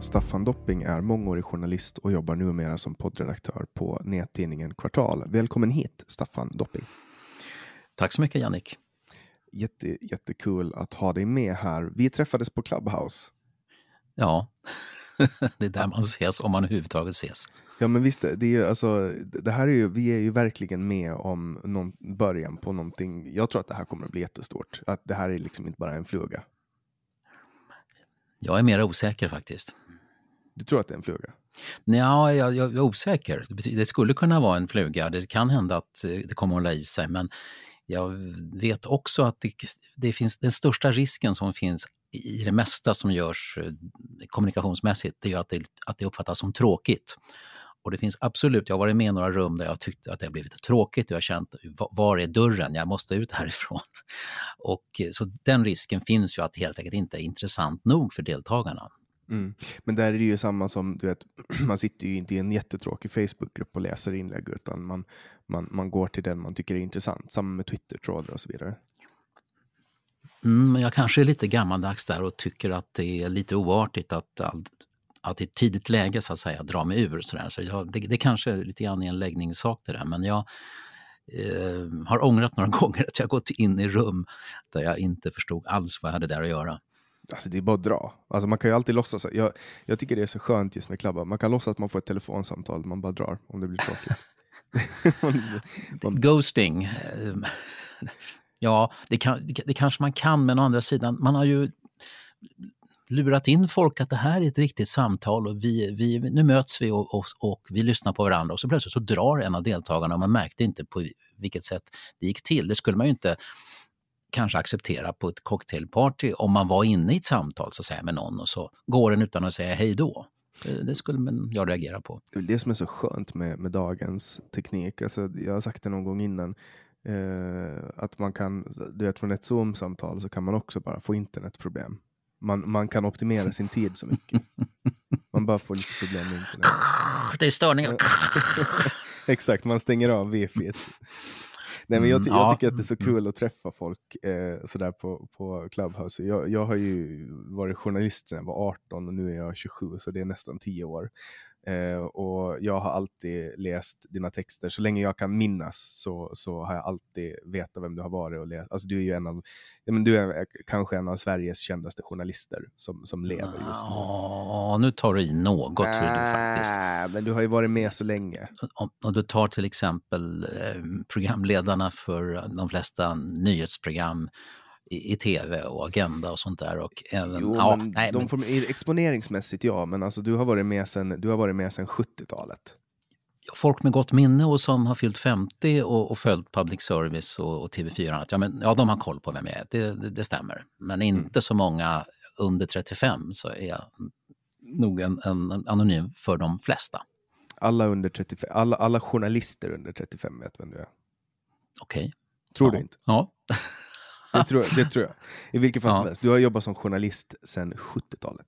Staffan Dopping är mångårig journalist och jobbar numera som poddredaktör på nättidningen Kvartal. Välkommen hit Staffan Dopping. Tack så mycket Jannik. Jätte, jättekul att ha dig med här. Vi träffades på Clubhouse. Ja, det är där man ses om man överhuvudtaget ses. Ja men visst, det, är, alltså, det här är ju, vi är ju verkligen med om någon, början på någonting. Jag tror att det här kommer att bli jättestort. Att det här är liksom inte bara en fluga. Jag är mer osäker faktiskt. Du tror att det är en fluga? Ja, jag, jag är osäker. Det skulle kunna vara en fluga. Det kan hända att eh, det kommer att hålla i sig. Men jag vet också att det, det finns, den största risken som finns i det mesta som görs eh, kommunikationsmässigt, det är att det, att det uppfattas som tråkigt. Och det finns absolut, jag har varit med i några rum där jag tyckt att det blev lite tråkigt och jag har känt, var är dörren? Jag måste ut härifrån. Och eh, så den risken finns ju att det helt enkelt inte är intressant nog för deltagarna. Mm. Men där är det ju samma som, du vet, man sitter ju inte i en jättetråkig Facebookgrupp och läser inlägg, utan man, man, man går till den man tycker är intressant. Samma med Twitter-trådar och så vidare. Mm, jag kanske är lite gammaldags där och tycker att det är lite oartigt att, att i ett tidigt läge så att säga dra mig ur. Så, där. så jag, det, det kanske är lite grann en läggningssak det där, men jag eh, har ångrat några gånger att jag gått in i rum där jag inte förstod alls vad jag hade där att göra. Alltså det är bara att dra. Alltså man kan ju alltid låtsas. Jag, jag tycker det är så skönt just med klubbar. Man kan låtsas att man får ett telefonsamtal, man bara drar om det blir tråkigt. Ghosting. Eh, ja, det, kan, det kanske man kan, men å andra sidan, man har ju lurat in folk att det här är ett riktigt samtal och vi, vi, nu möts vi och, och, och, vi lyssnar på varandra och så plötsligt så drar en av deltagarna och man märkte inte på vilket sätt det gick till. Det skulle man ju inte kanske acceptera på ett cocktailparty om man var inne i ett samtal så att säga, med någon och så går den utan att säga hej då. Det skulle man, jag reagera på. Det är det som är så skönt med, med dagens teknik. Alltså, jag har sagt det någon gång innan. Eh, att man kan, du vet från ett Zoom-samtal så kan man också bara få internetproblem. Man, man kan optimera sin tid så mycket. Man bara får lite problem med internet. Det är störningar. Exakt, man stänger av wifi. Nej, men jag, ty Mm, jag ja. tycker att det är så kul att träffa folk eh, sådär på, på Clubhouse. Jag, jag har ju varit journalist sedan jag var 18 och nu är jag 27, så det är nästan 10 år. Eh, och jag har alltid läst dina texter, så länge jag kan minnas så, så har jag alltid vetat vem du har varit och läst. Alltså, du är ju en av, ja, men du är kanske en av Sveriges kändaste journalister som, som lever just nu. Ja, nu tar du i något tror du faktiskt. Äh, men du har ju varit med så länge. Om, om du tar till exempel eh, programledarna för de flesta nyhetsprogram i, i tv och Agenda och sånt där. Och även, Jo, ja, men nej, de men, får, exponeringsmässigt ja, men alltså, du har varit med sedan, du har varit med sedan 70-talet. folk med gott minne och som har fyllt 50 och, och följt public service och, och TV4 och annat, ja, men, ja, de har koll på vem jag är, det, det, det stämmer. Men Mm. inte så många under 35 så är jag nog en, en anonym för de flesta. Alla, under 35, alla, alla journalister under 35 vet vem du är. Okej. Tror ja. du inte? Ja. Det tror, jag- det tror jag. I vilket fall som helst. Du har jobbat som journalist sedan 70-talet.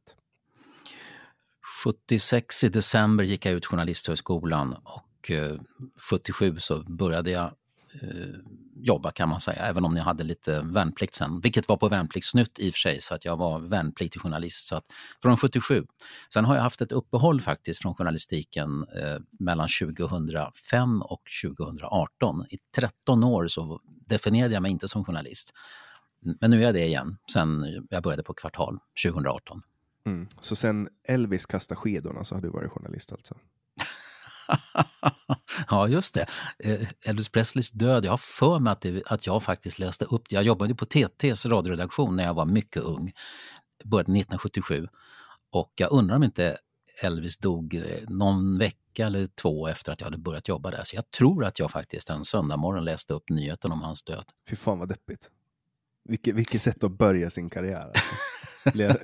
76 i december gick jag ut Journalisthögskolan och eh, 77 så började jag eh, jobba kan man säga, även om jag hade lite värnplikt sen, vilket var på Värnpliktsnytt i och för sig, så att jag var värnpliktig journalist. Så att, från 77. Sen har jag haft ett uppehåll faktiskt från journalistiken eh, mellan 2005 och 2018. I 13 år så definierade jag mig inte som journalist. Men nu är jag det igen, sen jag började på Kvartal 2018. Mm. Så sen Elvis kastade skidorna så har du varit journalist alltså? ja, just det. Eh, Elvis Presleys död, jag har för mig att, det, att jag faktiskt läste upp det. Jag jobbade på TTs radioredaktion när jag var mycket ung, började 1977. Och jag undrar om inte Elvis dog eh, någon vecka eller två efter att jag hade börjat jobba där. Så jag tror att jag faktiskt en söndag läste upp nyheten om hans död. Fy fan vad deppigt. Vilket, vilket sätt att börja sin karriär. Alltså. Lä,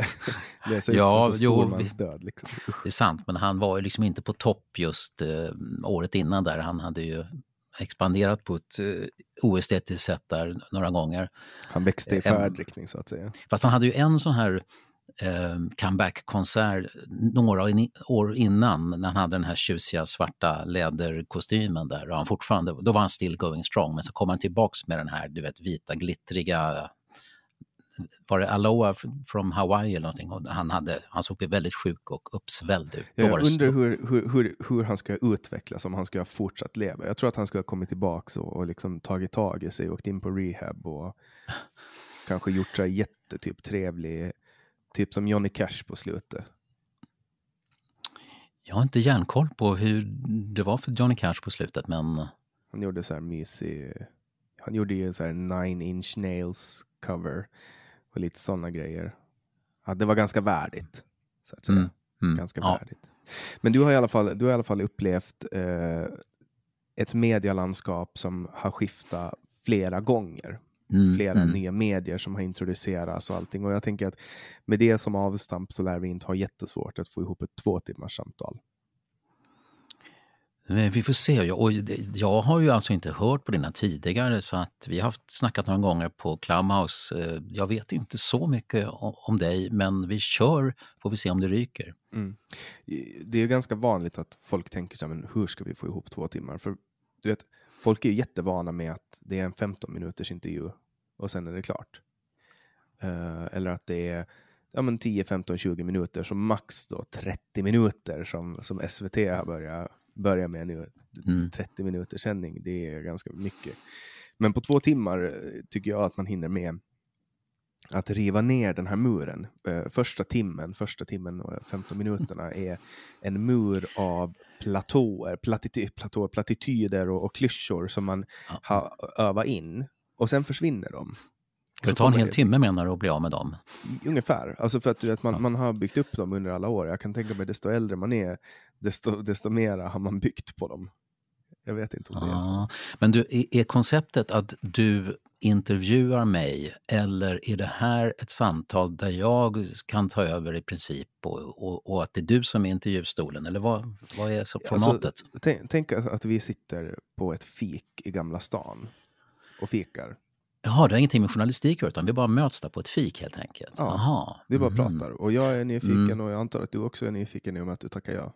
läsa ut Ja, en så jo, vi- död. Liksom. Det är sant, men han var ju liksom inte på topp just eh, året innan där. Han hade ju expanderat på ett eh, oestetiskt sätt där några gånger. Han växte i Em- färdriktning så att säga. Fast han hade ju en sån här eh, comeback-konsert några år innan när han hade den här tjusiga svarta läderkostymen där. Och han fortfarande, då var han still going strong, men så kom han tillbaks med den här du vet, vita glittriga var det Aloha f- from Hawaii eller någonting? Och han, hade, han såg väldigt sjuk och uppsvälld ut. Jag undrar hur, hur, hur, hur han ska utvecklas, om han ska fortsatt leva. Jag tror att han ska ha kommit tillbaka och, och liksom tagit tag i sig, åkt in på rehab och kanske gjort här jättetyp trevlig, typ som Johnny Cash på slutet. Jag har inte järnkoll på hur det var för Johnny Cash på slutet, men Han gjorde så här mysig, han gjorde ju så här nine inch nails cover och lite sådana grejer. Ja, det var ganska värdigt. Så att säga. Mm, mm, ganska ja. värdigt. Men du har i alla fall, du har i alla fall upplevt eh, ett medielandskap som har skiftat flera gånger. Mm, Flera mm. nya medier som har introducerats och allting. Och jag tänker att med det som avstamp så lär vi inte ha jättesvårt att få ihop ett två timmars samtal. Men Vi får se. Jag, och jag har ju alltså inte hört på dina tidigare så att vi har haft snackat några gånger på Clubhouse. Eh, Jag vet inte så mycket om, dig men vi kör får vi se om det ryker. I- Det är ganska vanligt att folk tänker så här, men hur ska vi få ihop två timmar? För du vet, folk är jättevana med att det är en 15 minuters intervju och sen är det klart. Eh, eller att det är ja, men 10, 15, 20 minuter, som max då 30 minuter som, som SVT har börjat, börjat med nu. Mm. 30 minuters sändning, det är ganska mycket. Men på två timmar eh, tycker jag att man hinner med att riva ner den här muren. Eh, första timmen, första timmen och 15 minuterna är en mur av platåer, platity, platåer platityder och, och klyschor som man Ja. har övat in och sen försvinner de. Det Så ta en hel det- timme menar du att bli av med dem? Ungefär, alltså för att, vet, man, Ja. man har byggt upp dem under alla år. Jag kan tänka mig desto äldre man är, desto, desto mera har man byggt på dem. Jag vet inte om det är så. Men du, är konceptet att du intervjuar mig eller är det här ett samtal där jag kan ta över i princip och, och, och att det är du som är intervjustolen? Eller vad, vad är så formatet? Alltså, tänk, tänk att vi sitter på ett fik i Gamla stan och fikar. Jaha, det har ingenting med journalistik att utan vi bara möts där på ett fik helt enkelt? Ja, Aha. Vi bara mhm. pratar och jag är nyfiken Mm. och jag antar att du också är nyfiken i och med att du tackar ja.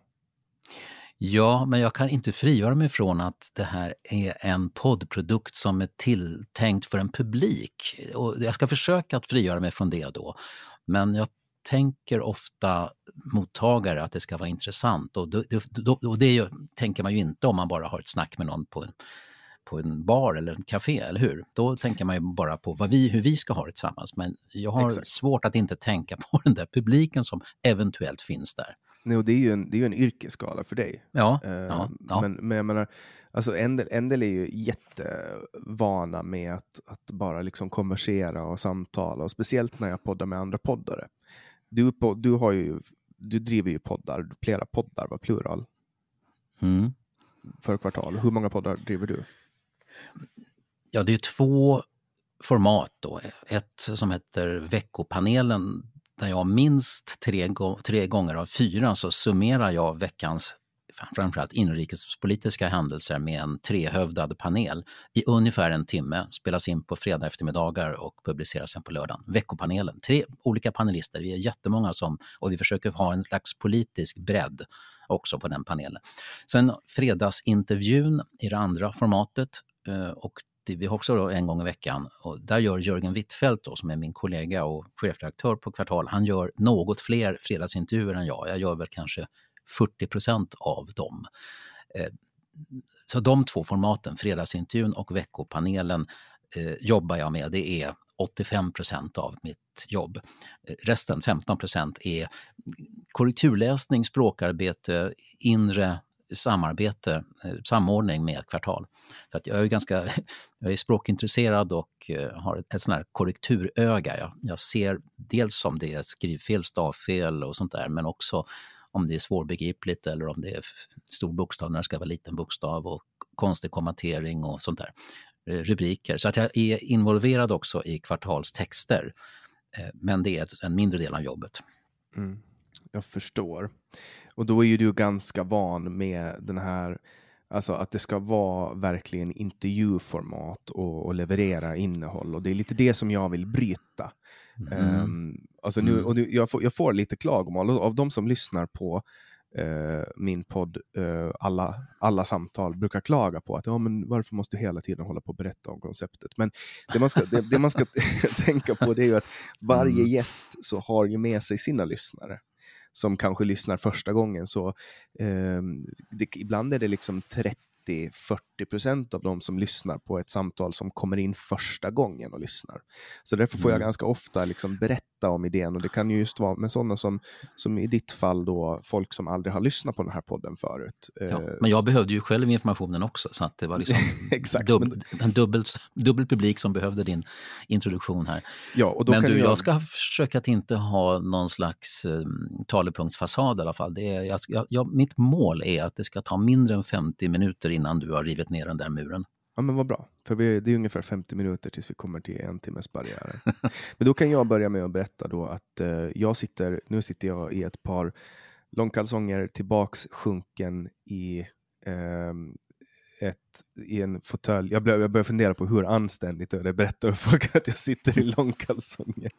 Ja, men jag kan inte frigöra mig från att det här är en poddprodukt som är tilltänkt för en publik. Och jag ska försöka att frigöra mig från det då. Men jag tänker ofta mottagare att det ska vara intressant och, det, det, och det ju, tänker man ju inte om man bara har ett snack med någon på en, på en bar eller en café, eller hur? Då tänker man ju bara på vad vi, hur vi ska ha det tillsammans. Men jag har Exakt. svårt att inte tänka på den där publiken som eventuellt finns där. Nej, och det är ju en, det är ju en yrkesskala för dig. Ja, Eh, ja, ja. Men, men jag menar, alltså en, del, en del är ju jättevana med att, att bara liksom konversera och samtala, och speciellt när jag poddar med andra poddare. Du, på, du, har ju, du driver ju poddar, flera poddar, var plural, Mm. för kvartal. Hur många poddar driver du? Ja, det är två format då. Ett som heter Veckopanelen där jag minst tre, tre gånger av fyra så summerar jag veckans framförallt inrikespolitiska händelser med en trehövdad panel i ungefär en timme, spelas in på fredag eftermiddagar och publiceras sen på lördagen. Veckopanelen, tre olika panelister, vi är jättemånga som, och vi försöker ha en slags politisk bredd också på den panelen. Sen fredagsintervjun i det andra formatet eh, och vi har också då en gång i veckan och där gör Jörgen Wittfeldt då, som är min kollega och chefredaktör på Kvartal, han gör något fler fredagsintervjuer än jag. Jag gör väl kanske 40 procent av dem. Eh, så de två formaten, fredagsintervjun och veckopanelen, eh, jobbar jag med. Det är 85 procent av mitt jobb. Eh, resten, 15 procent, är korrekturläsning, språkarbete, inre samarbete, eh, samordning med kvartal. Så att jag är ganska jag är språkintresserad och eh, har ett, sånt här korrekturöga. Jag, jag ser dels om det är skrivfel, stavfel och sånt där, men också om det är svårbegripligt eller om det är stor bokstav när det ska vara liten bokstav och konstig kommatering och sånt där. Eh, rubriker. Så att jag är involverad också i kvartalstexter. Men det är en mindre del av jobbet. Mm, jag förstår. Och då är ju du ganska van med den här, alltså att det ska vara verkligen intervjuformat och, och leverera innehåll. Och det är lite det som jag vill bryta. Ehm, alltså nu, Mm. och nu, jag, får, jag får lite klagomål av de som lyssnar på eh, min podd, eh, alla, alla samtal, brukar klaga på att ja, men varför måste du hela tiden hålla på och berätta om konceptet? Men det man ska, det, det man ska tänka på det är ju att varje Mm. gäst så har ju med sig sina lyssnare som kanske lyssnar första gången så eh, det, ibland är det liksom 30 40 30-40 procent av de som lyssnar på ett samtal som kommer in första gången och lyssnar. Så därför får jag Mm. ganska ofta liksom berätta om idén och det kan ju just vara med sådana som, som i ditt fall då, folk som aldrig har lyssnat på den här podden förut. Ja, Eh, men jag behövde ju själv informationen också så att det var liksom Exakt, dubb, en dubbel, dubbel publik som behövde din introduktion här. ja, och då Men kan du, jag, jag ska försöka att inte ha någon slags eh, talepunktsfasad i alla fall. Det är, jag, jag, mitt mål är att det ska ta mindre än 50 minuter innan du har rivit ner den där muren. Ja, men vad bra. För vi, det är ungefär 50 minuter tills vi kommer till en timmes barriären. men då kan jag börja med att berätta då att eh, jag sitter, nu sitter jag i ett par långkalsonger tillbaks sjunken i, eh, ett, i en fåtölj. Jag, jag börjar fundera på hur anständigt det är att berätta för folk att jag sitter i långkalsonger.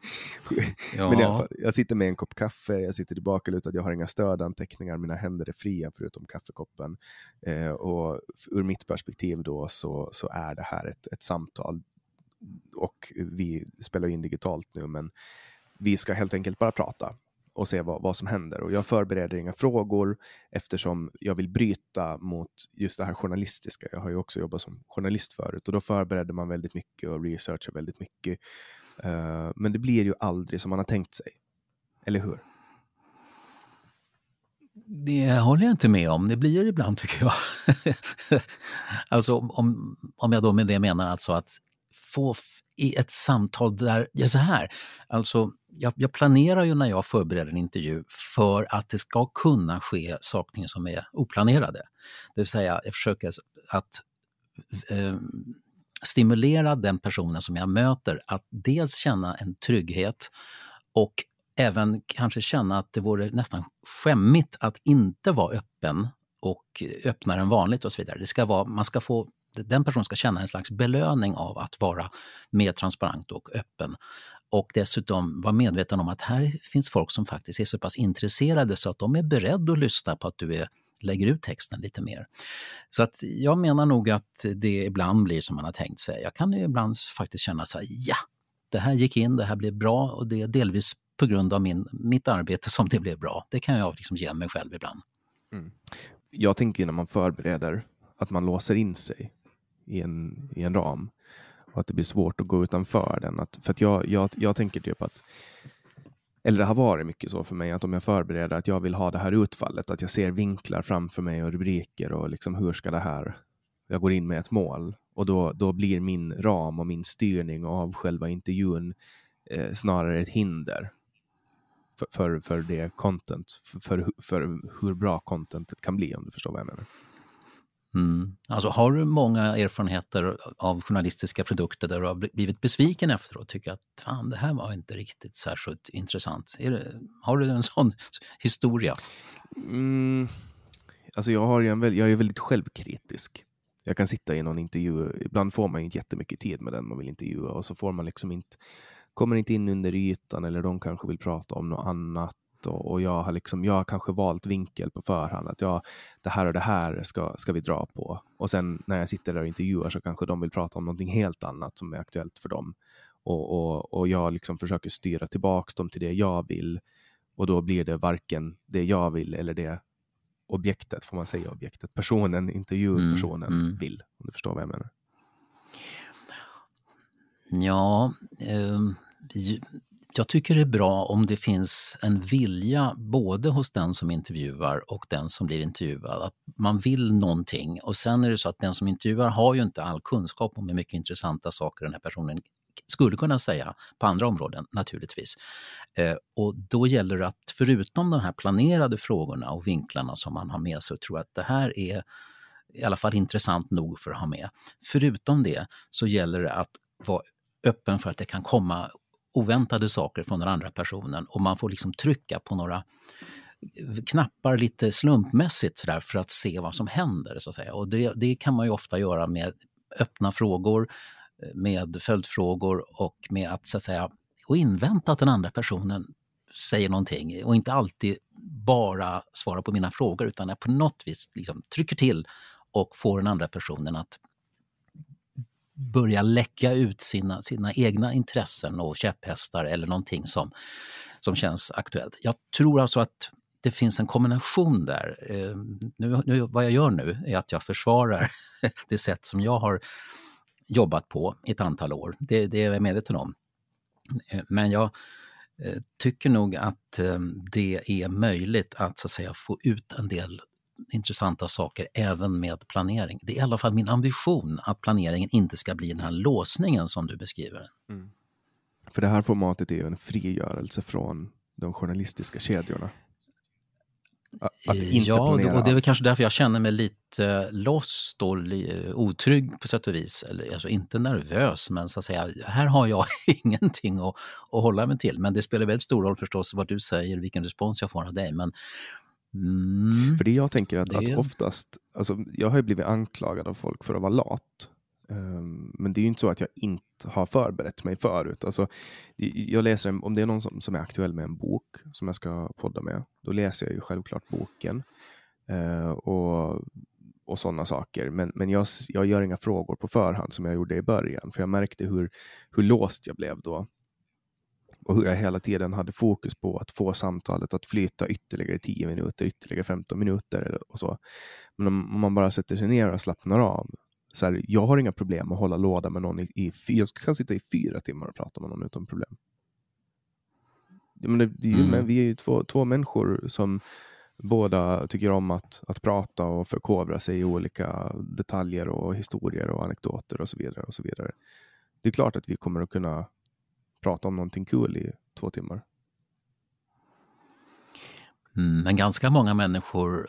Men i alla fall, jag sitter med en kopp kaffe, jag sitter tillbakalutad, jag har inga stödanteckningar, mina händer är fria förutom kaffekoppen. Eh, och ur mitt perspektiv då så, så är det här ett, ett samtal. Och vi spelar in digitalt nu, men vi ska helt enkelt bara prata och se vad, vad som händer. Och jag förbereder inga frågor eftersom jag vill bryta mot just det här journalistiska. Jag har ju också jobbat som journalist förut och då förbereder man väldigt mycket och researchar väldigt mycket. Uh, men det blir ju aldrig som man har tänkt sig. Eller hur? Det håller jag inte med om. Det blir det ibland tycker jag. alltså om, om jag då med det menar alltså att få i ett samtal där, ja så här, alltså jag, jag planerar ju när jag förbereder en intervju för att det ska kunna ske saker som är oplanerade. Det vill säga jag försöker att eh, stimulera den personen som jag möter att dels känna en trygghet och även kanske känna att det vore nästan skämmigt att inte vara öppen och öppnare än vanligt och så vidare. Det ska vara, man ska få, den personen ska känna en slags belöning av att vara mer transparent och öppen. Och dessutom vara medveten om att här finns folk som faktiskt är så pass intresserade så att de är beredda att lyssna på att du är lägger ut texten lite mer. Så att jag menar nog att det ibland blir som man har tänkt sig. Jag kan ibland faktiskt känna så här, ja, det här gick in, det här blev bra och det är delvis på grund av min, mitt arbete som det blev bra. Det kan jag liksom ge mig själv ibland. Mm. Jag tänker när man förbereder att man låser in sig i en, i en ram och att det blir svårt att gå utanför den. Att, för att jag, jag, jag tänker typ att eller det har varit mycket så för mig att om jag förbereder att jag vill ha det här utfallet, att jag ser vinklar framför mig och rubriker och liksom hur ska det här, jag går in med ett mål och då, då blir min ram och min styrning av själva intervjun eh, snarare ett hinder för, för, för det content, för, för, för hur bra contentet kan bli om du förstår vad jag menar. Mm. Alltså, har du många erfarenheter av journalistiska produkter där du har blivit besviken efteråt och tycker att fan, det här var inte riktigt särskilt intressant? Det, har du en sån historia? Mm. Alltså jag, har en, jag är väldigt självkritisk. Jag kan sitta i någon intervju, ibland får man ju inte jättemycket tid med den man vill intervjua och så får man liksom inte, kommer inte in under ytan eller de kanske vill prata om något annat och, och, jag har liksom, jag har kanske valt vinkel på förhand att jag, det här och det här ska, ska vi dra på. Och sen när jag sitter där och intervjuar så kanske de vill prata om någonting helt annat som är aktuellt för dem. Och, och, och jag liksom försöker styra tillbaks dem till det jag vill. Och då blir det varken det jag vill eller det objektet, får man säga objektet, personen, intervjupersonen mm, mm. vill. Om du förstår vad jag menar. Ja, eh, jag tycker det är bra om det finns en vilja både hos den som intervjuar och den som blir intervjuad. Att man vill någonting och sen är det så att den som intervjuar har ju inte all kunskap om hur mycket intressanta saker den här personen skulle kunna säga på andra områden naturligtvis. Eh, och då gäller det att förutom de här planerade frågorna och vinklarna som man har med sig, tror jag att det här är i alla fall intressant nog för att ha med. Förutom det så gäller det att vara öppen för att det kan komma oväntade saker från den andra personen och man får liksom trycka på några knappar lite slumpmässigt så där för att se vad som händer. Så att säga. Och det, det kan man ju ofta göra med öppna frågor, med följdfrågor och med att, så att säga, och invänta att den andra personen säger någonting och inte alltid bara svara på mina frågor utan jag på något vis liksom trycker till och får den andra personen att börja läcka ut sina, sina egna intressen och käpphästar eller någonting som, som känns aktuellt. Jag tror alltså att det finns en kombination där. Eh, nu, nu, vad jag gör nu är att jag försvarar det sätt som jag har jobbat på i ett antal år. Det, det är jag medveten om. Eh, men jag eh, tycker nog att eh, det är möjligt att, så att säga, få ut en del intressanta saker även med planering. Det är i alla fall min ambition att planeringen inte ska bli den här låsningen som du beskriver. Mm. För det här formatet är ju en frigörelse från de journalistiska kedjorna. Att inte ja, och det är väl kanske därför jag känner mig lite lost och otrygg på sätt och vis. Eller, alltså inte nervös, men så att säga, här har jag ingenting att, att hålla mig till. Men det spelar väldigt stor roll förstås vad du säger, vilken respons jag får av dig. Men Mm. För det jag tänker att, det... att oftast, alltså, jag har ju blivit anklagad av folk för att vara lat. Um, men det är ju inte så att jag inte har förberett mig förut. Alltså, jag läser, om det är någon som, som är aktuell med en bok som jag ska podda med, då läser jag ju självklart boken. Uh, och och sådana saker. Men, men jag, jag gör inga frågor på förhand som jag gjorde i början, för jag märkte hur, hur låst jag blev då och hur jag hela tiden hade fokus på att få samtalet att flyta ytterligare 10 minuter, ytterligare 15 minuter och så. Men om, man bara sätter sig ner och slappnar av. Så här, jag har inga problem att hålla låda med någon i, i jag kan sitta i fyra timmar och prata med någon utan problem. Men det, det, mm. men vi är ju två, två människor som båda tycker om att, att prata och förkovra sig i olika detaljer och historier och anekdoter och så vidare. och så vidare. Det är klart att vi kommer att kunna prata om någonting kul i två timmar. Mm, men ganska många människor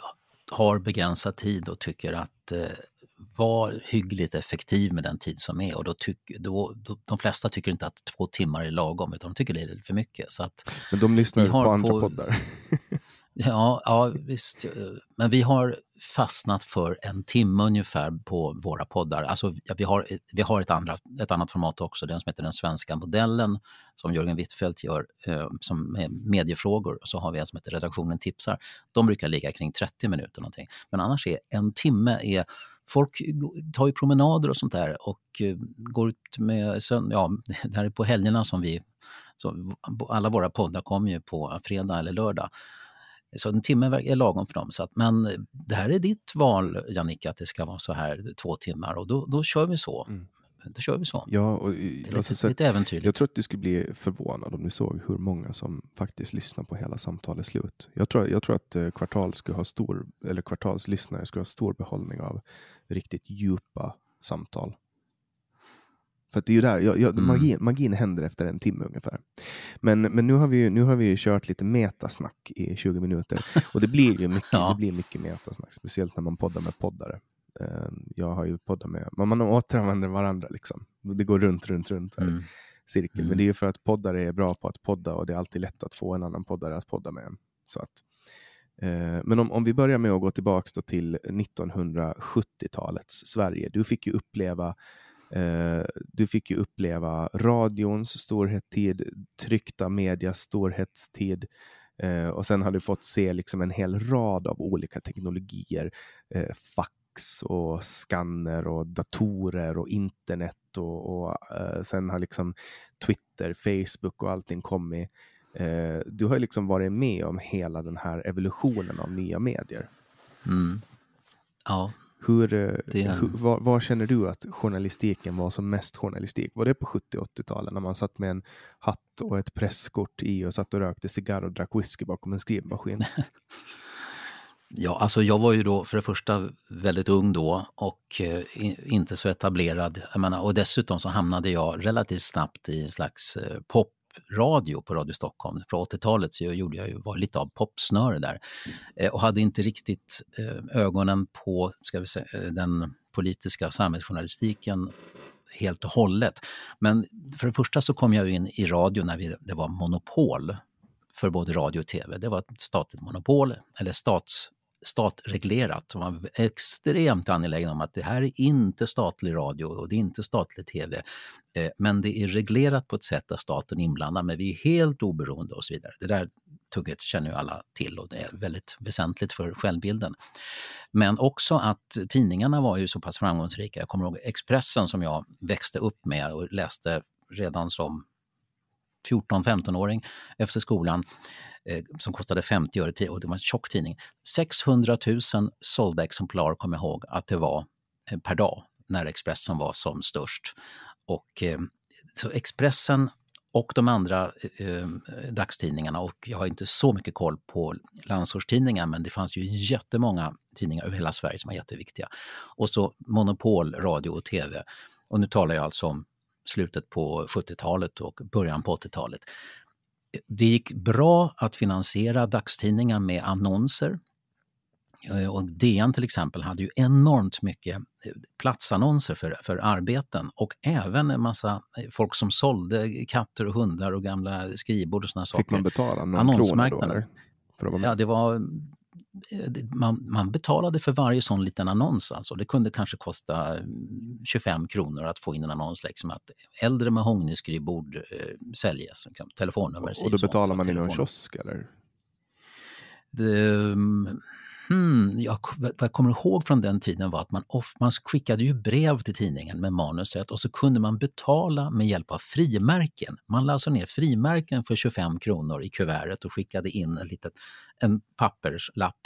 har begränsad tid och tycker att eh, var hyggligt effektiv med den tid som är och då tycker, då, då, de flesta tycker inte att två timmar är lagom utan de tycker det är för mycket. Så att Men de lyssnar på andra på, poddar. Ja, ja, visst. Eh, men vi har fastnat för en timme ungefär på våra poddar. Alltså, ja, vi har, eh, vi har ett, andra, ett annat format också, den som heter Den svenska modellen som Jörgen Wittfeldt gör eh, som med mediefrågor. Så har vi en som heter Redaktionen tipsar. De brukar ligga kring 30 minuter någonting. Men annars är en timme är folk tar ju promenader och sånt där och eh, går ut med, ja, det här är på helgerna som vi, så alla våra poddar kommer ju på fredag eller lördag. Så en timme är lagom för dem. Så att, men det här är ditt val, Jannica, att det ska vara så här två timmar och då, då kör vi så. Mm. Då kör vi så. Ja, och, det är lite, alltså, lite äventyrligt. Jag tror att du skulle bli förvånad om du såg hur många som faktiskt lyssnar på hela samtalet slut. Jag tror, jag tror att eh, kvartal skulle ha stor, eller kvartalslyssnare skulle ha stor behållning av riktigt djupa samtal. För det är ju där, jag, jag, mm. magin, magin händer efter en timme ungefär. Men, men nu, har vi, nu har vi kört lite metasnack i 20 minuter. Och det blir ju mycket, ja. det blir mycket metasnack, speciellt när man poddar med poddare. Ehm, jag har ju poddat med, man, man återanvänder varandra liksom. Det går runt, runt, runt. Här. Mm. Cirkel. Mm. Men det är ju för att poddare är bra på att podda och det är alltid lätt att få en annan poddare att podda med en. Så att, eh, men om, om vi börjar med att gå tillbaka till 1970-talets Sverige. Du fick ju uppleva Eh, du fick ju uppleva radions storhetstid, tryckta medias storhetstid eh, och sen har du fått se liksom en hel rad av olika teknologier. Eh, fax och skanner och datorer och internet och, och eh, sen har liksom Twitter, Facebook och allting kommit. Eh, du har liksom varit med om hela den här evolutionen av nya medier. Mm. Ja, hur, eh, hur, var, var, känner du att journalistiken var som mest journalistik? Var det på 70 80-talet när man satt med en hatt och ett presskort i och satt och rökte cigarr och drack whisky bakom en skrivmaskin? Ja, alltså jag var ju då för det första väldigt ung då och eh, inte så etablerad. Jag menar, och dessutom så hamnade jag relativt snabbt i en slags eh, pop radio på Radio Stockholm. På 80-talet så gjorde jag ju, var lite av popsnöre där eh, och hade inte riktigt eh, ögonen på ska vi säga, eh, den politiska samhällsjournalistiken helt och hållet. Men för det första så kom jag in i radio när vi, det var monopol för både radio och tv. Det var ett statligt monopol, eller stats statreglerat. De var extremt angelägen om att det här är inte statlig radio och det är inte statlig tv. Eh, men det är reglerat på ett sätt där staten är inblandad, men vi är helt oberoende och så vidare. Det där tugget känner ju alla till och det är väldigt väsentligt för självbilden. Men också att tidningarna var ju så pass framgångsrika. Jag kommer ihåg Expressen som jag växte upp med och läste redan som 14-15-åring efter skolan eh, som kostade 50 öre och det var en tjock tidning. 600 000 sålda exemplar kommer jag ihåg att det var eh, per dag när Expressen var som störst. Och eh, så Expressen och de andra eh, eh, dagstidningarna och jag har inte så mycket koll på landsortstidningar men det fanns ju jättemånga tidningar över hela Sverige som var jätteviktiga. Och så monopol, radio och tv. Och nu talar jag alltså om slutet på 70-talet och början på 80-talet. Det gick bra att finansiera dagstidningar med annonser. Eh, och DN till exempel hade ju enormt mycket eh, platsannonser för, för arbeten och även en massa eh, folk som sålde katter och hundar och gamla skrivbord och sådana saker. Fick man betala någon krona då? Eller? Ja, det var man, man, betalade för varje sån liten annons. Alltså. Det kunde kanske kosta 25 mm, kronor att få in en annons, liksom att äldre mahognyskrivbord eh, säljes, liksom, telefonnummer. Och då betalar man i någon kiosk eller? Det, mm, Hmm, jag, vad jag kommer ihåg från den tiden var att man, off, man skickade ju brev till tidningen med manuset och så kunde man betala med hjälp av frimärken. Man lade alltså ner frimärken för 25 kronor i kuvertet och skickade in en, litet, en papperslapp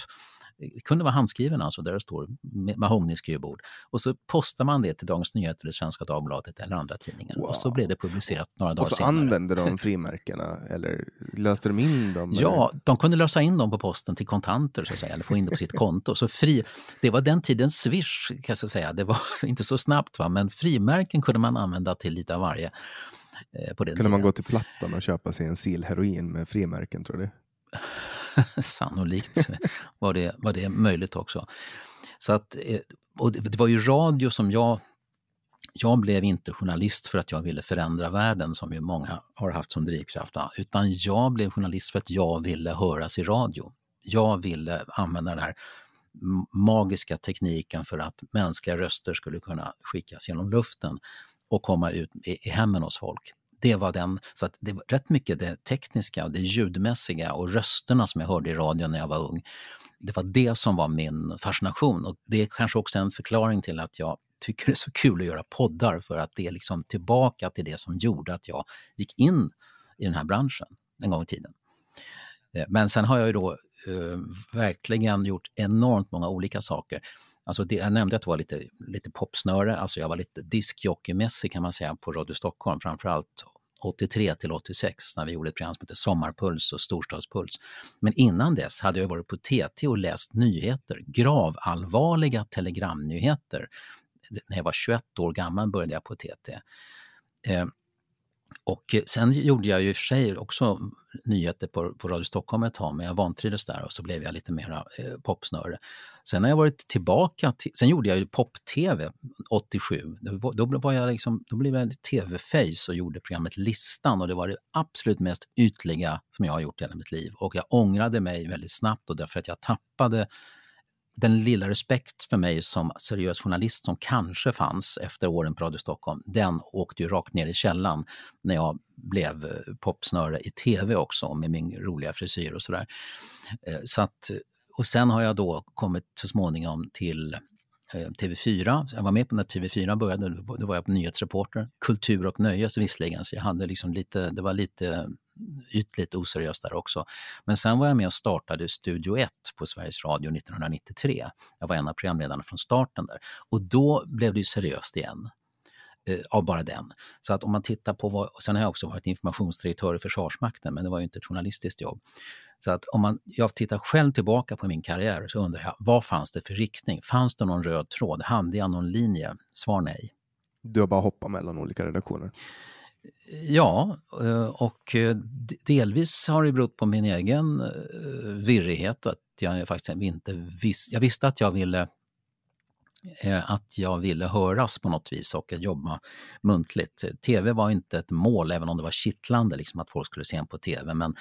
det kunde vara handskriven alltså, där det står mahognyskrivbord. Och så postar man det till Dagens Nyheter eller Svenska Dagbladet eller andra tidningar. Wow. Och så blev det publicerat några dagar senare. Och så senare. använde de frimärkena eller löste de in dem? Ja, eller? de kunde lösa in dem på posten till kontanter så att säga, eller få in det på sitt konto. Så fri, det var den tidens Swish kan jag säga. Det var inte så snabbt va, men frimärken kunde man använda till lite av varje. Eh, på den kunde tiden. man gå till Plattan och köpa sig en sil heroin med frimärken tror du? Sannolikt var det, var det möjligt också. Så att, eh, och det var ju radio som jag jag blev inte journalist för att jag ville förändra världen som ju många har haft som drivkraft, utan jag blev journalist för att jag ville höras i radio. jag ville använda den här magiska tekniken för att mänskliga röster skulle kunna skickas genom luften och komma ut i, i hemmen hos folk. Det var den, så att det var rätt mycket det tekniska och det ljudmässiga och rösterna som jag hörde i radion när jag var ung. Det var det som var min fascination och det är kanske också en förklaring till att jag tycker det är så kul att göra poddar för att det är liksom tillbaka till det som gjorde att jag gick in i den här branschen en gång i tiden. Eh, men sen har jag ju då eh, verkligen gjort enormt många olika saker. Alltså det, jag nämnde att det var lite, lite popsnöre, alltså jag var lite diskjockeymässig kan man säga på Radio Stockholm, framförallt 83 till 86 när vi gjorde ett program som hette Sommarpuls och Storstadspuls. Men innan dess hade jag varit på TT och läst nyheter, gravallvarliga telegramnyheter. När jag var 21 år gammal började jag på TT. Eh, och eh, sen gjorde jag ju i och för sig också nyheter på, på Radio Stockholm ett tag, men jag vantrivdes där och så blev jag lite mera eh, popsnöre. Sen har jag varit tillbaka, till, sen gjorde jag ju pop-tv 87. Då, då, var jag liksom, då blev jag tv-face och gjorde programmet Listan och det var det absolut mest ytliga som jag har gjort i hela mitt liv. Och jag ångrade mig väldigt snabbt och därför att jag tappade den lilla respekt för mig som seriös journalist som kanske fanns efter åren på Radio Stockholm, den åkte ju rakt ner i källan när jag blev eh, popsnöre i tv också med min roliga frisyr och sådär. Eh, så att, eh, och sen har jag då kommit så småningom till TV4. Jag var med på när TV4 började, då var jag nyhetsreporter. Kultur och nöje visserligen, så jag hade liksom lite, det var lite ytligt oseriöst där också. Men sen var jag med och startade Studio 1 på Sveriges Radio 1993. Jag var en av programledarna från starten där. Och då blev det ju seriöst igen eh, av bara den. Så att om man tittar på vad, sen har jag också varit informationsdirektör i Försvarsmakten, men det var ju inte ett journalistiskt jobb. Så att om man, jag tittar själv tillbaka på min karriär så undrar jag, vad fanns det för riktning? Fanns det någon röd tråd? Hade jag någon linje? Svar nej. Du har bara hoppat mellan olika redaktioner? Ja, eh, och eh, delvis har det berott på min egen eh, virrighet. Att jag faktiskt inte vis jag visste att jag ville att jag ville höras på något vis och jobba muntligt. TV var inte ett mål, även om det var kittlande liksom, att folk skulle se en på TV, men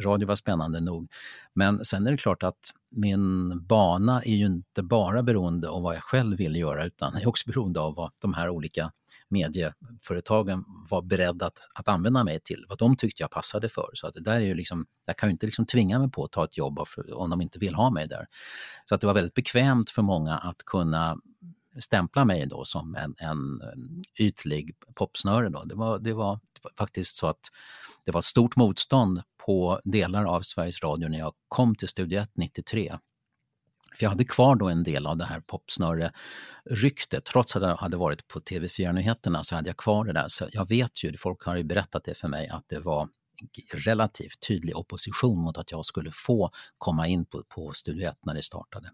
radio var spännande nog. Men sen är det klart att min bana är ju inte bara beroende av vad jag själv vill göra, utan är också beroende av vad de här olika medieföretagen var beredda att, att använda mig till, vad de tyckte jag passade för. Så att det där är ju liksom, jag kan ju inte liksom tvinga mig på att ta ett jobb om de inte vill ha mig där. Så att det var väldigt bekvämt för många att kunna stämpla mig då som en, en ytlig popsnöre. Då. Det, var, det var faktiskt så att det var stort motstånd på delar av Sveriges Radio när jag kom till Studio 1 93. För jag hade kvar då en del av det här popsnöre-ryktet. Trots att jag hade varit på TV4-nyheterna så hade jag kvar det där. Så jag vet ju, folk har ju berättat det för mig, att det var relativt tydlig opposition mot att jag skulle få komma in på, på Studio 1 när det startade.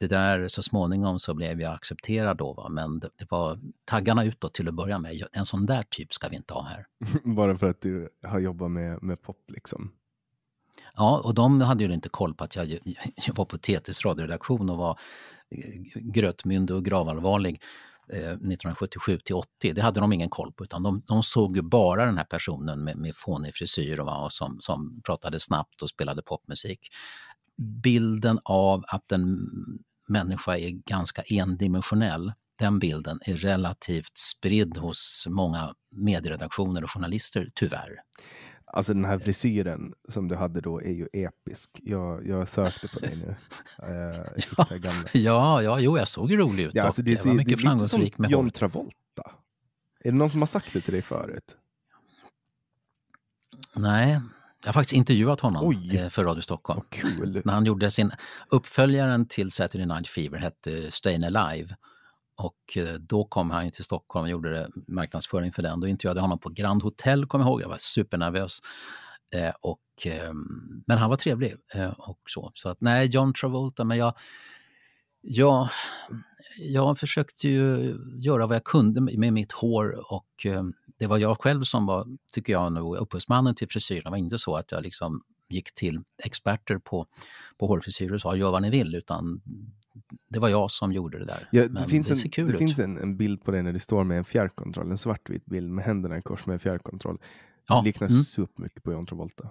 Det där, så småningom så blev jag accepterad då, va? men det, det var taggarna utåt till att börja med. En sån där typ ska vi inte ha här. Bara för att du har jobbat med, med pop liksom? Ja, och de hade ju inte koll på att jag, jag var på TTs radioredaktion och var eh, grötmyndig och gravallvarlig 1977 eh, till 80. Det hade de ingen koll på utan de, de såg bara den här personen med, med fånig frisyr och, och som, som pratade snabbt och spelade popmusik. Bilden av att en människa är ganska endimensionell, den bilden är relativt spridd hos många medieredaktioner och journalister, tyvärr. Alltså den här frisyren som du hade då är ju episk. Jag, jag sökte på dig nu. Uh, ja, ja, ja, jo, jag såg rolig ut. Ja, alltså det, jag var mycket det framgångsrik med John Travolta. Är det någon som har sagt det till dig förut? Nej, jag har faktiskt intervjuat honom Oj. Eh, för Radio Stockholm. När han gjorde sin uppföljaren till Saturday Night Fever, hette Stayin' Alive. Och eh, då kom han till Stockholm och gjorde marknadsföring för den. Då intervjuade jag honom på Grand Hotel, kommer jag ihåg. Jag var supernervös. Eh, och, eh, men han var trevlig. Eh, och så. så att, nej, John Travolta, men jag, jag, jag försökte ju göra vad jag kunde med mitt hår och ehm, det var jag själv som var, tycker jag, nog upphovsmannen till frisyren. Det var inte så att jag liksom gick till experter på, på hårfrisyrer och sa gör vad ni vill, utan det var jag som gjorde det där. Ja, det finns, det en, det finns en, en, bild på dig när du står med en fjärrkontroll, en svartvit bild med händerna i kors med en fjärrkontroll. Ja. Det liknar mm. supermycket på John Travolta.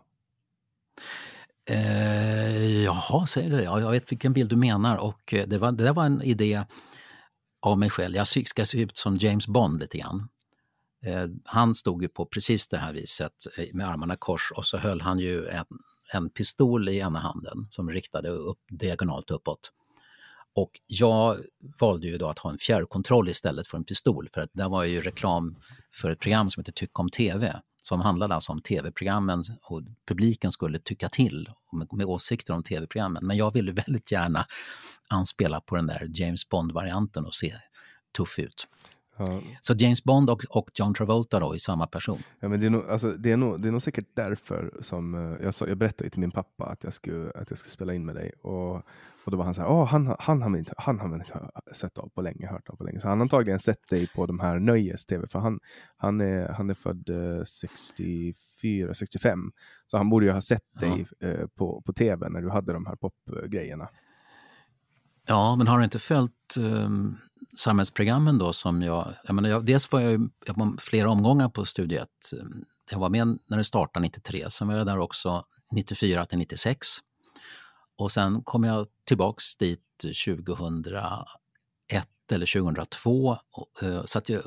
Eh, jaha, säger det. Ja, jag vet vilken bild du menar och eh, det, var, det där var en idé av mig själv. Jag ska se ut som James Bond lite grann. Eh, han stod ju på precis det här viset eh, med armarna kors och så höll han ju en, en pistol i ena handen som riktade upp diagonalt uppåt. Och jag valde ju då att ha en fjärrkontroll istället för en pistol för att där var ju reklam för ett program som heter Tyck om TV som handlade alltså om tv-programmen och publiken skulle tycka till med åsikter om tv-programmen. Men jag ville väldigt gärna anspela på den där James Bond-varianten och se tuff ut. Ja. Så James Bond och, och, John Travolta då i samma person. Ja, men det, är nog, alltså, det, är nog, det är nog säkert därför som uh, jag, sa, jag berättade till min pappa att jag skulle, att jag skulle spela in med dig. Och, och då var han så här, oh, han, han, har inte, han har inte sett av på länge, hört av på länge. Så han har antagligen sett dig på de här nöjes-tv, för han, han, är, han är född uh, 64, 65. Så han borde ju ha sett ja. dig uh, på, på tv när du hade de här popgrejerna. Ja, men har du inte följt um samhällsprogrammen då som jag, jag, menar, jag dels var jag, jag var flera omgångar på Studio 1. Jag var med när det startade 93, sen var jag där också 94 till 96. Och sen kom jag tillbaks dit 2001 eller 2002. Eh, så att jag,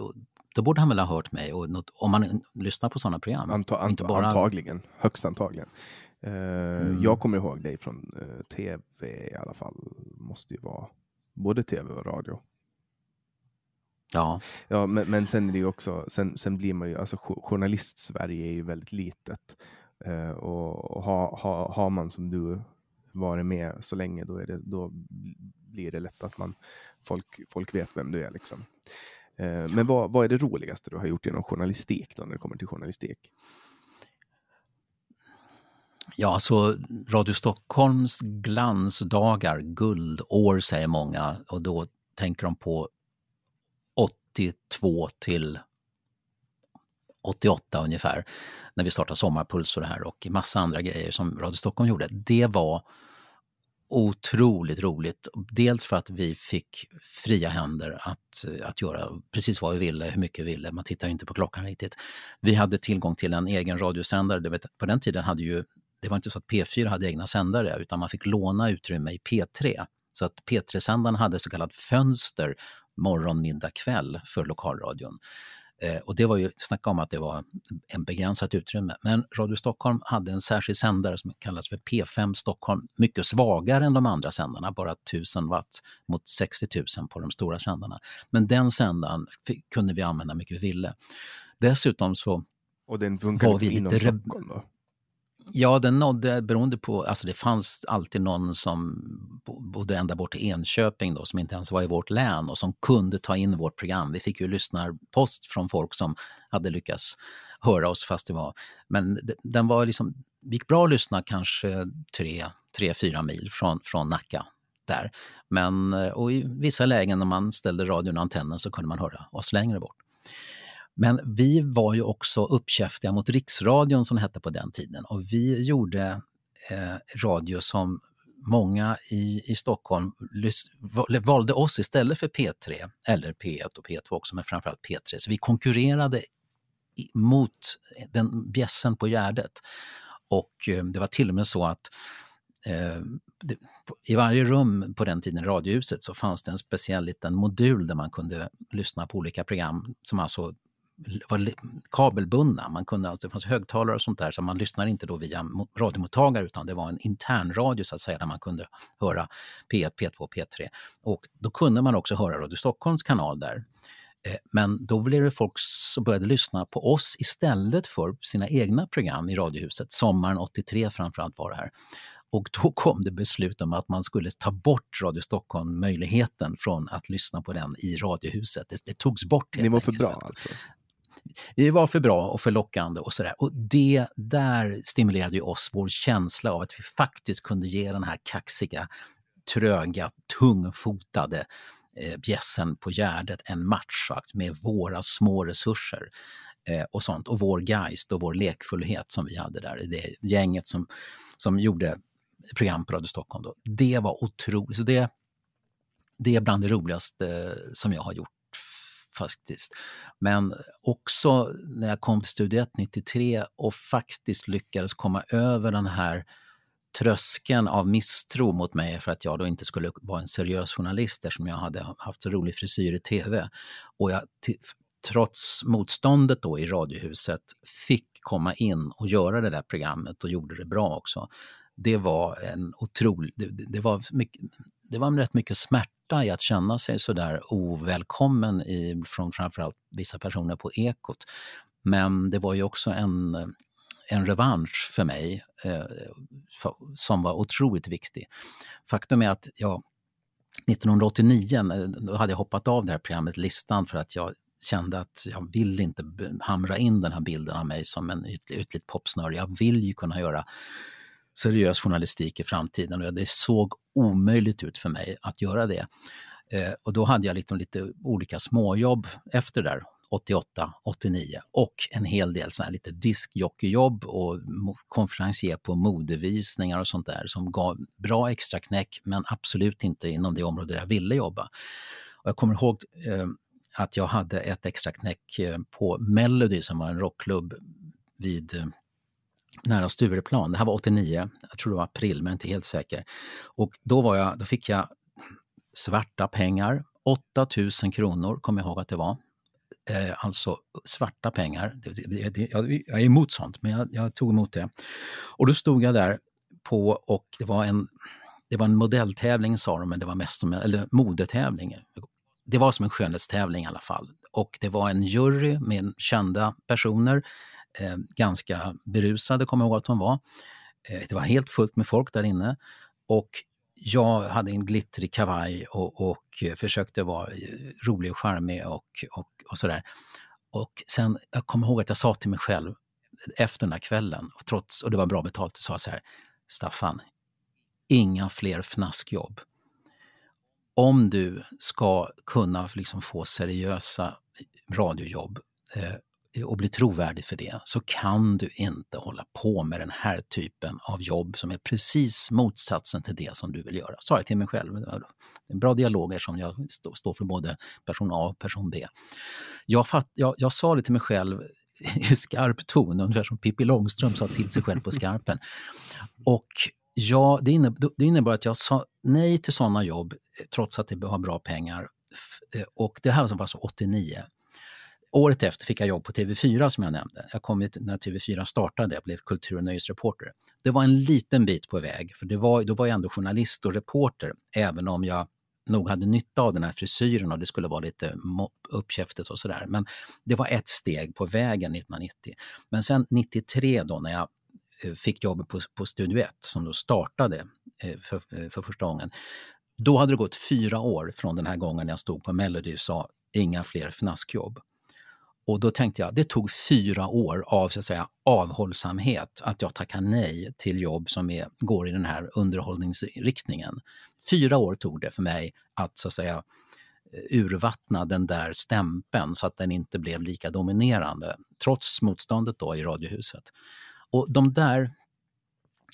då borde han väl ha hört mig, och något, om man lyssnar på sådana program. Anta, anta, bara... Antagligen, högst antagligen. Uh, mm. Jag kommer ihåg dig från uh, tv i alla fall. Måste ju vara både tv och radio. Ja, ja men, men sen är det ju också, sen, sen blir man ju, alltså journalist-Sverige är ju väldigt litet. Uh, och, har ha, ha man som du varit med så länge, då, är det, då blir det lätt att man, folk, folk vet vem du är. Liksom. Uh, men vad, vad är det roligaste du har gjort inom journalistik då, när det kommer till journalistik? Ja, alltså Radio Stockholms glansdagar, guldår säger många och då tänker de på 82 till 88 ungefär, när vi startade Sommarpuls och det här och massa andra grejer som Radio Stockholm gjorde. Det var otroligt roligt. Dels för att vi fick fria händer att, att göra precis vad vi ville, hur mycket vi ville. Man tittar inte på klockan riktigt. Vi hade tillgång till en egen radiosändare. Du vet, på den tiden hade ju, det var inte så att P4 hade egna sändare utan man fick låna utrymme i P3. Så att P3-sändaren hade så kallat fönster morgon, middag, kväll för lokalradion. Eh, och det var ju, snacka om att det var en begränsat utrymme. Men Radio Stockholm hade en särskild sändare som kallas för P5 Stockholm, mycket svagare än de andra sändarna, bara 1000 watt mot 60 000 på de stora sändarna. Men den sändaren kunde vi använda mycket vi ville. Dessutom så och den funkar var vi lite inom Stockholm då? Ja, den nådde, beroende på, alltså det fanns alltid någon som bodde ända bort till Enköping då, som inte ens var i vårt län och som kunde ta in vårt program. Vi fick ju lyssnarpost från folk som hade lyckats höra oss fast det var, men den var liksom, det gick bra att lyssna kanske tre, tre fyra mil från, från Nacka där. Men eh, och i vissa lägen när man ställde radion och antennen så kunde man höra oss längre bort. Men vi var ju också uppkäftiga mot Riksradion som hette på den tiden och vi gjorde eh, radio som många i, i Stockholm valde oss istället för P3 eller P1 och P2 också, men framförallt P3. Så vi konkurrerade mot den bjässen på Gärdet. Och eh, det var till och med så att eh, det, i varje rum på den tiden, Radiohuset, så fanns det en speciell liten modul där man kunde lyssna på olika program som alltså var kabelbundna. Man kunde, alltså, det fanns högtalare och sånt där, så man lyssnade inte då via radiomottagare utan det var en intern radio så att säga, där man kunde höra P1, P2, P3. Och då kunde man också höra Radio Stockholms kanal där. Eh, men då blev det folk som började lyssna på oss istället för sina egna program i Radiohuset. Sommaren 83 framförallt var det här. Och då kom det beslut om att man skulle ta bort Radio Stockholm möjligheten från att lyssna på den i Radiohuset. Det, det togs bort. Ni var för bra alltså? Vi var för bra och för lockande och sådär. Och det där stimulerade ju oss, vår känsla av att vi faktiskt kunde ge den här kaxiga, tröga, tungfotade eh, bjässen på Gärdet en match med våra små resurser eh, och sånt. Och vår geist och vår lekfullhet som vi hade där, det gänget som, som gjorde program på Radio Stockholm. Då. Det var otroligt. Så det, det är bland det roligaste som jag har gjort faktiskt. Men också när jag kom till Studio 1 93 och faktiskt lyckades komma över den här tröskeln av misstro mot mig för att jag då inte skulle vara en seriös journalist eftersom jag hade haft så rolig frisyr i TV. Och jag, trots motståndet då i Radiohuset, fick komma in och göra det där programmet och gjorde det bra också. Det var en otrolig, det, det var mycket, det var rätt mycket smärta i att känna sig sådär ovälkommen i, från framförallt vissa personer på Ekot. Men det var ju också en, en revansch för mig eh, för, som var otroligt viktig. Faktum är att jag 1989 eh, då hade jag hoppat av det här programmet Listan för att jag kände att jag vill inte hamra in den här bilden av mig som en ytligt popsnöre. Jag vill ju kunna göra seriös journalistik i framtiden och det såg omöjligt ut för mig att göra det. Eh, och då hade jag liksom lite olika småjobb efter det där, 88, 89 och en hel del sådana här lite diskjockeyjobb och konferencier på modevisningar och sånt där som gav bra extra knäck men absolut inte inom det område jag ville jobba. Och jag kommer ihåg eh, att jag hade ett extra knäck eh, på Melody som var en rockklubb vid eh, nära Stureplan. Det här var 89, jag tror det var april men inte helt säker. Och då, var jag, då fick jag svarta pengar, 8000 kronor kommer jag ihåg att det var. Eh, alltså svarta pengar. Det, det, jag, jag är emot sånt, men jag, jag, tog emot det. Och då stod jag där på och det var en, det var en modelltävling sa de, men det var mest som, eller modetävling. Det var som en skönhetstävling i alla fall. Och det var en jury med kända personer eh, ganska berusade, kommer jag ihåg att hon var. Eh, det var helt fullt med folk där inne. Och jag hade en glittrig kavaj och, och eh, försökte vara eh, rolig och charmig och, och, och sådär. Och sen, jag kommer ihåg att jag sa till mig själv efter den här kvällen, och, trots, och det var bra betalt, jag sa så här, Staffan, inga fler fnaskjobb. Om du ska kunna liksom få seriösa radiojobb eh, Eh, och bli trovärdig för det så kan du inte hålla på med den här typen av jobb som är precis motsatsen till det som du vill göra. Sa jag till mig själv. Det är en bra dialog som jag står för både person A och person B. Jag, fatt, jag, jag sa det till mig själv i skarp ton, ungefär som Pippi Långstrump sa till sig själv på skarpen. Och ja, det, innebar, det innebar att jag sa nej till sådana jobb eh, trots att det var bra pengar. Eh, och det här var alltså 89. Året efter fick jag jobb på TV4 som jag nämnde. Jag kom hit när TV4 startade, jag blev kultur och nöjesreporter. Det var en liten bit på väg, för det var, då var jag ändå journalist och reporter, även om jag nog hade nytta av den här frisyren och det skulle vara lite uppkäftigt och sådär. Men det var ett steg på vägen 1990. Men sen 93 då när jag eh, fick jobbet på, på Studio 1 som då startade eh, för, eh, för första gången. Då hade det gått fyra år från den här gången jag stod på Melody och sa inga fler fnaskjobb. Och då tänkte jag, det tog fyra år av så att säga, avhållsamhet att jag tackar nej till jobb som är, går i den här underhållningsriktningen. Fyra år tog det för mig att så att säga eh, urvattna den där stämpeln så att den inte blev lika dominerande, trots motståndet då i Radiohuset. Och de där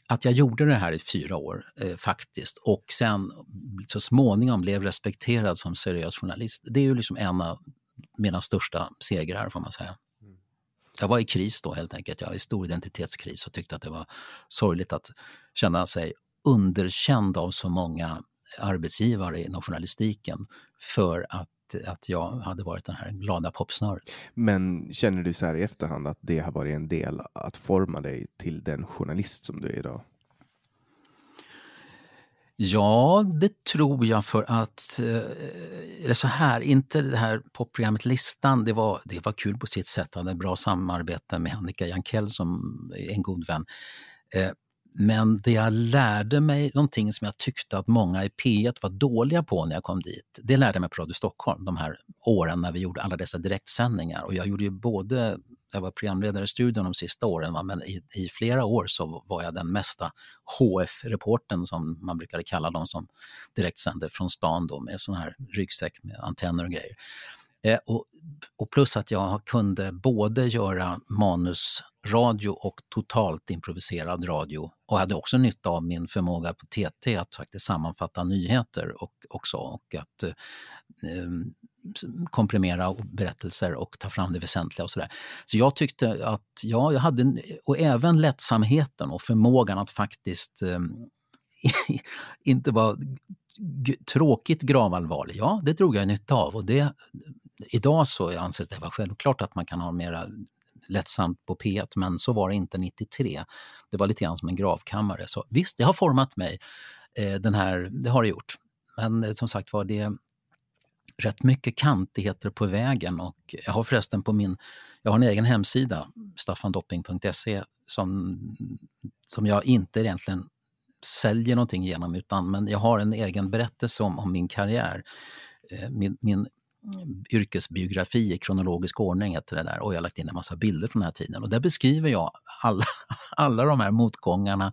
att jag gjorde det här i fyra år eh, faktiskt och sen så småningom blev respekterad som seriös journalist. Det är ju liksom en av mina största segrar får man säga. Mm. Jag var i kris då helt enkelt. Jag var i stor identitetskris och tyckte att det var sorgligt att känna sig underkänd av så många arbetsgivare inom journalistiken för att att jag hade varit den här glada popsnöret. Men känner du så här i efterhand att det har varit en del att forma dig till den journalist som du är idag? Ja, det tror jag för att, eh, eller så här, inte det här popprogrammet Listan, det var, det var kul på sitt sätt. Jag hade bra samarbete med Annika Jankell som är en god vän. Eh, men det jag lärde mig, någonting som jag tyckte att många i P1 var dåliga på när jag kom dit, det lärde jag mig på Radio Stockholm de här åren när vi gjorde alla dessa direktsändningar. Och jag gjorde ju både jag var programledare i studion de sista åren, va? men i, i, flera år så var jag den mesta HF-reporten som man brukade kalla dem som direktsände från stan då med sån här ryggsäck med antenner och grejer. Eh, och, och, plus att jag kunde både göra manus radio och totalt improviserad radio och hade också nytta av min förmåga på TT att faktiskt sammanfatta nyheter och, också och att eh, eh komprimera berättelser och ta fram det väsentliga och sådär. Så jag tyckte att, ja, jag hade, och även lättsamheten och förmågan att faktiskt eh, inte vara tråkigt gravallvarlig. Ja, det drog jag nytta av och det, idag så anses det vara självklart att man kan ha mera lättsamt på P1, men så var det inte 93. Det var lite grann som en gravkammare. Så visst, det har format mig. Eh, den här, det har det gjort. Men eh, som sagt var, det är rätt mycket kantigheter på vägen och jag har förresten på min, jag har en egen hemsida, staffandopping.se, som, som jag inte egentligen säljer någonting genom utan men jag har en egen berättelse om, om min karriär. Eh, min, min Mm, yrkesbiografi i kronologisk ordning heter det där och jag har lagt in en massa bilder från den här tiden och där beskriver jag alla, alla de här motgångarna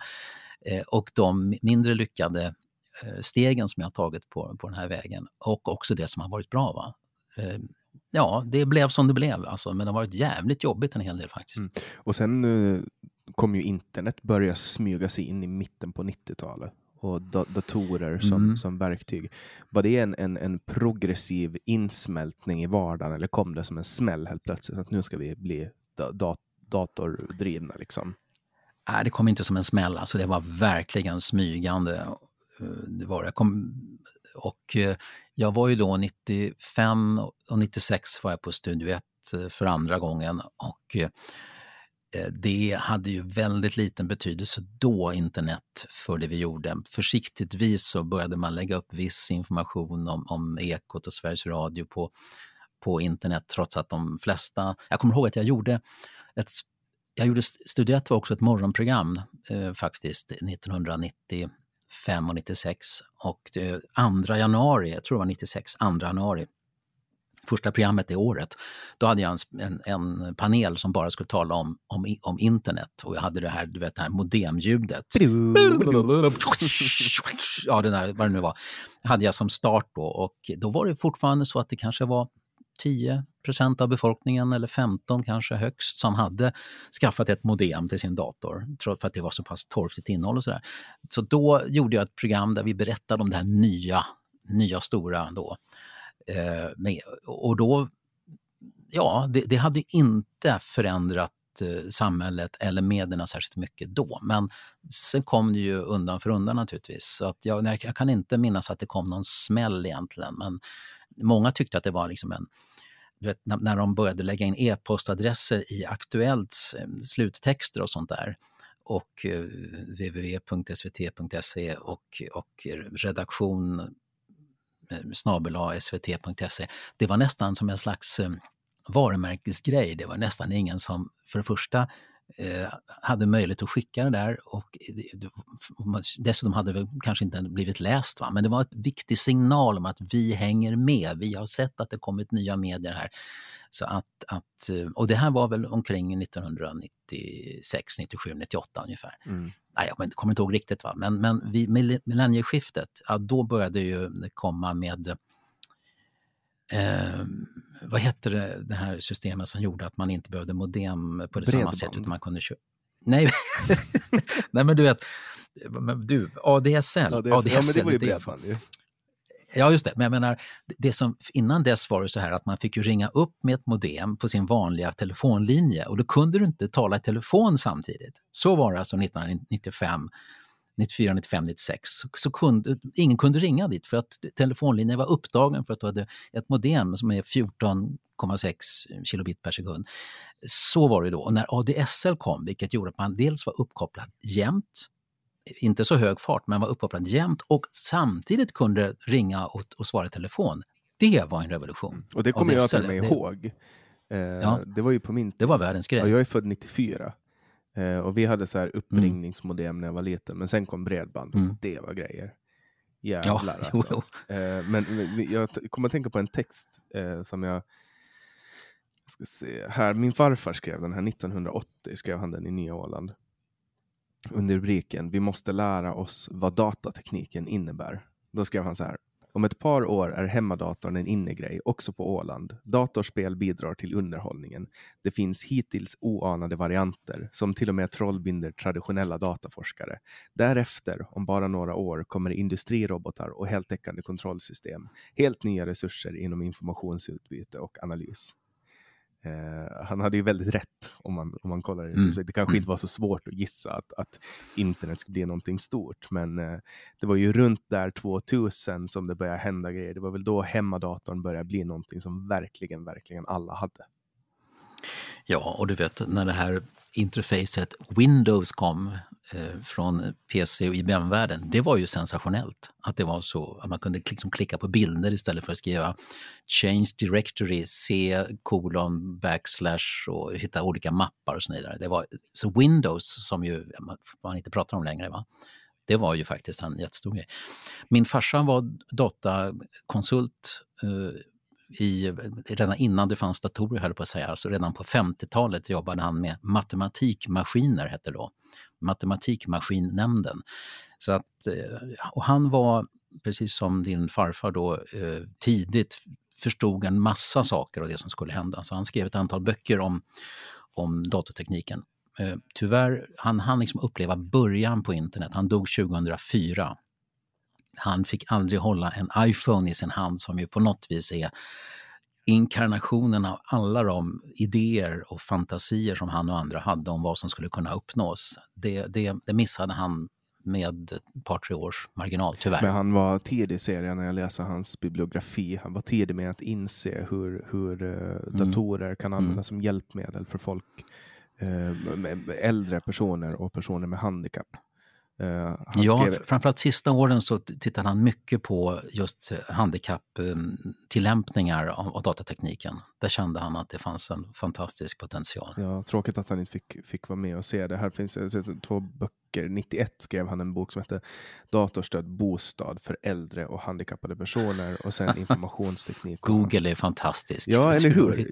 eh, och de mindre lyckade eh, stegen som jag har tagit på, på den här vägen och också det som har varit bra. Va? Eh, ja, det blev som det blev alltså, men det har varit jävligt jobbigt en hel del faktiskt. Mm. Och sen kom ju internet börja smyga sig in i mitten på 90-talet och datorer som, mm. som verktyg. Var det en, en, en, progressiv insmältning i vardagen eller kom det som en smäll helt plötsligt? Att nu ska vi bli da datordrivna liksom? Nej, det kom inte som en smäll. Alltså, det var verkligen smygande. Eh, det var, jag kom, och eh, jag var ju då 95 och 96 var jag på Studio 1 eh, för andra gången. Och Eh, det hade ju väldigt liten betydelse då, internet, för det vi gjorde. Försiktigtvis så började man lägga upp viss information om, om Ekot och Sveriges Radio på, på internet trots att de flesta... Jag kommer ihåg att jag gjorde ett jag gjorde Studio 1 var också ett morgonprogram eh, faktiskt 1995 och 96 och eh, 2 januari, jag tror det var 96, 2 januari första programmet det året, då hade jag en, en, panel som bara skulle tala om, om, om internet och jag hade det här, du vet, det här modemljudet. Ja, det där, vad det nu var, hade jag som start då och då var det fortfarande så att det kanske var 10% av befolkningen eller 15 kanske högst som hade skaffat ett modem till sin dator för att det var så pass torftigt innehåll och sådär. Så då gjorde jag ett program där vi berättade om det här nya, nya stora då. Eh, med, och då, ja, det, det hade inte förändrat eh, samhället eller medierna särskilt mycket då. Men sen kom det ju undan för undan naturligtvis. Så att jag, jag kan inte minnas att det kom någon smäll egentligen. Men många tyckte att det var liksom en vet, när, de började lägga in e-postadresser i Aktuellts eh, sluttexter och sånt där och eh, www.svt.se och, och redaktion Eh, snabel svt.se. Det var nästan som en slags eh, varumärkesgrej. Det var nästan ingen som för det första hade möjlighet att skicka det där och dessutom hade det kanske inte blivit läst. Va? Men det var en viktig signal om att vi hänger med. Vi har sett att det kommit nya medier här. Så att, att, och det här var väl omkring 1996, 97, 98 ungefär. Mm. Nej, jag kommer inte ihåg riktigt, va? men, men vid millennieskiftet, ja, då började ju det komma med eh, vad hette det, det här systemet som gjorde att man inte behövde modem på det samma sätt utan man kunde köra Nej, Nej men du vet, du, ADSL. ADSL, ADSL ja, men det var ju bredband ju. Ja, just det. Men jag menar, det som, innan dess var det så här att man fick ju ringa upp med ett modem på sin vanliga telefonlinje och då kunde du inte tala i telefon samtidigt. Så var det alltså 1995 94, 95, 96 så, så kunde ingen kunde ringa dit för att telefonlinjen var upptagen för att du hade ett modem som är 14,6 kilobit per sekund. Så var det då. Och när ADSL kom, vilket gjorde att man dels var uppkopplad jämt inte så hög fart, men var uppkopplad jämt och samtidigt kunde ringa och, och svara i telefon. Det var en revolution. Och det kommer jag till mig ihåg. Eh, ja, det var ju på min tid. Det var världens grej. jag är född 94. Eh, och vi hade så här uppringningsmodem mm. när jag var liten, men sen kom bredband. Mm. Det var grejer. Jävlar ja, alltså. Eh, men jag kommer att tänka på en text eh, som jag ska se här. Min farfar skrev den här 1980, skrev han den i Nya Åland under rubriken Vi måste lära oss vad datatekniken innebär. Då skrev han så här. Om ett par år är hemmadatorn en innegrej också på Åland. Datorspel bidrar till underhållningen. Det finns hittills oanade varianter som till och med trollbinder traditionella dataforskare. Därefter, om bara några år, kommer industrirobotar och heltäckande kontrollsystem. Helt nya resurser inom informationsutbyte och analys. Eh, han hade ju väldigt rätt om man, om man kollar. Mm. Det kanske mm. inte var så svårt att gissa att, att internet skulle bli någonting stort, men eh, det var ju runt där 2000 som det började hända grejer. Det var väl då hemmadatorn började bli någonting som verkligen, verkligen alla hade. Ja, och du vet när det här interfacet Windows kom eh, från PC och IBM-världen, det var ju sensationellt. Att det var så att man kunde liksom klicka på bilder istället för att skriva change directory, c kolon backslash och hitta olika mappar och så vidare. Det var, så Windows, som ju man inte pratar om längre, va? det var ju faktiskt en jättestor grej. Min farsa var datakonsult eh, i, redan innan det fanns datorer, höll på att säga, alltså redan på 50-talet jobbade han med matematikmaskiner, hette det då, Matematikmaskinnämnden. Så att, eh, och han var, precis som din farfar då, eh, tidigt förstod en massa saker av det som skulle hända. Så han skrev ett antal böcker om, om datortekniken. Eh, tyvärr, han hann liksom uppleva början på internet. Han dog 2004 han fick aldrig hålla en iPhone i sin hand som ju på något vis är inkarnationen av alla de idéer och fantasier som han och andra hade om vad som skulle kunna uppnås. Det, det, det missade han med ett par, tre års marginal, tyvärr. Men han var tidig, ser jag när jag läser hans bibliografi. Han var tidig med att inse hur, hur uh, datorer mm. kan användas mm. som hjälpmedel för folk, uh, äldre personer och personer med handikapp. Uh, ja, skrev... framförallt sista åren så tittade han mycket på just handikapptillämpningar av, av datatekniken. Där kände han att det fanns en fantastisk potential. Ja, tråkigt att han inte fick, fick vara med och se det. Här finns två böcker böcker. 91 skrev han en bok som hette Datorstöd bostad för äldre och handikappade personer och sen informationsteknik. Google är fantastisk. Ja, eller hur?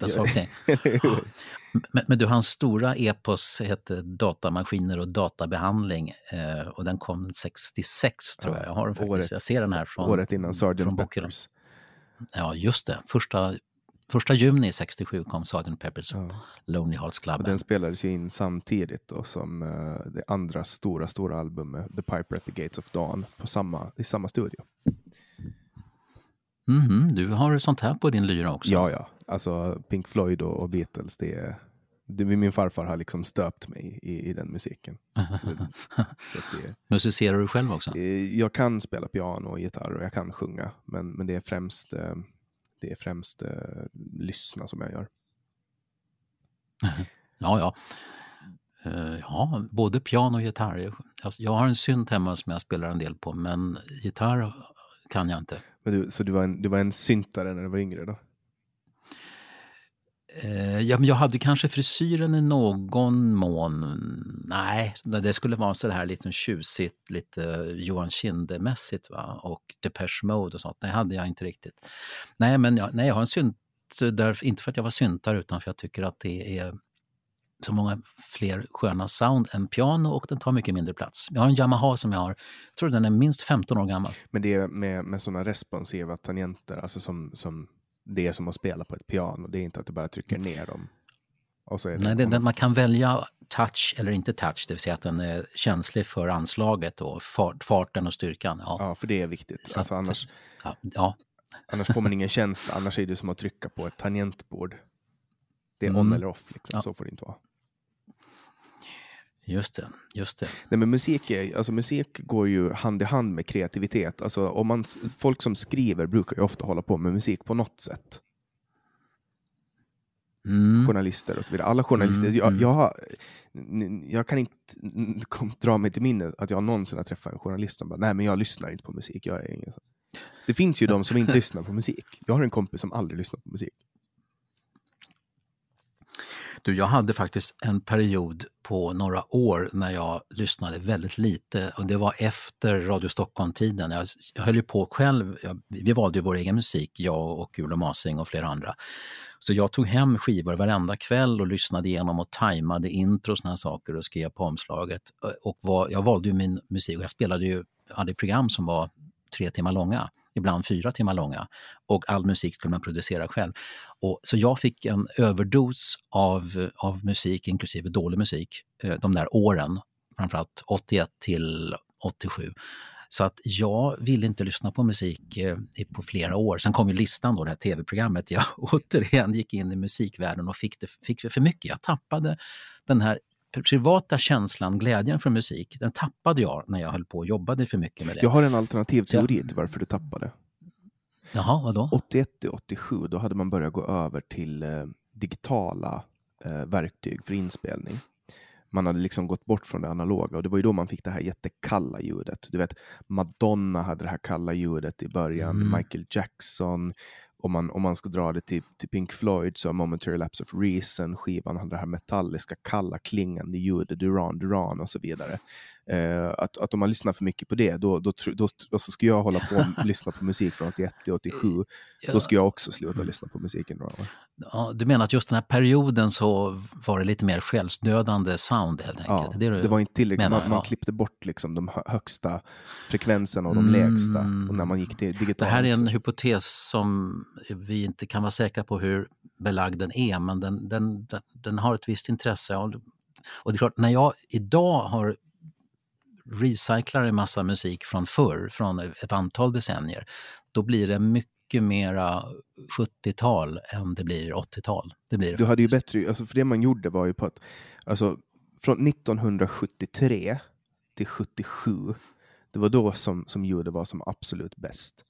Men, men, du, hans stora epos hette Datamaskiner och databehandling eh, och den kom 66 tror jag. Jag, har den faktiskt. Året, jag ser den här från Året innan Sgt. Peppers. Ja, just det. Första Första juni 67 kom Sgt. Peppers ja. Lonely Hearts Club. Och den spelades ju in samtidigt då som uh, det andra stora, stora albumet The Piper at the Gates of Dawn på samma, i samma studio. Mm. Du har sånt här på din lyra också? Ja, ja. Alltså Pink Floyd och, Beatles, det är det, min farfar har liksom stöpt mig i, i den musiken. det, Musicerar du själv också? Eh, jag kan spela piano och gitarr och jag kan sjunga, men, men det är främst eh, det är främst eh, lyssna som jag gör. Ja, ja. Uh, ja, både piano och gitarr. Jag, jag har en synt hemma som jag spelar en del på, men gitarr kan jag inte. Men du, så du var, en, du var en syntare när du var yngre då? Eh, ja, men jag hade kanske frisyren i någon mån. Nej, det skulle vara så här lite tjusigt, lite Johan Kinde-mässigt va? och Depeche Mode och sånt. Det hade jag inte riktigt. Nej, men jag, nej, jag har en synt, där, inte för att jag var syntare utan för att jag tycker att det är så många fler sköna sound än piano och den tar mycket mindre plats. Jag har en Yamaha som jag har, jag tror den är minst 15 år gammal. Men det är med, med sådana responsiva tangenter, alltså som, som det är som att spela på ett piano. Det är inte att du bara trycker ner dem. Så det, Nej, det, man kan välja touch eller inte touch, det vill säga att den är känslig för anslaget och fart, farten och styrkan. Ja, ja för det är viktigt. alltså, annars, ja, ja. annars får man ingen känsla, annars är det som att trycka på ett tangentbord. Det är mm. on eller off, liksom. så får det inte vara. Just det, just det. Nej, men musik, är, alltså musik går ju hand i hand med kreativitet. Alltså, om man, folk som skriver brukar ju ofta hålla på med musik på något sätt. Mm. Journalister och så vidare. Alla journalister. Mm, jag, mm. jag, jag, kan inte dra mig till minnet att jag någonsin har träffat en journalist som bara, nej men jag lyssnar inte på musik. Jag är ingen... Det finns ju de som inte lyssnar på musik. Jag har en kompis som aldrig lyssnar på musik. Du, jag hade faktiskt en period på några år när jag lyssnade väldigt lite och det var efter Radio Stockholm-tiden. Jag, jag höll ju på själv, jag, vi valde ju vår egen musik, jag och Ulo Masing och flera andra. Så jag tog hem skivor varenda kväll och lyssnade igenom och tajmade intro och såna saker och skrev på omslaget. Och var, jag valde ju min musik och jag spelade ju, hade program som var tre timmar långa ibland fyra timmar långa. Och all musik skulle man producera själv. Och, så jag fick en överdos av, av musik, inklusive dålig musik, eh, de där åren, framförallt 81 till 87. Så att jag ville inte lyssna på musik eh, på flera år. Sen kom ju listan då, det här tv-programmet. Jag återigen gick in i musikvärlden och fick det, fick för mycket. Jag tappade den här privata känslan, glädjen för musik, den tappade jag när jag höll på och jobbade för mycket med det. Jag har en alternativ teori till varför du tappade. Jaha, vadå? 81 till 87, då hade man börjat gå över till eh, digitala eh, verktyg för inspelning. Man hade liksom gått bort från det analoga och det var ju då man fick det här jättekalla ljudet. Du vet, Madonna hade det här kalla ljudet i början, mm. Michael Jackson, om man, om man ska dra det till, till Pink Floyd så har Momentary Lapse of Reason, skivan har det här metalliska, kalla, klingande ljudet, Duran Duran och så vidare. Eh, att, att om man lyssnar för mycket på det, då, då, då, då ska jag hålla på och lyssna på musik från 81 till 87. Då ska jag också sluta lyssna på musiken. Då. Ja, du menar att just den här perioden så var det lite mer själsdödande sound helt enkelt? Ja, det, det var inte tillräckligt. Man, man, klippte bort liksom de högsta frekvenserna och de mm. lägsta. Och när man gick till digital Det här är en hypotes som vi inte kan vara säkra på hur belagd den är, men den, den, den, den har ett visst intresse. Och det är klart, när jag idag har recyclar en massa musik från förr, från ett antal decennier, då blir det mycket mera 70-tal än det blir 80-tal. Det blir du hade ju bättre, alltså för det man gjorde var ju på att, alltså från 1973 till 77, det var då som, som ljudet var som absolut bäst.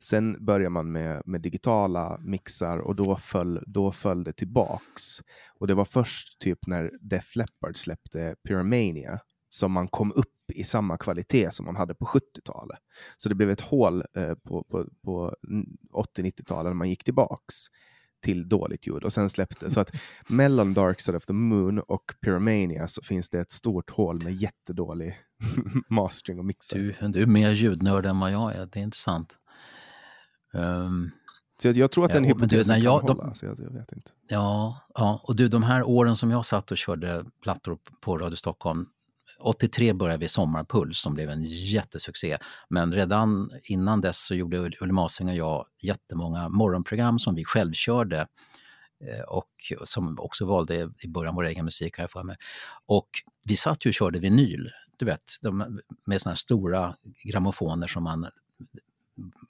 Sen börjar man med, med digitala mixar och då föll, då föll det tillbaks. Och det var först typ när Def Leppard släppte Pyromania som man kom upp i samma kvalitet som man hade på 70-talet. Så det blev ett hål eh, på, på, på 80-90-talet när man gick tillbaks till dåligt ljud och sen släppte. Så att mellan Dark Side of the Moon och Pyromania så finns det ett stort hål med jättedålig mastering och mixer. Du, du är mer ljudnörd än vad jag är, det är intressant. Um, så jag, jag, tror att den ja, hypotesen kan jag, hålla. så jag, jag, vet inte. Ja, ja, och du, de här åren som jag satt och körde plattor på Radio Stockholm, 83 började vi Sommarpuls som blev en jättesuccé. Men redan innan dess så gjorde Ulle Masing och jag jättemånga morgonprogram som vi självkörde eh, och som också valde i början vår egen musik, har jag för mig. Och vi satt ju och körde vinyl, du vet, med sådana här stora grammofoner som man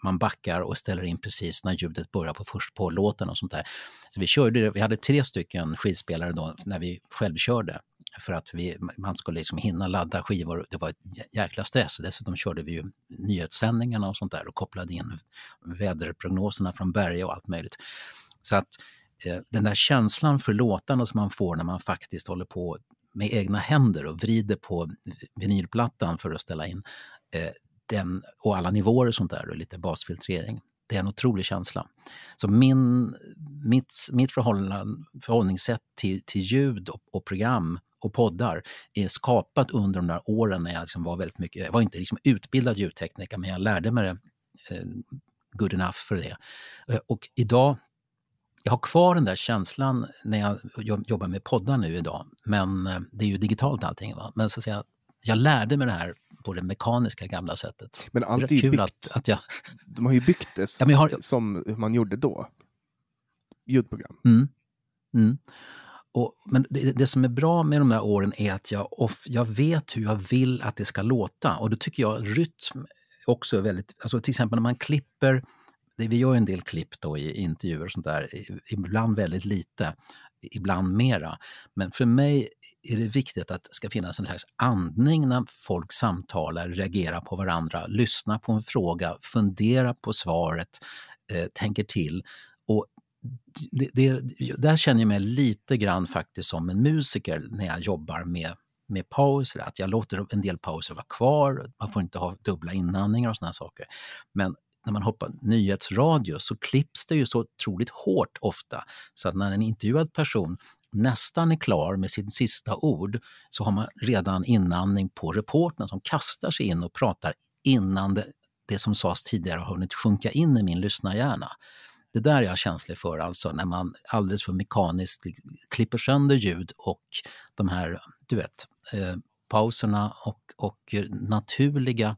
man backar och ställer in precis när ljudet börjar på först på låten och sånt där. Så vi, körde, vi hade tre stycken skivspelare då när vi självkörde för att vi, man skulle liksom hinna ladda skivor. Det var ett jäkla stress. Dessutom körde vi ju nyhetssändningarna och sånt där och kopplade in väderprognoserna från Berga och allt möjligt. Så att eh, den där känslan för låtarna som man får när man faktiskt håller på med egna händer och vrider på vinylplattan för att ställa in eh, den och alla nivåer och sånt där och lite basfiltrering. Det är en otrolig känsla. Så min, mitt, mitt förhållningssätt till, till ljud och, och program och poddar är skapat under de där åren när jag liksom var väldigt mycket, jag var inte liksom utbildad ljudtekniker men jag lärde mig det eh, good enough för det. Eh, och idag, jag har kvar den där känslan när jag jobbar med poddar nu idag, men eh, det är ju digitalt allting. Va? Men så att säga, jag lärde mig det här på det mekaniska gamla sättet. Men allt är, är kul byggt, att, att jag... De har ju byggt det ja, har... som man gjorde då. Ljudprogram. Mm. Mm. Och, men det, det, som är bra med de där åren är att jag, off, jag vet hur jag vill att det ska låta och då tycker jag rytm också är väldigt, alltså till exempel när man klipper, vi gör en del klipp då i intervjuer och sånt där, ibland väldigt lite, ibland mera. Men för mig är det viktigt att det ska finnas en slags andning när folk samtalar, reagerar på varandra, lyssnar på en fråga, funderar på svaret, eh, tänker till. Och det, det, där känner jag mig lite grann faktiskt som en musiker när jag jobbar med, med pauser. Att jag låter en del pauser vara kvar, man får inte ha dubbla inandningar och sådana saker. Men när man hoppar nyhetsradio så klipps det ju så otroligt hårt ofta. Så att när en intervjuad person nästan är klar med sin sista ord så har man redan inandning på reportern som kastar sig in och pratar innan det, det som sades tidigare har hunnit sjunka in i min lyssnarhjärna. Det där är jag känslig för, alltså när man alldeles för mekaniskt klipper sönder ljud och de här, du vet, eh, pauserna och, och eh, naturliga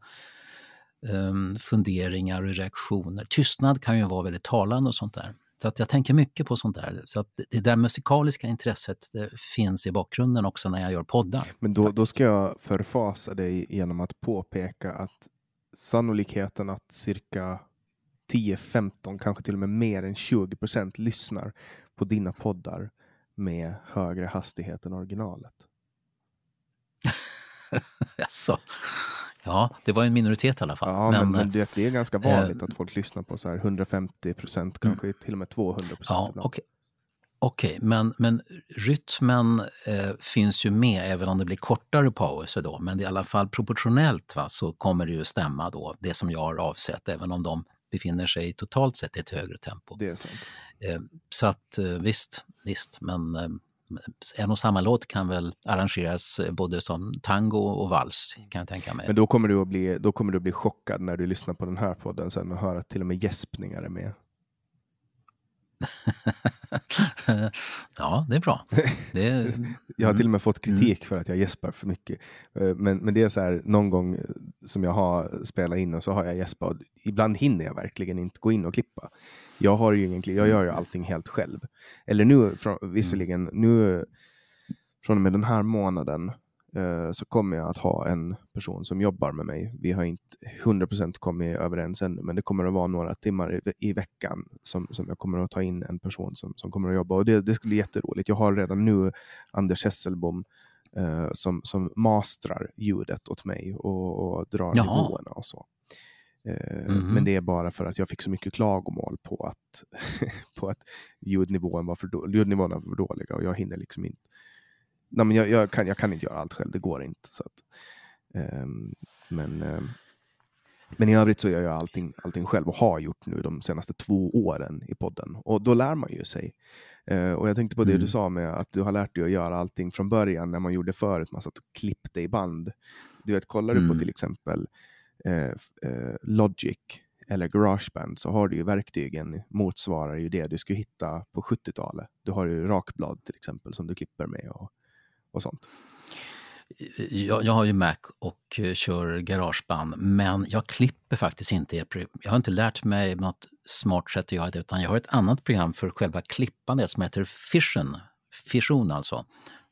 funderingar och reaktioner. Tystnad kan ju vara väldigt talande och sånt där. Så att jag tänker mycket på sånt där. Så att det där musikaliska intresset finns i bakgrunden också när jag gör poddar. Men då, då ska jag förfasa dig genom att påpeka att sannolikheten att cirka 10-15, kanske till och med mer än 20 procent lyssnar på dina poddar med högre hastighet än originalet. Jaså? Ja, det var en minoritet i alla fall. Ja, men, men, men det, är ganska vanligt äh, att folk lyssnar på så här 150 procent, kanske mm. till och med 200 procent. Ja, Okej, okay, men, men rytmen eh, finns ju med även om det blir kortare pauser då, men i alla fall proportionellt va, så kommer det ju stämma då, det som jag har avsett, även om de befinner sig totalt sett i ett högre tempo. Det är sant. Eh, så att eh, visst, visst, men eh, en och samma låt kan väl arrangeras eh, både som tango och vals kan jag tänka mig. Men då kommer du att bli, då kommer du att bli chockad när du lyssnar på den här podden sen och höra att till och med gäspningar är med. ja, det är bra. Det är, jag har till och med fått mm. kritik mm. för att jag gäspar för mycket. Men, men det är så här någon gång som jag har spelat in och så har jag gäspat. Ibland hinner jag verkligen inte gå in och klippa jag har ju egentligen, jag gör ju allting helt själv. Eller nu, från, visserligen, nu från och med den här månaden eh, så kommer jag att ha en person som jobbar med mig. Vi har inte 100% kommit överens ännu, men det kommer att vara några timmar i, i veckan som, som jag kommer att ta in en person som, som kommer att jobba. Och det, det ska bli jätteroligt. Jag har redan nu Anders Hesselbom eh, som, som mastrar ljudet åt mig och, och drar Jaha. nivåerna och så. Mm. Men det är bara för att jag fick så mycket klagomål på att, på att ljudnivån var för ljudnivåerna var för dåliga och jag hinner liksom inte. Nej, men jag, jag, kan, jag kan inte göra allt själv, det går inte. Så att, um, men, um, men i övrigt så gör jag allting, allting själv och har gjort nu de senaste två åren i podden. Och då lär man ju sig. Uh, och jag tänkte på det mm. du sa med att du har lärt dig att göra allting från början när man gjorde förut, man satt och klippte i band. Du vet, kollar du mm. på till exempel Eh, eh, Logic eller Garageband så har du ju verktygen motsvarar ju det du skulle hitta på 70-talet. Du har ju rakblad till exempel som du klipper med och, och sånt. Jag, jag, har ju Mac och eh, kör Garageband, men jag klipper faktiskt inte. Jag har inte lärt mig något smart sätt att göra det, utan jag har ett annat program för själva klippandet som heter Fission. Fission alltså.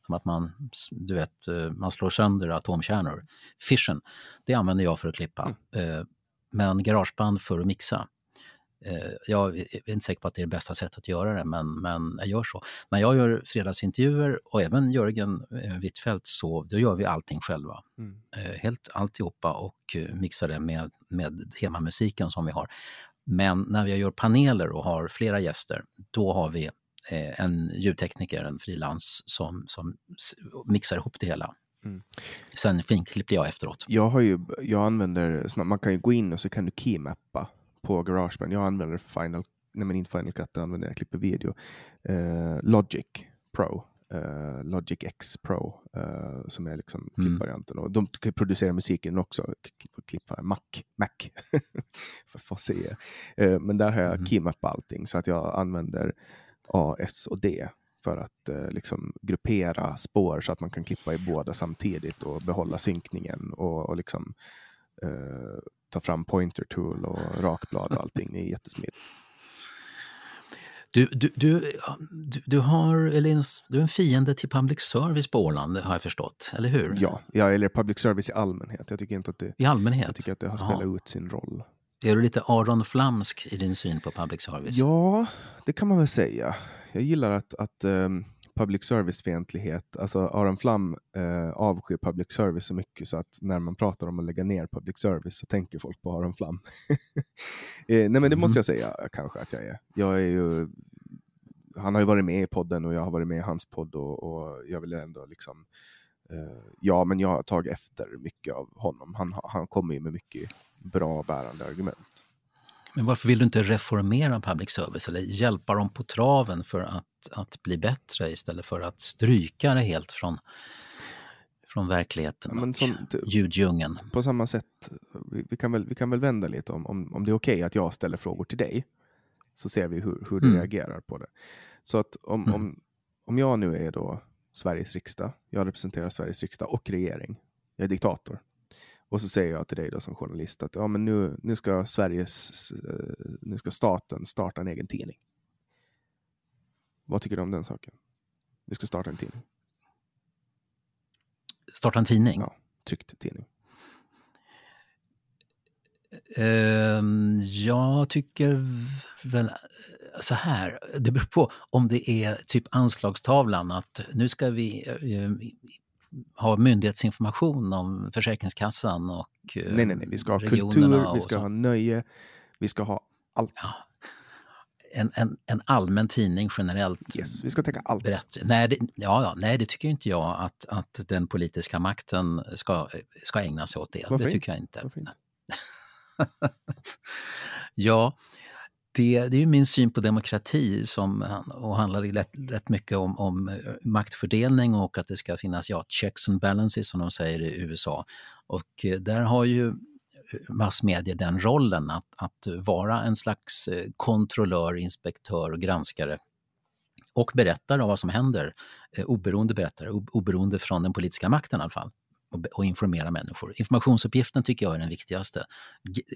Som att man, du vet, eh, man slår sönder atomkärnor. Fission, det använder jag för att klippa. Mm. Eh, men garageband för att mixa. Eh, jag är inte säker på att det är det bästa sättet att göra det, men, men jag gör så. När jag gör fredagsintervjuer och även Jörgen Wittfeldt så då gör vi allting själva. Mm. Helt alltihopa och mixar det med, med temamusiken som vi har. Men när vi gör paneler och har flera gäster, då har vi Eh, en ljudtekniker, en frilans, som, som mixar ihop det hela. Mm. Sen finklipper jag efteråt. Jag, har ju, jag använder, man kan ju gå in och så kan du keymappa på Garageband. Jag använder Final, nej men inte Final Cut, jag använder jag klipper video. Eh, Logic Pro, eh, Logic X Pro, eh, som är liksom mm. klippvarianten. Och de producerar musiken också, klippa Mac, Mac. för att se. Eh, men där har jag mm. keymappat allting så att jag använder A, S och D för att eh, liksom gruppera spår så att man kan klippa i båda samtidigt och behålla synkningen och, och liksom eh, ta fram pointer tool och rakblad och allting. Det är jättesmidigt. Du, du, du, du, har, eller du är en fiende till public service på Åland, har jag förstått, eller hur? Ja, ja eller public service i allmänhet. Jag tycker inte att det, I allmänhet? Jag tycker att det har spelat Aha. ut sin roll. Är du lite Aron Flamsk i din syn på public service? Ja, det kan man väl säga. Jag gillar att, att um, public service-fientlighet, alltså Aron Flam uh, avskyr public service så mycket så att när man pratar om att lägga ner public service så tänker folk på Aron Flam. eh, nej men det mm. måste jag säga kanske att jag är. Jag är ju, han har ju varit med i podden och jag har varit med i hans podd och, och jag vill ändå liksom uh, Ja, men jag har tagit efter mycket av honom. Han, han kommer ju med mycket bra bärande argument. Men varför vill du inte reformera public service eller hjälpa dem på traven för att, att bli bättre istället för att stryka det helt från, från verkligheten ja, och som, ljuddjungeln? På samma sätt, vi, vi, kan väl, vi kan väl vända lite om, om, om det är okej okay att jag ställer frågor till dig. Så ser vi hur, hur du mm. reagerar på det. Så att om, mm. om, om jag nu är då Sveriges riksdag, jag representerar Sveriges riksdag och regering, jag är diktator Och så säger jag till dig då som journalist att ja, men nu, nu ska Sveriges, eh, nu ska staten starta en egen tidning. Vad tycker du om den saken? Vi ska starta en tidning. Starta en tidning? Ja, tryckt tidning. Um, jag tycker väl så här, det beror på om det är typ anslagstavlan att nu ska vi uh, ha myndighetsinformation om Försäkringskassan och uh, Nej, nej, nej, vi ska ha kultur, vi ska ha nöje, vi ska ha allt. Ja. En, en, en, allmän tidning generellt. Yes, vi ska täcka allt. Berätt. Nej, det, ja, ja, nej, det tycker inte jag att, att den politiska makten ska, ska ägna sig åt det. Varför det tycker inte? jag inte. ja, det, det är ju min syn på demokrati som och handlar rätt, rätt mycket om, om, eh, maktfördelning och att det ska finnas ja, checks and balances som de säger i USA. Och eh, där har ju eh, massmedia den rollen att, att vara en slags kontrollör, inspektör och granskare och berättare av vad som händer, oberoende berättare, oberoende från den politiska makten i alla fall och, informera människor. Informationsuppgiften tycker jag är den viktigaste.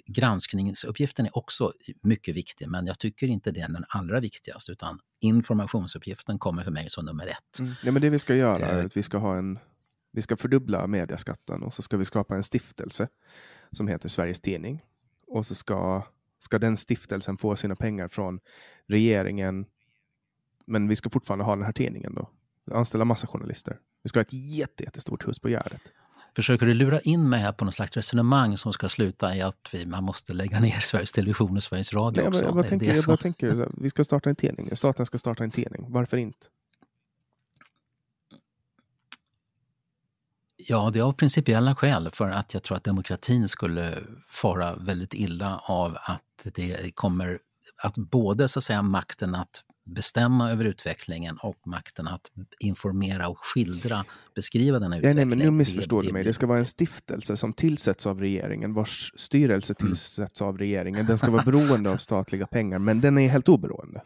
Granskningsuppgiften är också mycket viktig, men jag tycker inte det är den allra viktigaste, utan informationsuppgiften kommer för mig som nummer ett. Mm. Ja, men det vi ska göra är eh. att vi ska ha en vi ska fördubbla mediaskatten och så ska vi skapa en stiftelse som heter Sveriges Tidning. Och så ska, ska den stiftelsen få sina pengar från regeringen. Men vi ska fortfarande ha den här tidningen då. Anställa massa journalister. Vi ska ha ett jättestort hus på Gärdet. Försöker du lura in mig här på något slags resonemang som ska sluta i att vi, man måste lägga ner Sveriges Television och Sveriges Radio också? Jag, jag, tänker, jag bara tänker, vi ska starta en tidning. Staten ska starta en tidning. Varför inte? Ja, det är av principiella skäl för att jag tror att demokratin skulle fara väldigt illa av att det kommer att både så att säga makten att bestämma över utvecklingen och makten att informera och skildra, beskriva den utvecklingen. Nej, nej, men nu missförstår det, du mig. Det ska vara en stiftelse som tillsätts av regeringen, vars styrelse mm. tillsätts av regeringen. Den ska vara beroende av statliga pengar, men den är helt oberoende.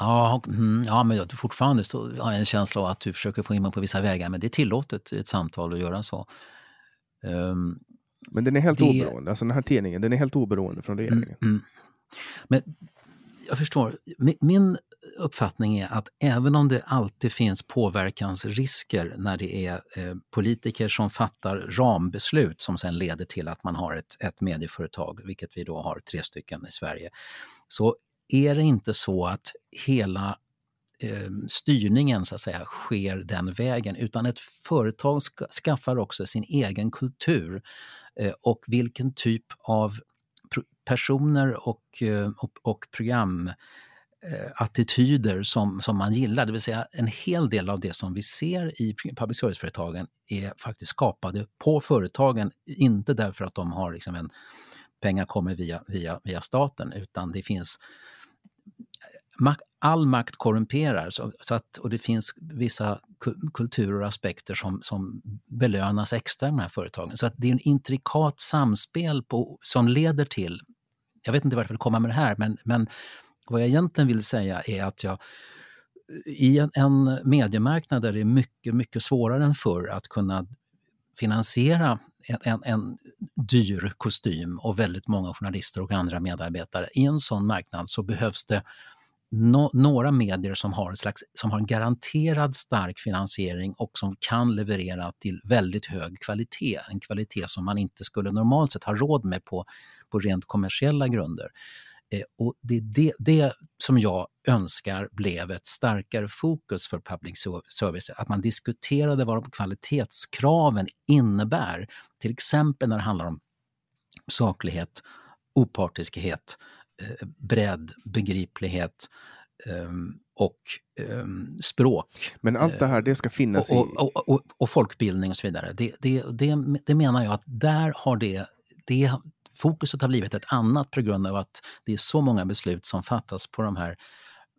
Ja, mm, ja men fortfarande så har jag en känsla av att du försöker få in mig på vissa vägar, men det är tillåtet i ett samtal att göra så. Um, men den är helt det... oberoende, alltså den här tidningen, den är helt oberoende från regeringen. Mm, mm. Men jag förstår. Min uppfattning är att även om det alltid finns påverkansrisker när det är eh, politiker som fattar rambeslut som sen leder till att man har ett, ett medieföretag, vilket vi då har tre stycken i Sverige, så är det inte så att hela eh, styrningen så att säga sker den vägen, utan ett företag ska, skaffar också sin egen kultur eh, och vilken typ av personer och, eh, och, och programattityder eh, som, som man gillar. Det vill säga en hel del av det som vi ser i public service-företagen är faktiskt skapade på företagen, inte därför att de har liksom en pengar kommer via, via, via staten, utan det finns eh, all makt korrumperar så, så, att, och det finns vissa kulturer och aspekter som, som belönas extra i de här företagen. Så att det är en intrikat samspel på, som leder till jag vet inte vart jag vill komma med det här, men, men vad jag egentligen vill säga är att jag i en, en mediemarknad där det är mycket, mycket svårare än förr att kunna finansiera en, en, en, dyr kostym och väldigt många journalister och andra medarbetare. I en sån marknad så behövs det no, några medier som har, en slags, som har en garanterad stark finansiering och som kan leverera till väldigt hög kvalitet. En kvalitet som man inte skulle normalt sett ha råd med på, på rent kommersiella grunder. Eh, och det är det, det, som jag önskar blev ett starkare fokus för public service, att man diskuterade vad kvalitetskraven innebär. Till exempel när det handlar om saklighet, opartiskhet, Eh, bredd, begriplighet um, och um, språk. Men allt det här, det ska finnas och, i... Och, och, och, folkbildning och så vidare. Det, det, det, det menar jag att där har det, det fokuset har blivit ett annat på grund av att det är så många beslut som fattas på de här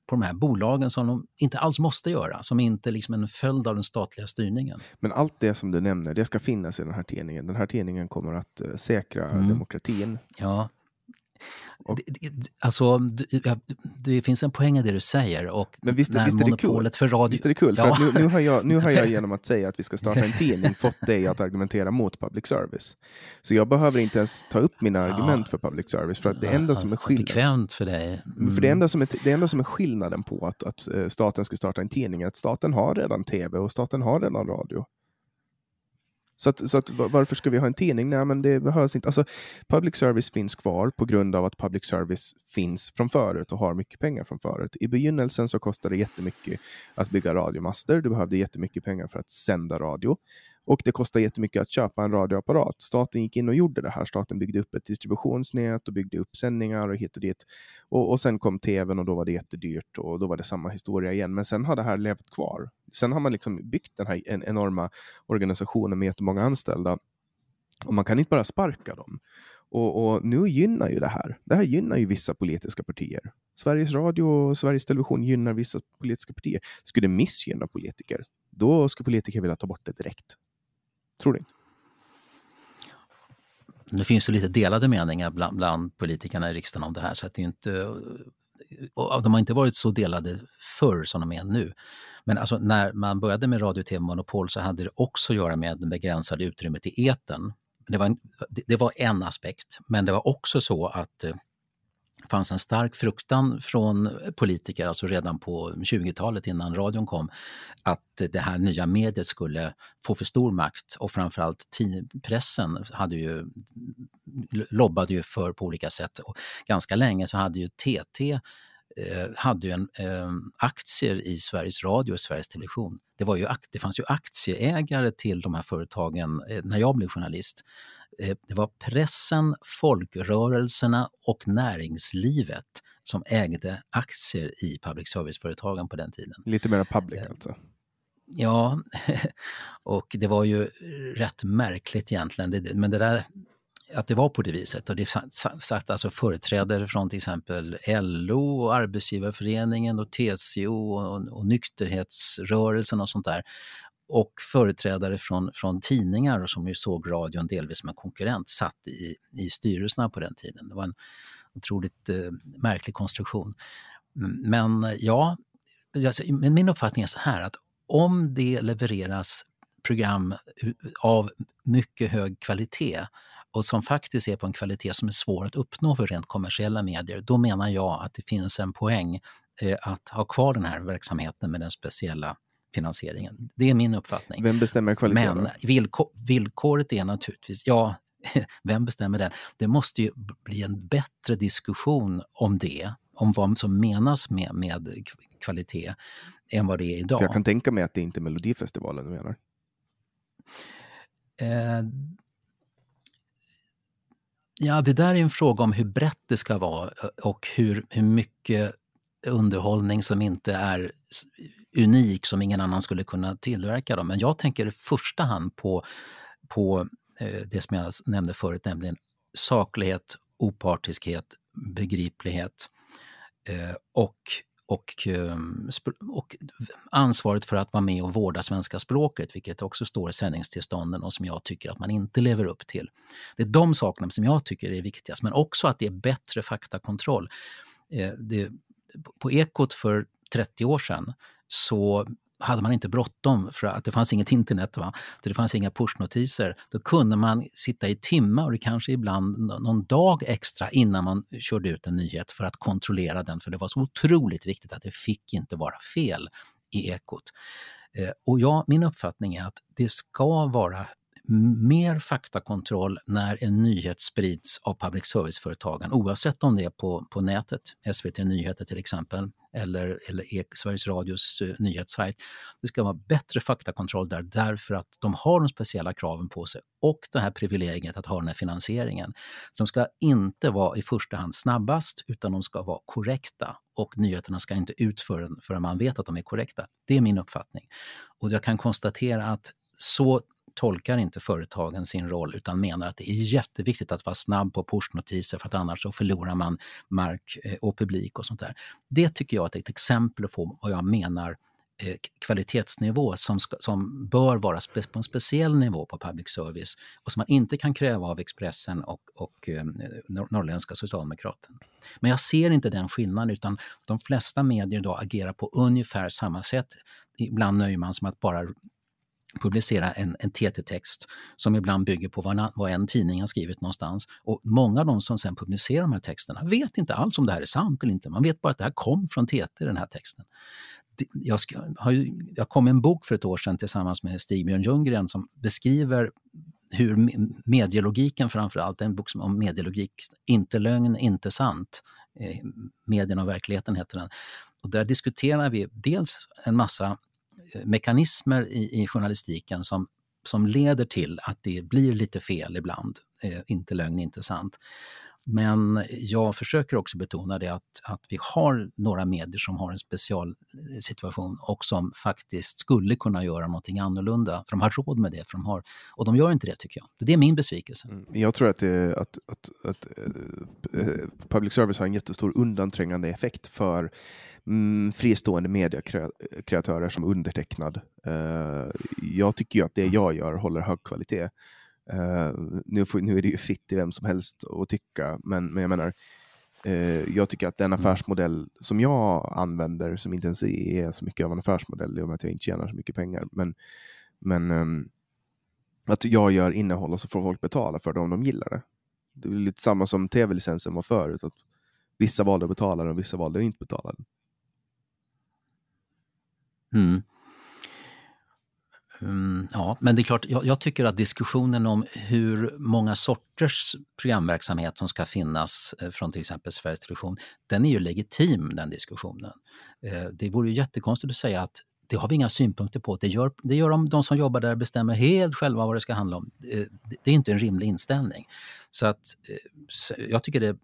på de här bolagen som de inte alls måste göra, som inte liksom är en följd av den statliga styrningen. Men allt det som du nämner, det ska finnas i den här tidningen. Den här tidningen kommer att uh, säkra mm. demokratin. Ja, Och, alltså, det, det, finns en poäng i det du säger. Och men visst, när visst är det kul? För radio... Visst är det kul? Ja. För nu, nu, har jag, nu har jag genom att säga att vi ska starta en tidning fått dig att argumentera mot public service. Så jag behöver inte ens ta upp mina argument för public service. För att det enda som är skillnaden... för dig. Mm. För det enda, som är, det enda som är skillnaden på att, att eh, staten ska starta en tidning är att staten har redan tv och staten har redan radio. Så, att, så att, varför ska vi ha en tidning? Nej, men det behövs inte. Alltså, public service finns kvar på grund av att public service finns från förut och har mycket pengar från förut. I begynnelsen så kostade det jättemycket att bygga radiomaster. Du behövde jättemycket pengar för att sända radio. Och det kostar jättemycket att köpa en radioapparat. Staten gick in och gjorde det här. Staten byggde upp ett distributionsnät och byggde upp sändningar och hit och dit. Och, och sen kom tvn och då var det jättedyrt och då var det samma historia igen. Men sen har det här levt kvar. Sen har man liksom byggt den här en, enorma organisationen med jättemånga anställda. Och man kan inte bara sparka dem. Och, och, nu gynnar ju det här. Det här gynnar ju vissa politiska partier. Sveriges Radio och Sveriges Television gynnar vissa politiska partier. Skulle det missgynna politiker, då skulle politiker vilja ta bort det direkt. Tror du inte? Nu finns det lite delade meningar bland, bland, politikerna i riksdagen om det här. Så att det är inte, och de har inte varit så delade förr som de är nu. Men alltså när man började med radio och tv-monopol så hade det också att göra med det begränsade utrymmet i eten. Det var, en, det var en aspekt, men det var också så att eh, fanns en stark fruktan från politiker, alltså redan på 20-talet innan radion kom, att det här nya mediet skulle få för stor makt och framförallt pressen hade ju, lobbade ju för på olika sätt. Och ganska länge så hade ju TT eh, hade ju en, eh, aktier i Sveriges Radio och Sveriges Television. Det, var ju, det fanns ju aktieägare till de här företagen eh, när jag blev journalist det var pressen, folkrörelserna och näringslivet som ägde aktier i public service-företagen på den tiden. Lite mer public eh, alltså? Ja, och det var ju rätt märkligt egentligen. Men det där, att det var på det viset. Och det satt alltså företrädare från till exempel LO, och Arbetsgivarföreningen och TCO och, och nykterhetsrörelsen och sånt där och företrädare från, från tidningar som ju såg radion delvis som en konkurrent satt i, i styrelserna på den tiden. Det var en otroligt eh, märklig konstruktion. Mm, men ja, alltså, min uppfattning är så här att om det levereras program av mycket hög kvalitet och som faktiskt är på en kvalitet som är svår att uppnå för rent kommersiella medier, då menar jag att det finns en poäng eh, att ha kvar den här verksamheten med den speciella finansieringen. Det är min uppfattning. Vem bestämmer kvaliteten? Men villkor, villkoret är naturligtvis, ja, vem bestämmer det? Det måste ju bli en bättre diskussion om det, om vad som menas med, med kvalitet, än vad det är idag. För jag kan tänka mig att det inte är Melodifestivalen du menar? Eh, ja, det där är en fråga om hur brett det ska vara och hur, hur mycket underhållning som inte är unik som ingen annan skulle kunna tillverka. Dem. Men jag tänker i första hand på, på eh, det som jag nämnde förut, nämligen saklighet, opartiskhet, begriplighet eh, och och, ehm, och, ansvaret för att vara med och vårda svenska språket, vilket också står i sändningstillstånden och som jag tycker att man inte lever upp till. Det är de sakerna som jag tycker är viktigast, men också att det är bättre faktakontroll. Eh, det, på Ekot för 30 år sedan så hade man inte bråttom för att det fanns inget internet, va? det fanns inga pushnotiser. Då kunde man sitta i timmar och kanske ibland någon dag extra innan man körde ut en nyhet för att kontrollera den, för det var så otroligt viktigt att det fick inte vara fel i Ekot. Eh, och ja, min uppfattning är att det ska vara mer faktakontroll när en nyhet sprids av public service-företagen oavsett om det är på, på nätet, SVT Nyheter till exempel, eller, eller e- Sveriges Radios uh, nyhetssajt. Det ska vara bättre faktakontroll där därför att de har de speciella kraven på sig och det här privilegiet att ha den här finansieringen. De ska inte vara i första hand snabbast utan de ska vara korrekta och nyheterna ska inte ut förrän, förrän man vet att de är korrekta. Det är min uppfattning. Och jag kan konstatera att så tolkar inte företagen sin roll utan menar att det är jätteviktigt att vara snabb på pushnotiser för att annars så förlorar man mark eh, och publik och sånt där. Det tycker jag är ett exempel på vad jag menar eh, kvalitetsnivå som, ska, som bör vara spe, på en speciell nivå på public service och som man inte kan kräva av Expressen och, och eh, Norrländska Socialdemokraten. Men jag ser inte den skillnaden utan de flesta medier idag agerar på ungefär samma sätt. Ibland nöjer man sig med att bara publicera en, en TT-text som ibland bygger på vad en, vad en tidning har skrivit någonstans. Och många av de som sen publicerar de här texterna vet inte alls om det här är sant eller inte. Man vet bara att det här kom från TT, den här texten. Jag, ska, har ju, jag kom med en bok för ett år sedan tillsammans med Stig-Björn Ljunggren som beskriver hur medielogiken framförallt, en bok om medielogik, Inte lögn, inte sant, eh, Medierna och verkligheten heter den. Och där diskuterar vi dels en massa mekanismer i, i journalistiken som, som leder till att det blir lite fel ibland. Eh, inte lögn, inte sant. Men jag försöker också betona det att, att vi har några medier som har en specialsituation eh, och som faktiskt skulle kunna göra någonting annorlunda. För de har råd med det. För de har, och de gör inte det tycker jag. Det är min besvikelse. Mm. Jag tror att, det, att, att, att, eh, eh, public service har en jättestor undanträngande effekt för mm, fristående mediekreatörer som undertecknad. Uh, jag tycker ju att det jag gör håller hög kvalitet. Uh, nu, får, nu är det ju fritt i vem som helst att tycka, men, men jag menar, uh, jag tycker att den mm. affärsmodell som jag använder, som inte ens är så mycket av en affärsmodell, i och med att jag inte tjänar så mycket pengar, men, men um, att jag gör innehåll och så får folk betala för det om de gillar det. Det är lite samma som tv-licensen var förut, att vissa valde att betala den och vissa valde att inte betala den. Mm. Mm, ja, men det är klart, jag, jag, tycker att diskussionen om hur många sorters programverksamhet som ska finnas eh, från till exempel Sveriges Television, den är ju legitim den diskussionen. Eh, det vore ju jättekonstigt att säga att det har vi inga synpunkter på. Det gör, det gör de, de som jobbar där bestämmer helt själva vad det ska handla om. Eh, det, det är inte en rimlig inställning. Så att jag tycker det,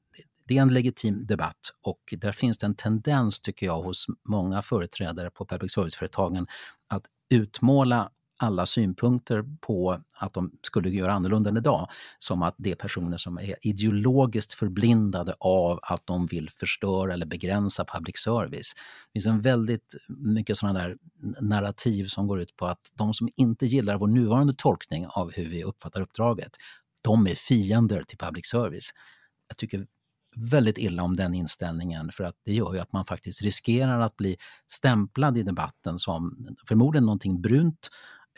det är en legitim debatt och där finns det en tendens, tycker jag, hos många företrädare på public service-företagen att utmåla alla synpunkter på att de skulle göra annorlunda än idag som att det är personer som är ideologiskt förblindade av att de vill förstöra eller begränsa public service. Det finns en väldigt mycket sådana där narrativ som går ut på att de som inte gillar vår nuvarande tolkning av hur vi uppfattar uppdraget, de är fiender till public service. Jag tycker väldigt illa om den inställningen för att det gör ju att man faktiskt riskerar att bli stämplad i debatten som förmodligen någonting brunt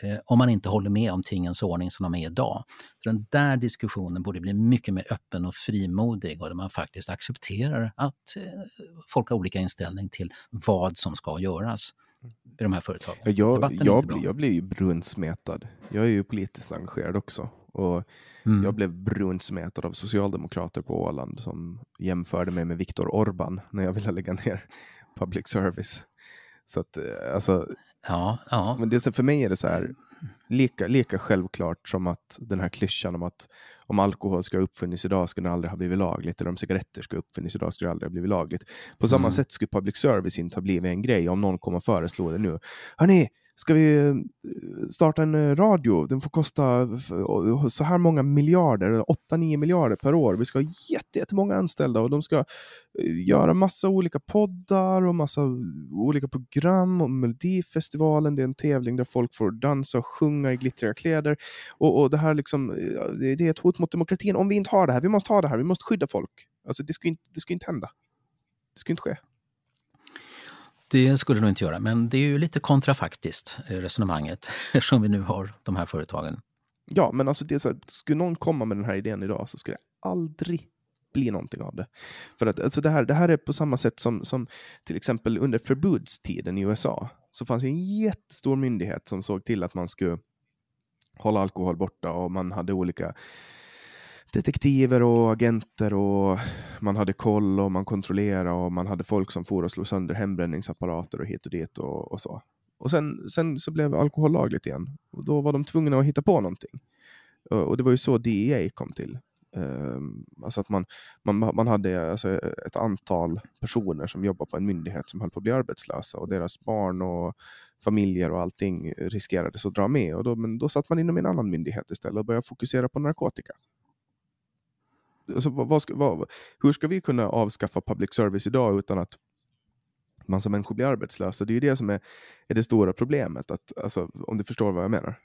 eh, om man inte håller med om tingens ordning som de är idag. För den där diskussionen borde bli mycket mer öppen och frimodig och där man faktiskt accepterar att eh, folk har olika inställning till vad som ska göras i de här företagen. Jag, jag, blir, jag blir ju brunsmetad. Jag är ju politiskt engagerad också. Och mm. Jag blev brunsmetad av socialdemokrater på Åland som jämförde mig med Viktor Orban när jag ville lägga ner public service. Så att, eh, alltså, ja, ja. Men det, för mig är det så här, lika, lika självklart som att den här klyschan om att om alkohol ska ha uppfunnits idag skulle den aldrig ha blivit lagligt, eller om cigaretter ska ha uppfunnits idag skulle det aldrig ha blivit lagligt. På samma mm. sätt skulle public service inte ha blivit en grej om någon kommer föreslå det nu. Hörni, ska vi eh, starta en eh, radio? Den får kosta så här många miljarder, 8-9 miljarder per år. Vi ska ha jättemånga anställda och de ska eh, göra massa olika poddar och massa olika program och Melodifestivalen. Det är en tävling där folk får dansa och sjunga i glittriga kläder. Och, och det här liksom, det är ett hot mot demokratin. Om vi inte har det här, vi måste ha det här, vi måste skydda folk. Alltså det ska inte, det ska inte hända. Det ska inte ske. Det skulle det nog inte göra, men det är ju lite kontrafaktiskt eh, resonemanget eftersom vi nu har de här företagen. Ja, men alltså det är så här, skulle någon komma med den här idén idag så skulle det aldrig bli någonting av det. För att alltså det, här, det här är på samma sätt som, som till exempel under förbudstiden i USA så fanns det en jättestor myndighet som såg till att man skulle hålla alkohol borta och man hade olika detektiver och agenter och man hade koll och man kontrollerade och man hade folk som for och slog sönder hembränningsapparater och hit och dit och, och så. Och sen, sen så blev alkohol lagligt igen och då var de tvungna att hitta på någonting. Och det var ju så DEA kom till. Ehm, alltså att man, man, man hade alltså ett antal personer som jobbar på en myndighet som höll på att bli arbetslösa och deras barn och familjer och allting riskerades att dra med. Och då, men då satt man inom en annan myndighet istället och började fokusera på narkotika alltså, vad, vad hur ska vi kunna avskaffa public service idag utan att massa människor blir arbetslösa. Det är ju det som är, är det stora problemet. Att, alltså, om du förstår vad jag menar.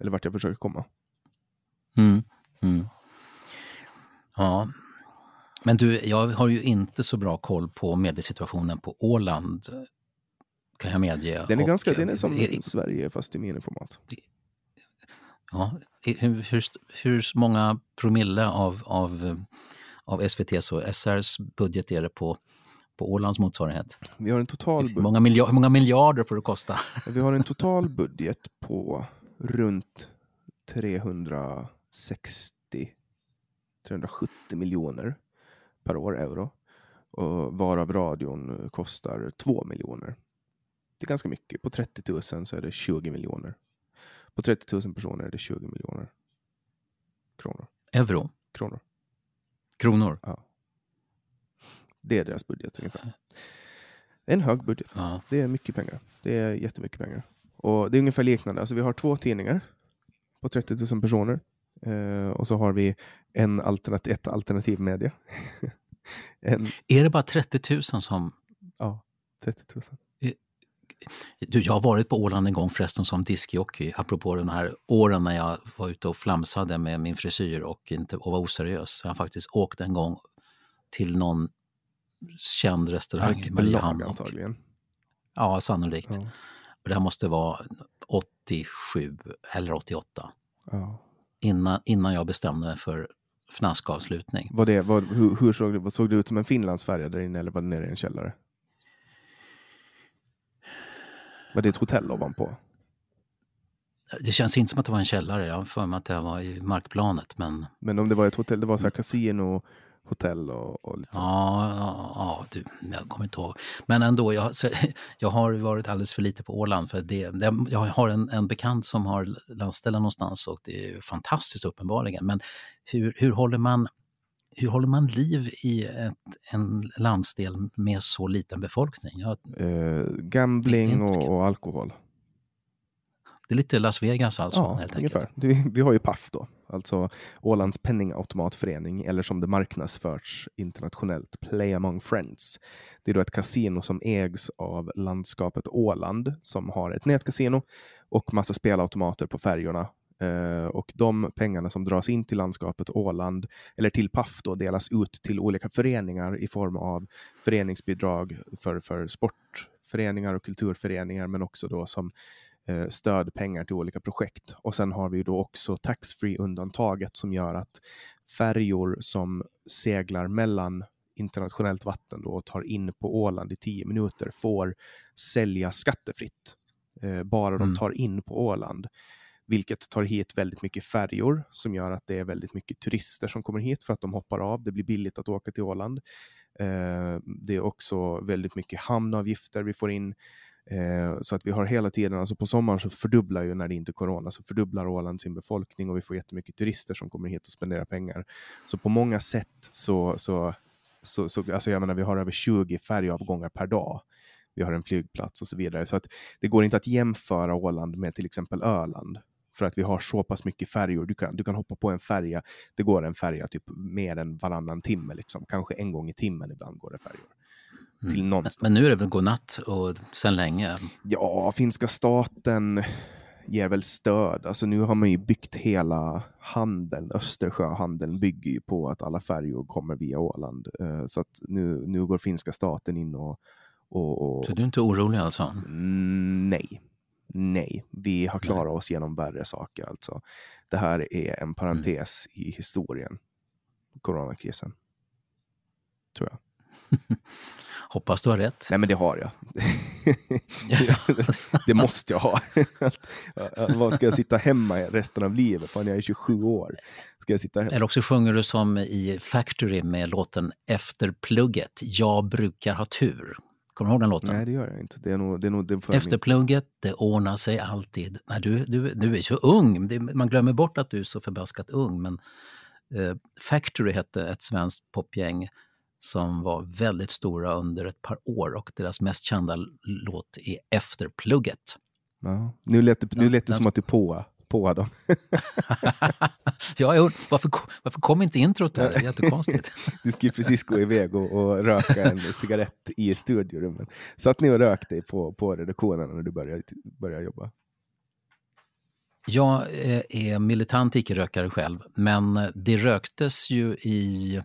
Eller vart jag försöker komma. Mm. Mm. Ja, men du, jag har ju inte så bra koll på mediesituationen på Åland, kan jag medge. Den är, Och, ganska, den är som är- Sverige fast i miniformat. Ja, hur, hur, hur många promille av, av, av SVTs och SRs budget är det på, på Ålands motsvarighet? Vi har en total, Hur bud- många, miljard, hur många miljarder får det kosta? vi har en total budget på runt 360 370 miljoner per år euro. Och varav radion kostar 2 miljoner. Det är ganska mycket. På 30 000 så är det 20 miljoner. På 30 000 personer är det 20 miljoner kronor. Euro? kronor. Kronor? Det är deras budget ungefär. En hög budget. Ja. Det är mycket pengar. Det är jättemycket pengar. Och det är ungefär liknande. Alltså vi har två tidningar på 30 000 personer. Eh, och så har vi en alternat ett alternativ media. en, Är det bara 30 000 som... ja, 30 000. Du, jag har varit på Åland en gång förresten som diskjockey, apropå de här åren när jag var ute och flamsade med min frisyr och, inte, och var oseriös. Jag har faktiskt åkt en gång till någon känd restaurang i Mariehamn. Antagligen. Ja, sannolikt. Ja. Och det här måste vara 87 eller 88. Ja. Innan, innan jag bestämde mig för fnaskavslutning. Var det, var, hur, hur såg det, vad såg det ut som en finlandsfärja där inne eller var det nere i en källare? Var det ett hotell ovanpå? Det känns inte som att det var en källare. Jag har för mig att det var i markplanet. Men Men om det var ett hotell, det var så här kasino, hotell och, och lite sånt. ja, ja, ja du, jag kommer inte ihåg. Men ändå, jag, så, jag har varit alldeles för lite på Åland. För det, det, jag har en, en bekant som har landställe någonstans och det är fantastiskt uppenbarligen. Men hur, hur håller man hur håller man liv i ett, en landsdel med så liten befolkning? Ja, Eh, gambling och, och alkohol. det är lite Las Vegas alltså, Ja, helt ungefär. Vi, vi har ju PAF då, alltså Ålands penningautomatförening, eller som det marknadsförs internationellt, Play Among Friends. Det är då ett kasino som ägs av landskapet Åland, som har ett nätkasino och massa spelautomater på färjorna. Eh, och de pengarna som dras in till landskapet Åland, eller till PAF, då, delas ut till olika föreningar i form av föreningsbidrag för, för sportföreningar och kulturföreningar, men också då som eh, stödpengar till olika projekt. Och sen har vi då också taxfree-undantaget som gör att färjor som seglar mellan internationellt vatten då och tar in på Åland i tio minuter får sälja skattefritt. Eh, bara de Mm. tar in på Åland. Vilket tar hit väldigt mycket färjor som gör att det är väldigt mycket turister som kommer hit för att de hoppar av. Det blir billigt att åka till Åland. Eh, det är också väldigt mycket hamnavgifter vi får in. Eh, så att vi har hela tiden, alltså på sommaren så fördubblar ju när det inte är corona, så fördubblar Åland sin befolkning och vi får jättemycket turister som kommer hit och spenderar pengar. Så på många sätt så, så, så, så alltså jag menar vi har över 20 färjeavgångar per dag. Vi har en flygplats och så vidare. Så att det går inte att jämföra Åland med till exempel Öland. För att vi har så pass mycket färjor. Du kan, du kan hoppa på en färja. Det går en färja typ mer än varannan timme. Liksom. Kanske en gång i timmen ibland går det färjor. Till Men, någonstans. men nu är det väl godnatt och sen länge. Ja, finska staten ger väl stöd. Alltså nu har man ju byggt hela handeln. Östersjöhandeln bygger ju på att alla färjor kommer via Åland. Eh, Så att nu, nu går finska staten in och... och, och Så du är inte orolig alltså? Mm, nej. Nej, vi har klarat oss genom värre saker. Alltså. Det här är en parentes i historien. Coronakrisen. Tror jag. Hoppas du har rätt. Nej, men det har jag. det måste jag ha. Vad ska jag sitta hemma resten av livet? Fan, jag är 27 år. Ska jag sitta hemma? Eller också sjunger du som i Factory med låten Efter plugget, Jag brukar ha tur. Kommer du ihåg den låten? Nej, det gör jag inte. Det är nog, det är nog, det Efter plugget, det ordnar sig alltid. Nej, du, du, du är så ung, det, man glömmer bort att du är så förbaskat ung. Men eh, Factory hette ett svenskt popgäng som var väldigt stora under ett par år och deras mest kända låt är Efter plugget. Ja. Nu lät det, nu lät det den som att du på, på dem. ja, jag, varför, varför kom inte introt där? Det är jättekonstigt. du skulle precis gå iväg och, och röka en cigarett i studiorummet. Satt ni och rökte på, på redaktionen när du började, började jobba? Jag eh, är militant icke-rökare själv, men det röktes ju i,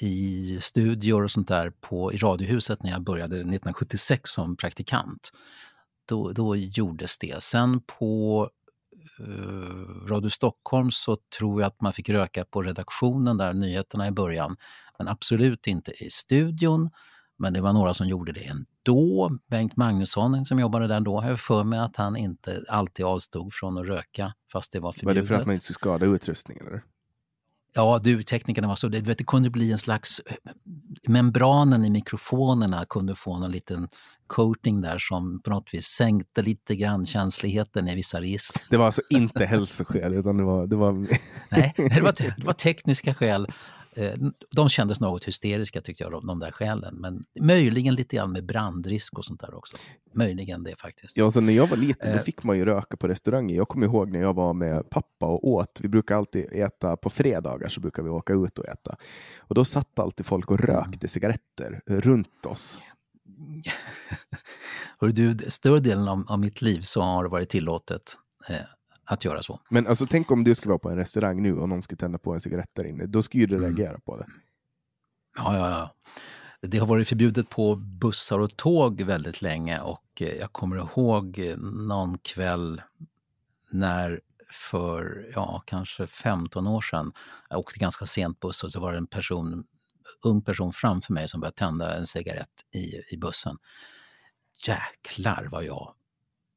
i studior och sånt där på, i Radiohuset när jag började 1976 som praktikant. Då, då gjordes det. Sen på Radio Stockholm så tror jag att man fick röka på redaktionen där, nyheterna i början, men absolut inte i studion. Men det var några som gjorde det ändå. Bengt Magnusson som jobbade där då, har jag för mig att han inte alltid avstod från att röka fast det var förbjudet. Var det för att man inte skulle skada utrustningen? Eller? Ja, du, teknikerna var så. Det, vet, det kunde bli en slags... Membranen i mikrofonerna kunde få någon liten coating där som på något vis sänkte lite grann känsligheten i vissa register. Det var alltså inte hälsoskäl utan det var... Det var... Nej, det var, det var tekniska skäl. Eh, de kändes något hysteriska tyckte jag, de där skälen. Men möjligen lite grann med brandrisk och sånt där också. Möjligen det faktiskt. Ja, så när jag var liten då eh. fick man ju röka på restauranger. Jag kommer ihåg när jag var med pappa och åt. Vi brukar alltid äta på fredagar så brukar vi åka ut och äta. Och då satt alltid folk och mm. rökte mm. cigaretter runt oss. Hör du, större delen av, av mitt liv så har det varit tillåtet eh, att göra så. Men alltså, tänk om du skulle vara på en restaurang nu och någon skulle tända på en cigarett där inne. Då skulle du mm. reagera på det. Ja, ja, ja. Det har varit förbjudet på bussar och tåg väldigt länge och eh, jag kommer ihåg någon kväll när för, ja, kanske 15 år sedan, jag åkte ganska sent buss och så var det en person, ung person framför mig som började tända en cigarett i, i bussen. Jäklar vad jag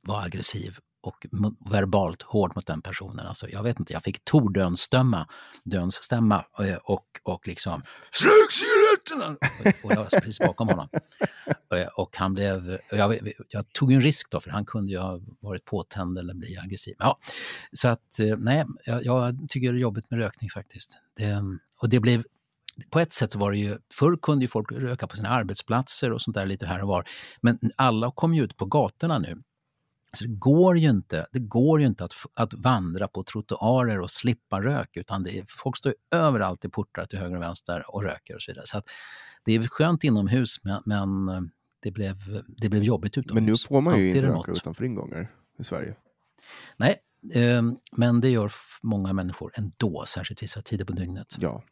var aggressiv och verbalt hård mot den personen. Alltså, jag vet inte, jag fick tordönsstämma dönsstämma eh, och, och liksom Släck cigaretterna! Och jag var precis bakom honom. Eh, och han blev, jag, jag, tog en risk då för han kunde ju ha varit påtänd eller bli aggressiv. Ja, så att eh, nej, jag, jag tycker det är jobbigt med rökning faktiskt. Det, och det blev på ett sätt var det ju, förr kunde ju folk röka på sina arbetsplatser och sånt där lite här och var. Men alla kom ju ut på gatorna nu. Så det går ju inte, det går ju inte att, att vandra på trottoarer och slippa rök, utan det är, folk står överallt i portar till höger och vänster och röker och så vidare. Så det är skönt inomhus, men, men eh, det, blev, det blev jobbigt utomhus. Men nu får man ju inte röka utanför ingångar i Sverige. Nej, eh, men det gör många människor ändå, särskilt vissa tider på dygnet. Ja.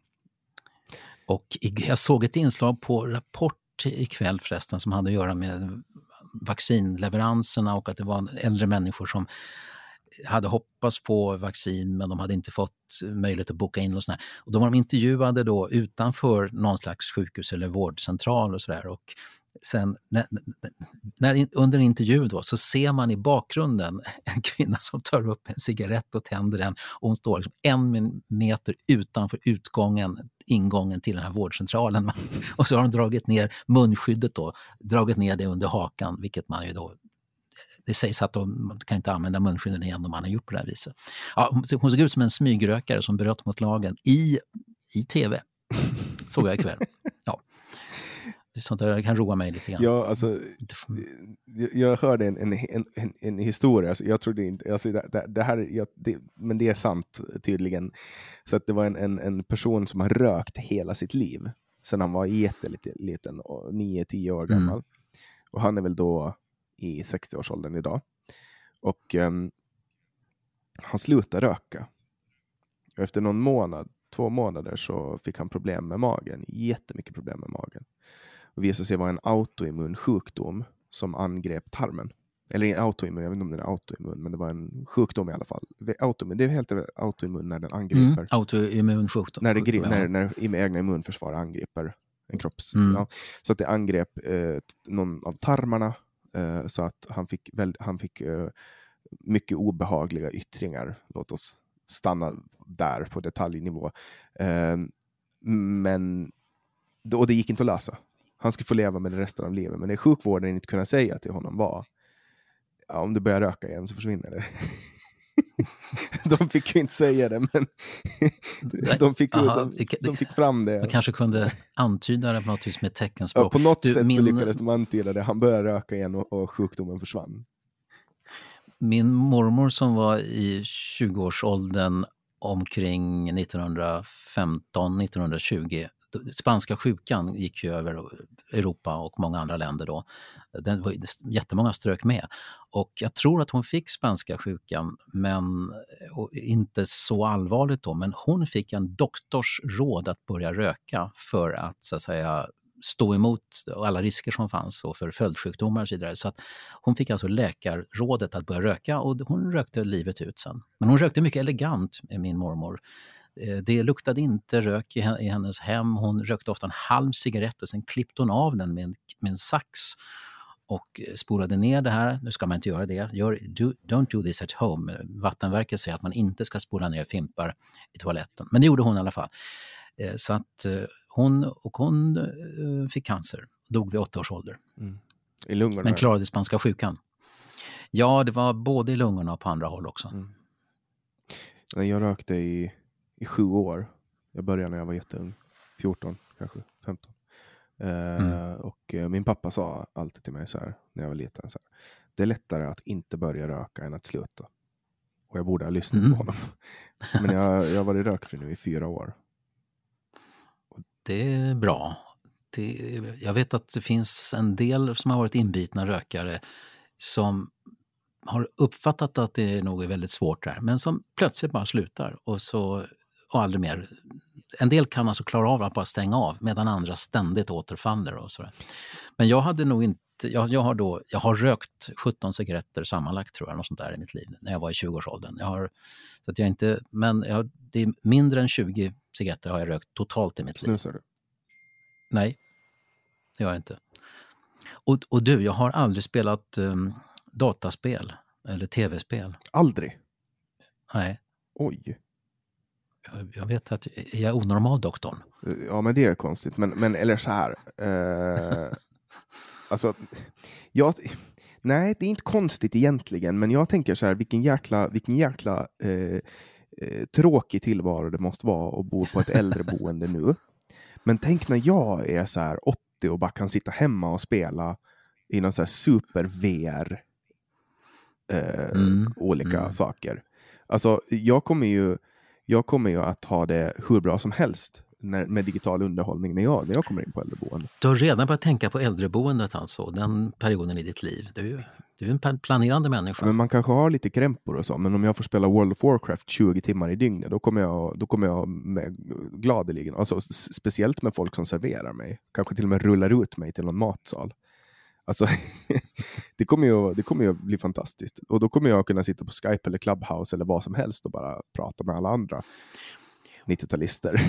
Och jag såg ett inslag på Rapport ikväll förresten som hade att göra med vaccinleveranserna och att det var äldre människor som hade hoppats på vaccin men de hade inte fått möjlighet att boka in och sådär. Och då var de intervjuade då utanför någon slags sjukhus eller vårdcentral och sådär. Och sen när, när, under en intervju då så ser man i bakgrunden en kvinna som tar upp en cigarett och tänder den och hon står liksom en meter utanför utgången, ingången till den här vårdcentralen. Och så har de dragit ner munskyddet då, dragit ner det under hakan, vilket man ju då det sägs att de kan inte använda munskydden igen om man har gjort på det här viset. Ja, hon såg ut som en smygrökare som bröt mot lagen i, i tv. Såg jag ikväll. Sånt där kan roa mig lite grann. Ja, alltså, jag hörde en, en, en, en historia, alltså, jag trodde inte, alltså, det, det här, jag, det, men det är sant tydligen. Så att det var en, en, en person som har rökt hela sitt liv, sedan han var jätteliten, 9-10 år mm. gammal. Mm. Och han är väl då i 60-årsåldern idag. Och um, han slutade röka. Och efter någon månad, två månader, så fick han problem med magen. Jättemycket problem med magen. Och visade sig vara en autoimmun sjukdom som angrep tarmen. Eller autoimmun, jag vet inte om den är autoimmun, men det var en sjukdom i alla fall. Autoimmun, det är helt autoimmun när den angriper. Mm, autoimmun sjukdom. När, det, när, när egna immunförsvar angriper en kropps... Mm. Ja. Så att det angrep eh, någon av tarmarna eh, så att han fick, väl, han fick eh, mycket obehagliga yttringar. Låt oss stanna där på detaljnivå. Eh, men och det gick inte att lösa. Han skulle få leva med det resten av livet. Men det sjukvården inte kunde säga till honom var ja, om du börjar röka igen så försvinner det. de fick ju inte säga det, men de, fick, Aha, de, de, fick fram det. Man kanske kunde antyda det på något vis med teckenspråk. Ja, på något du, sätt min... så lyckades de antyda det. Han började röka igen och, och sjukdomen försvann. min mormor som var i 20-årsåldern omkring 1915-1920 spanska sjukan gick ju över Europa och många andra länder då. Den var, jättemånga strök med. Och jag tror att hon fick spanska sjukan, men inte så allvarligt då. Men hon fick en doktors råd att börja röka för att så att säga stå emot alla risker som fanns och för följdsjukdomar och så vidare. Så att hon fick alltså läkarrådet att börja röka och hon rökte livet ut sen. Men hon rökte mycket elegant, min mormor. Eh, det luktade inte rök i hennes hem. Hon rökte ofta en halv cigarett och sen klippte hon av den med en, med en sax och spolade ner det här. Nu ska man inte göra det. Gör, do, don't do this at home. Vattenverket säger att man inte ska spola ner fimpar i toaletten. Men det gjorde hon i alla fall. Eh, så att eh, hon, och hon fick cancer, dog vid åtta års ålder. Mm. I lungorna? Men klarade spanska sjukan. Ja, det var både i lungorna och på andra håll också. Mm. Jag rökte i i sju år. Jag började när jag var jätteung, 14 kanske, 15. Eh, mm. och eh, min pappa sa alltid till mig så här när jag var liten. Så här, det är lättare att inte börja röka än att sluta. Och jag borde ha lyssnat mm. på honom. Men jag, jag har varit rökfri nu i fyra år. Det är bra. Det, jag vet att det finns en del som har varit inbitna rökare som har uppfattat att det nog är väldigt svårt där, men som plötsligt bara slutar och så och aldrig mer. En del kan alltså klara av att bara stänga av medan andra ständigt återfaller. Och så. Men jag hade nog inte jag, jag, har då, jag har rökt 17 cigaretter sammanlagt tror jag, något sånt där i mitt liv, när jag var i 20-årsåldern. Jag har, så att jag inte, men jag, det är mindre än 20 cigaretter har jag rökt totalt i mitt Snusar liv. Snusar du? Nej, det gör jag inte. Och, och du, jag har aldrig spelat um, dataspel eller tv-spel. Aldrig? Nej. Oj. Jag vet att, är jag onormal doktorn? Ja, men det är konstigt. Men, men eller så här. Eh, alltså, jag, nej, det är inte konstigt egentligen, men jag tänker så här, vilken jäkla, vilken jäkla eh, eh, tråkig tillvaro det måste vara att bo på ett äldreboende nu. Men tänk när jag är så här 80 och bara kan sitta hemma och spela i någon så här super-VR eh, mm. olika mm. saker. Alltså, jag kommer ju jag kommer ju att ha det hur bra som helst när, med digital underhållning när jag, när jag kommer in på äldreboende. Du har redan börjat tänka på äldreboendet alltså, den perioden i ditt liv. Du, du är en planerande människa. Men man kanske har lite krämpor och så, men om jag får spela World of Warcraft 20 timmar i dygnet, då kommer jag, då kommer jag med, gladeligen, alltså, speciellt med folk som serverar mig, kanske till och med rullar ut mig till någon matsal. Alltså, det, kommer ju, det kommer ju bli fantastiskt. Och då kommer jag kunna sitta på Skype eller Clubhouse eller vad som helst och bara prata med alla andra 90-talister.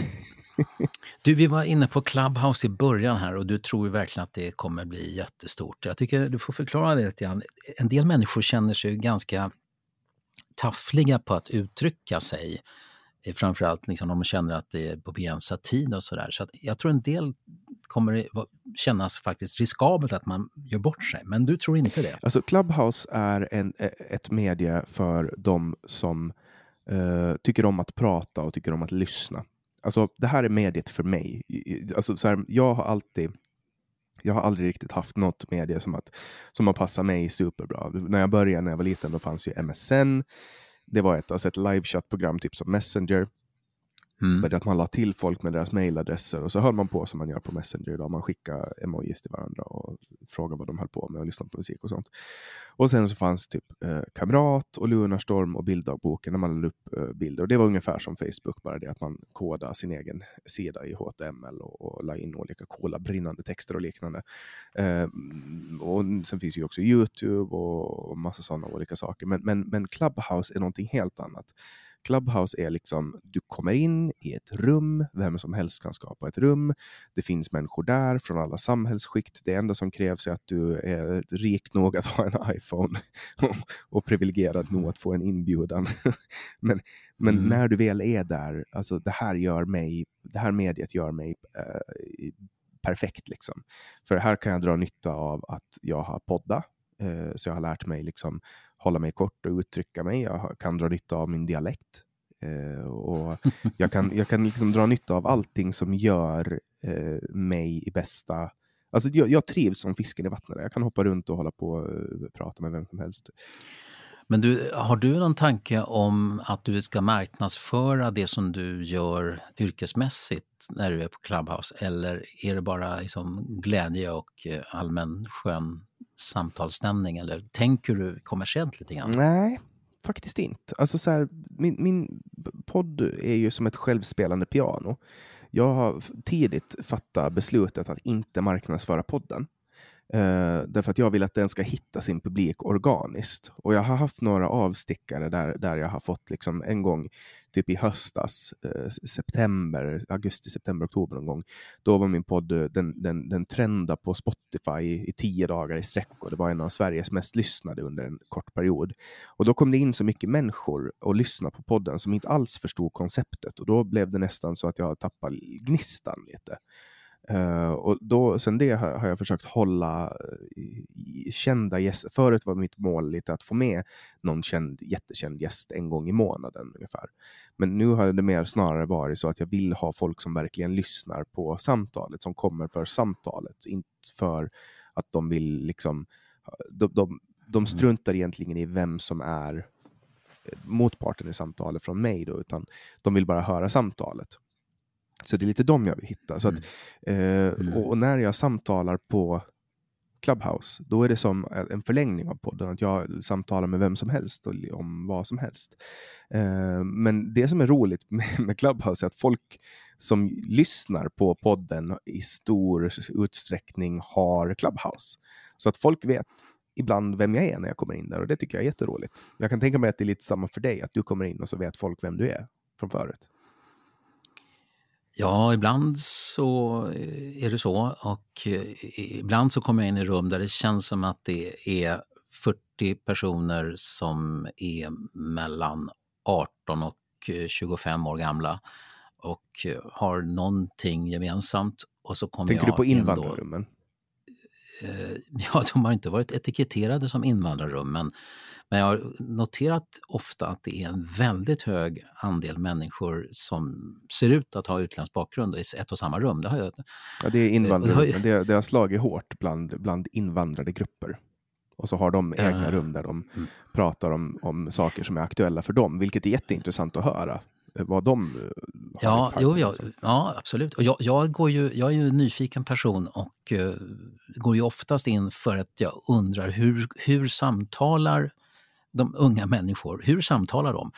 du, vi var inne på Clubhouse i början här och du tror ju verkligen att det kommer bli jättestort. Jag tycker du får förklara det lite grann. En del människor känner sig ganska taffliga på att uttrycka sig. Framförallt liksom om man känner att det är på begränsad tid och sådär. Så, så jag tror en del kommer det kännas faktiskt riskabelt att man gör bort sig. Men du tror inte det? Alltså Clubhouse är en, e, ett medie för de som uh, tycker om att prata och tycker om att lyssna. Alltså det här är mediet för mig. Alltså, så här, jag har alltid jag har aldrig riktigt haft något medie som, att, som har passat mig superbra. När jag började när jag var liten då fanns ju MSN. Det var ett, alltså ett livechattprogram typ som Messenger. Mm. att man la till folk med deras mailadresser och så höll man på som man gör på Messenger idag. Man skickar emojis till varandra och frågade vad de höll på med och lyssnade på musik och sånt. Och sen så fanns typ eh, Kamrat och Lunarstorm och bilddagboken när man lade upp eh, bilder. Och det var ungefär som Facebook, bara det att man kodade sin egen sida i HTML och, och la in olika coola brinnande texter och liknande. Eh, och sen finns ju också Youtube och, och massa sådana olika saker. Men, men, men Clubhouse är någonting helt annat. Clubhouse är liksom, du kommer in i ett rum, vem som helst kan skapa ett rum. Det finns människor där från alla samhällsskikt. Det enda som krävs är att du är rik nog att ha en iPhone och privilegierad nog att få en inbjudan. men men mm. när du väl är där, alltså det här gör mig, det här mediet gör mig eh, perfekt. Liksom. För här kan jag dra nytta av att jag har podda, Eh, så jag har lärt mig liksom hålla mig kort och uttrycka mig. Jag kan dra nytta av min dialekt. Eh, och jag kan, jag kan liksom dra nytta av allting som gör eh, mig i bästa... Alltså jag, jag trivs som fisken i vattnet. Jag kan hoppa runt och hålla på och prata med vem som helst. Men du, har du någon tanke om att du ska marknadsföra det som du gör yrkesmässigt när du är på Clubhouse? Eller är det bara liksom glädje och allmän skön samtalsstämning? Eller tänker du kommersiellt lite grann? Nej, faktiskt inte. Alltså så här, min, min podd är ju som ett självspelande piano. Jag har tidigt fattat beslutet att inte marknadsföra podden. Eh, därför att jag vill att den ska hitta sin publik organiskt. Och jag har haft några avstickare där, där jag har fått liksom en gång, typ i höstas, eh, september, augusti, september, oktober någon gång. Då var min podd, eh, den, den, den trendade på Spotify i, i tio dagar i sträck och det var en av Sveriges mest lyssnade under en kort period. Och då kom det in så mycket människor och lyssnade på podden som inte alls förstod konceptet och då blev det nästan så att jag tappade gnistan lite. Uh, och då, sen det har, har jag försökt hålla uh, kända gäster. Förut var mitt mål lite att få med någon känd, jättekänd gäst en gång i månaden ungefär. Men nu har det mer snarare varit så att jag vill ha folk som verkligen lyssnar på samtalet, som kommer för samtalet, inte för att de vill liksom, de, de, de mm. struntar egentligen i vem som är eh, motparten i samtalet från mig då, utan de vill bara höra samtalet. Så det är lite dem jag vill hitta. Så att, mm. eh, och, och, när jag samtalar på Clubhouse, då är det som en förlängning av podden. Att jag samtalar med vem som helst och om vad som helst. Eh, men det som är roligt med, med Clubhouse är att folk som lyssnar på podden i stor utsträckning har Clubhouse. Så att folk vet ibland vem jag är när jag kommer in där och det tycker jag är jätteroligt. Jag kan tänka mig att det är lite samma för dig, att du kommer in och så vet folk vem du är från förut. Ja, ibland så är det så och ibland så kommer jag in i rum där det känns som att det är 40 personer som är mellan 18 och 25 år gamla och har någonting gemensamt. Och så kommer Tänker jag du på invandrarrummen? Ja, de har inte varit etiketterade som invandrarrum, men men jag har noterat ofta att det är en väldigt hög andel människor som ser ut att ha utländsk bakgrund i ett och samma rum. Det har jag, ja, det är invandrarrum, det, har, det, det har slagit hårt bland, bland invandrade grupper. Och så har de egna uh, rum där de mm. pratar om, om saker som är aktuella för dem, vilket är jätteintressant att höra vad de eh, har ja, jo, ja, ja, absolut. Och jag, jag, går ju, jag är ju en nyfiken person och uh, går ju oftast in för att jag undrar hur, hur samtalar de unga människor, hur samtalar de?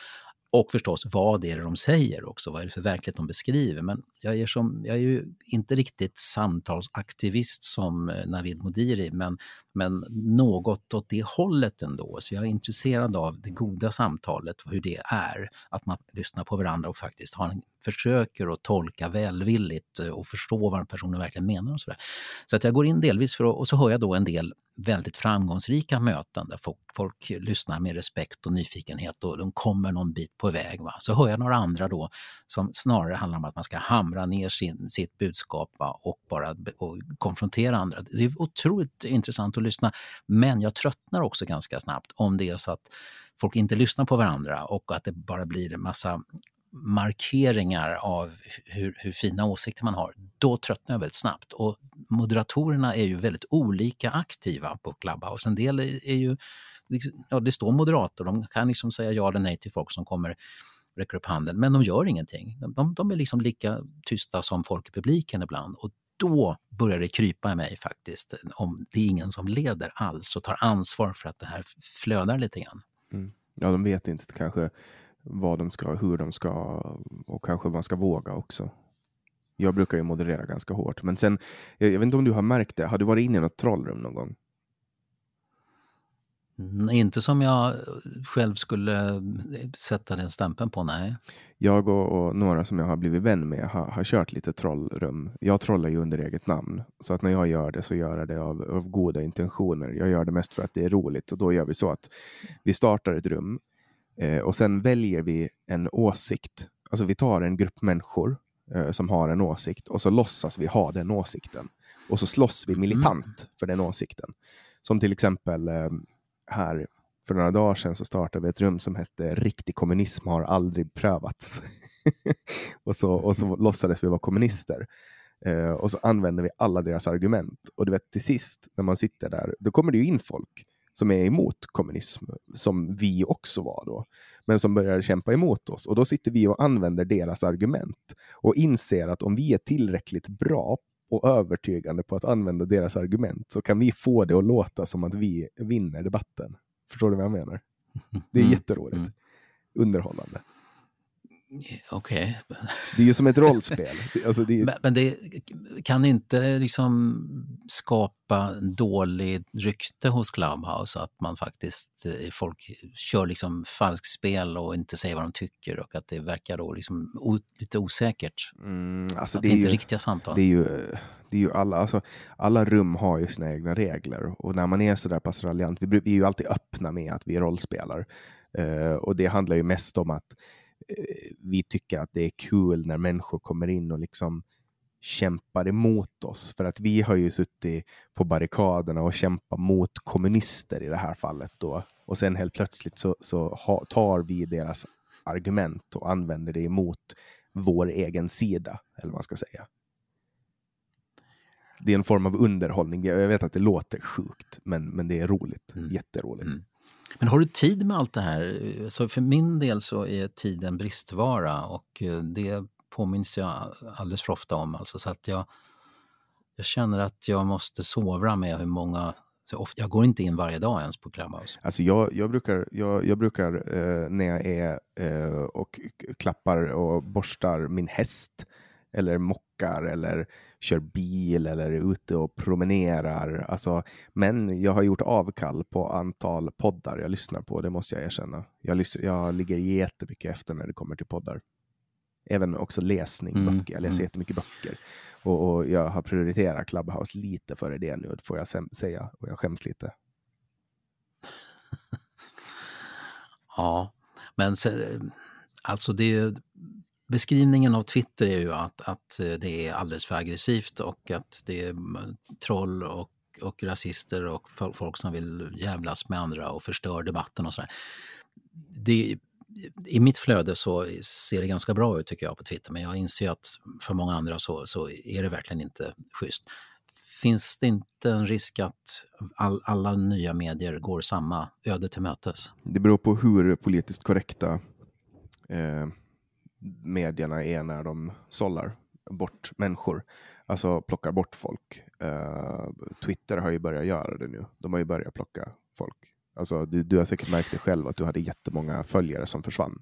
Och förstås, vad är det de säger också? Vad är det för verklighet de beskriver? Men jag är, som, jag är ju inte riktigt samtalsaktivist som eh, Navid Modiri, men, men något åt det hållet ändå. Så jag är intresserad av det goda samtalet, och hur det är. Att man lyssnar på varandra och faktiskt har en, försöker att tolka välvilligt eh, och förstå vad personen verkligen menar. Och så där. så att jag går in delvis för att, och så hör jag då en del väldigt framgångsrika möten där folk, folk, lyssnar med respekt och nyfikenhet och de kommer någon bit på väg. Va? Så hör jag några andra då som snarare handlar om att man ska hamra ner sin, sitt budskap va? och bara och konfrontera andra. Det är otroligt intressant att lyssna men jag tröttnar också ganska snabbt om det är så att folk inte lyssnar på varandra och att det bara blir en massa markeringar av hur, hur, fina åsikter man har, då tröttnar jag väldigt snabbt. Och moderatorerna är ju väldigt olika aktiva på Clubhouse. En del är, är ju, liksom- ja det står moderator, de kan liksom säga ja eller nej till folk som kommer räcker upp handen, men de gör ingenting. De, de är liksom lika tysta som folk i publiken ibland. Och då börjar det krypa i mig faktiskt, om det är ingen som leder alls och tar ansvar för att det här flödar lite grann. Mm. Ja, de vet inte kanske vad de ska, hur de ska och kanske man ska våga också. Jag brukar ju moderera ganska hårt, men sen, jag, jag vet inte om du har märkt det, har du varit inne i något trollrum någon gång? Mm, inte som jag själv skulle sätta den stämpeln på, nej. Jag och, och, några som jag har blivit vän med har, har kört lite trollrum. Jag trollar ju under eget namn, så att när jag gör det så gör jag det av, av goda intentioner. Jag gör det mest för att det är roligt och då gör vi så att vi startar ett rum Eh, och sen väljer vi en åsikt. Alltså vi tar en grupp människor eh, som har en åsikt och så låtsas vi ha den åsikten. Och så slåss vi militant mm. för den åsikten. Som till exempel eh, här för några dagar sedan så startade vi ett rum som hette Riktig kommunism har aldrig prövats. och, så, och så låtsades vi vara kommunister. Eh, och så använder vi alla deras argument. Och du vet till sist när man sitter där, då kommer det ju in folk som är emot kommunism, som vi också var då, men som börjar kämpa emot oss. Och då sitter vi och använder deras argument och inser att om vi är tillräckligt bra och övertygande på att använda deras argument så kan vi få det att låta som att vi vinner debatten. Förstår du vad jag menar? Det är mm. jätteroligt. Mm. Underhållande. Okej. Okay. Det är ju som ett rollspel. Alltså det är... men, men, det kan inte liksom skapa dålig rykte hos Clubhouse att man faktiskt, eh, folk kör liksom falskspel och inte säger vad de tycker och att det verkar då liksom o, lite osäkert. Mm, alltså att det, är inte ju, riktiga samtal. Det är ju, det är ju alla, alltså, alla rum har ju sina egna regler och när man är så där pass raljant, vi, vi är ju alltid öppna med att vi rollspelar. Uh, och det handlar ju mest om att vi tycker att det är kul när människor kommer in och liksom kämpar emot oss. För att vi har ju suttit på barrikaderna och kämpat mot kommunister i det här fallet. Då. Och sen helt plötsligt så, så ha, tar vi deras argument och använder det emot vår egen sida, eller vad man ska säga. Det är en form av underhållning. Jag vet att det låter sjukt, men, men det är roligt. Mm. Jätteroligt. Mm. Men har du tid med allt det här? Så för min del så är tiden bristvara och eh, det påminns jag alldeles för ofta om. Alltså, så att jag, jag känner att jag måste sovra med hur många jag går inte in varje dag ens på Clubhouse. Alltså jag, jag brukar, jag, jag brukar eh, när jag är eh, och klappar och borstar min häst eller mockar eller kör bil eller är ute och promenerar. Alltså, men jag har gjort avkall på antal poddar jag lyssnar på, det måste jag erkänna. Jag, jag ligger jättemycket efter när det kommer till poddar. Även också läsning, mm. böcker. Jag läser mm. jättemycket böcker. Och, och jag har prioriterat Clubhouse lite före det nu, får jag säga. Och jag skäms lite. ja, men se, alltså det beskrivningen av Twitter är ju att, att eh, det är alldeles för aggressivt och att det är mm, troll och, och rasister och folk som vill jävlas med andra och förstör debatten och sådär. Det, I mitt flöde så ser det ganska bra ut tycker jag på Twitter men jag inser att för många andra så, så är det verkligen inte schysst. Finns det inte en risk att all, alla nya medier går samma öde till mötes? Det beror på hur politiskt korrekta eh medierna är när de sållar bort människor. Alltså plockar bort folk. Uh, Twitter har ju börjat göra det nu. De har ju börjat plocka folk. Alltså, du, du har säkert märkt det själv att du hade jättemånga följare som försvann.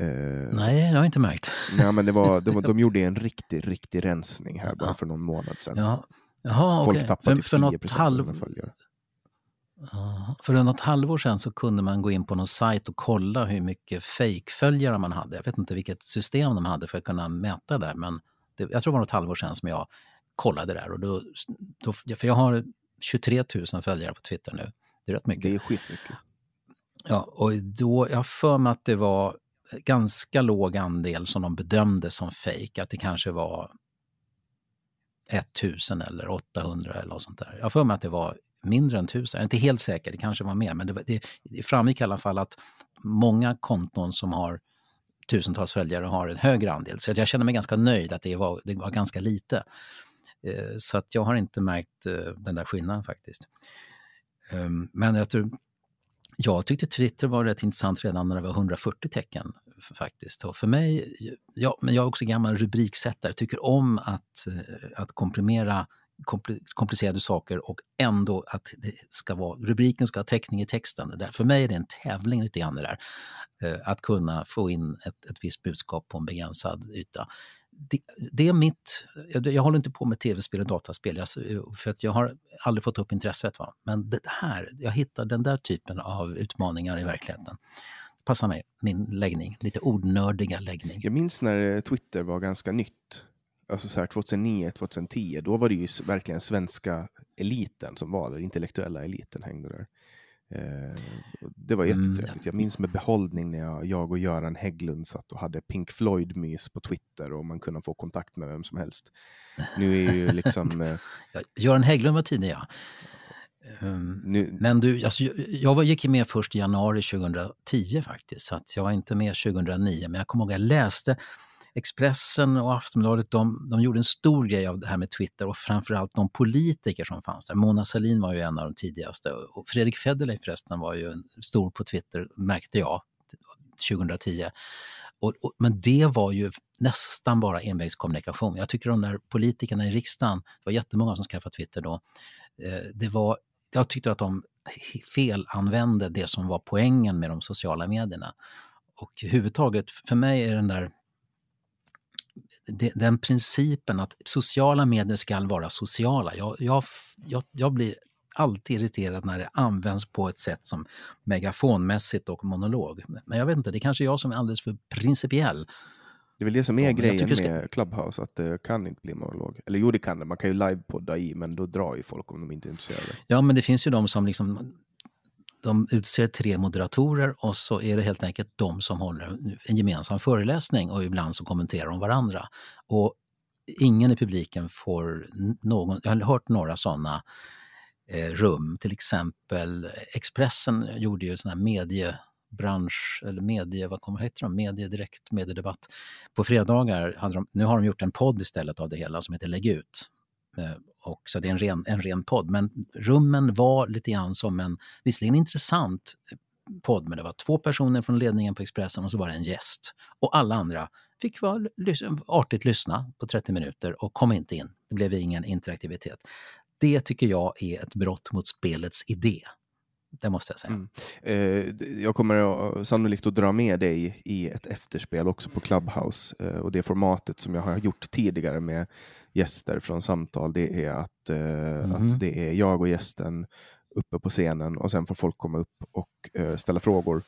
Uh, Nej, det har jag inte märkt. Nej, men det var, var, de gjorde en riktig, riktig rensning här bara för någon månad sedan. Ja. Jaha, Folk okay. tappade för, typ 10 procent halv... av För något halvår sedan så kunde man gå in på någon sajt och kolla hur mycket fejkföljare man hade. Jag vet inte vilket system de hade för att kunna mäta det men det, jag tror det var något halvår sedan som jag kollade där. Och då, då, för jag har 23 000 följare på Twitter nu. Det är rätt mycket. Det är skitmycket. Ja, och då, jag har för mig att det var ganska låg andel som de bedömde som fejk. Att det kanske var 1000 eller 800 eller något sånt där. Jag har för mig att det var mindre än tusen, jag är inte helt säker, det kanske var mer, men det, det, det framgick i alla fall att många konton som har tusentals följare har en högre andel. Så jag känner mig ganska nöjd att det var, det var ganska lite. Eh, så att jag har inte märkt eh, den där skillnaden faktiskt. Ehm, men jag, tror, jag tyckte Twitter var rätt intressant redan när det var 140 tecken faktiskt. Och för mig, ja, men jag är också gammal rubriksättare, tycker om att, eh, att komprimera komplicerade saker och ändå att det ska vara, rubriken ska ha täckning i texten. Där. För mig är det en tävling lite grann det där. Eh, att kunna få in ett, ett visst budskap på en begränsad yta. Det, det är mitt, jag, jag, håller inte på med tv-spel och dataspel jag, för att jag har aldrig fått upp intresset. Va? Men det här, jag hittar den där typen av utmaningar i verkligheten passar mig, min läggning, lite ordnördiga läggning. Jag minns när eh, Twitter var ganska nytt alltså så här 2009, 2010, då var det ju verkligen svenska eliten som var där, intellektuella eliten hängde där. Eh, det var mm. jättetrevligt. Jag minns med behållning när jag, jag och Göran Hägglund satt och hade Pink Floyd-mys på Twitter och man kunde få kontakt med vem som helst. Nu är ju liksom... Eh, Göran Hägglund var tidig, ja. Um, nu... Men du, alltså, jag gick med först i januari 2010 faktiskt, så jag var inte med 2009. Men jag kommer ihåg att jag läste Expressen och Aftonbladet de, de gjorde en stor grej av det här med Twitter och framförallt de politiker som fanns där. Mona Sahlin var ju en av de tidigaste och Fredrik Federley förresten var ju stor på Twitter, märkte jag, 2010. Och, och, men det var ju nästan bara envägskommunikation. Jag tycker de där politikerna i riksdagen, det var jättemånga som skaffade Twitter då, eh, det var, jag tyckte att de felanvände det som var poängen med de sociala medierna. Och överhuvudtaget för mig är den där den principen att sociala medier ska vara sociala. Jag, jag, jag, jag blir alltid irriterad när det används på ett sätt som megafonmässigt och monolog. Men jag vet inte, det är kanske jag som är alldeles för principiell. Det är väl det som är grejen med ska... Clubhouse, att det kan inte bli monolog. Eller jo, det kan det. Man kan ju livepodda i, men då drar ju folk om de inte är intresserade. Ja, men det finns ju de som liksom de utser tre moderatorer och så är det helt enkelt de som håller en gemensam föreläsning och ibland så kommenterar de varandra. Och ingen i publiken får någon, jag har hört några sådana eh, rum, till exempel Expressen gjorde ju sån här mediebransch, eller medie, vad kommer heter de, mediedirekt, mediedebatt. På fredagar, hade de, nu har de gjort en podd istället av det hela som heter Lägg ut. Eh, och så det är en ren, en ren podd. Men rummen var lite grann som en, visserligen intressant eh, podd, men det var två personer från ledningen på Expressen och så var det en gäst. Och alla andra fick vara, artigt lyssna på 30 minuter och kom inte in. Det blev ingen interaktivitet. Det tycker jag är ett brott mot spelets idé. Det måste jag säga. Mm. Eh, jag kommer sannolikt att dra med dig i ett efterspel också på Clubhouse eh, och det formatet som jag har gjort tidigare med gäster från samtal, det är att, eh, mm. att det är jag och gästen uppe på scenen och sen får folk komma upp och eh, ställa frågor eh,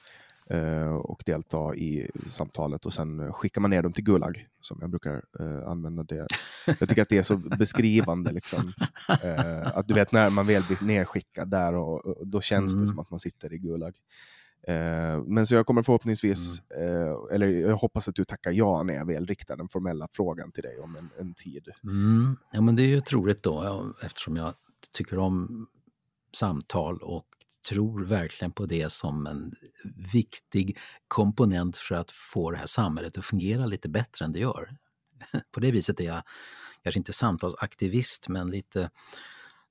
och delta i samtalet och sen skickar man ner dem till Gulag som jag brukar eh, använda det. Jag tycker att det är så beskrivande. Liksom. Eh, att du vet när man väl blir nerskickad där och, och då känns mm. det som att man sitter i Gulag. Eh, men så jag kommer förhoppningsvis, mm. eh, eller jag hoppas att du tackar ja när jag väl riktar den formella frågan till dig om en, en tid. Mm. Ja men det är ju troligt då eftersom jag tycker om samtal och tror verkligen på det som en viktig komponent för att få det här samhället att fungera lite bättre än det gör. På det viset är jag kanske inte samtalsaktivist men lite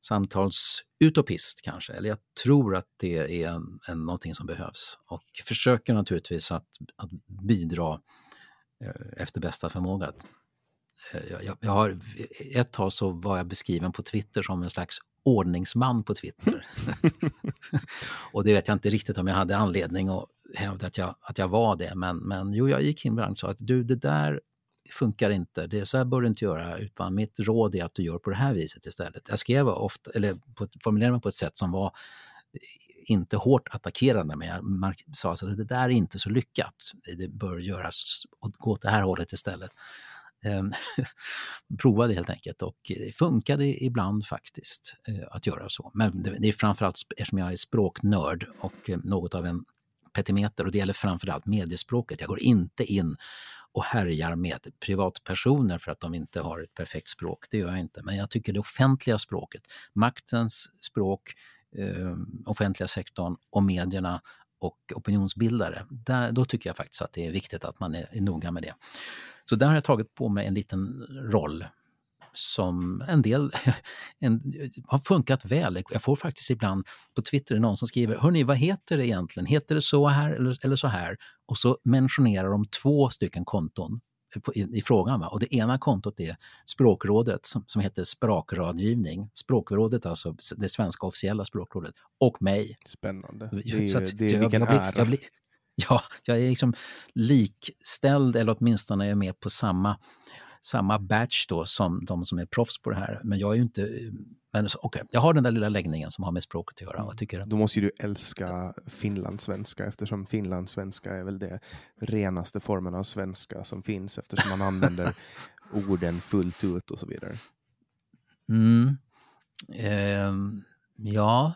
samtalsutopist kanske, eller jag tror att det är en, en, någonting som behövs och försöker naturligtvis att, att bidra eh, efter bästa förmåga. Eh, jag, jag, har, ett tag så var jag beskriven på Twitter som en slags ordningsman på Twitter. och det vet jag inte riktigt om jag hade anledning att hävda att jag, att jag var det, men, men jo, jag gick in och sa att du, det där funkar inte, det, så här bör du inte göra, utan mitt råd är att du gör på det här viset istället. Jag skrev ofta, eller formulerade mig på ett sätt som var inte hårt attackerande, men jag sa att det där är inte så lyckat. Det bör göras och gå åt det här hållet istället. Ehm, provade helt enkelt och det funkade ibland faktiskt eh, att göra så. Men det är framförallt eftersom jag är språknörd och eh, något av en petimeter och det gäller framförallt mediespråket. Jag går inte in och härjar med privatpersoner för att de inte har ett perfekt språk. Det gör jag inte. Men jag tycker det offentliga språket, maktens språk, eh, offentliga sektorn och medierna och opinionsbildare, där, då tycker jag faktiskt att det är viktigt att man är, är noga med det. Så där har jag tagit på mig en liten roll som en del en, har funkat väl. Jag får faktiskt ibland på Twitter någon som skriver, hörni vad heter det egentligen? Heter det så här eller, eller så här? Och så mentionerar de två stycken konton i, i frågan. Va? Och det ena kontot är Språkrådet som, som heter Språkrådgivning. Språkrådet, alltså det svenska officiella språkrådet. Och mig. Spännande. Det, så att, det, så jag, vilken jag blir, ära. Jag blir, ja, jag är liksom likställd eller åtminstone är med på samma samma batch då som de som är proffs på det här. Men jag är ju inte... Men okay, jag har den där lilla läggningen som har med språket att göra. Vad tycker du? Då måste ju du älska finlandssvenska eftersom finlandssvenska är väl det renaste formen av svenska som finns eftersom man använder orden fullt ut och så vidare. Mm. Eh, ja,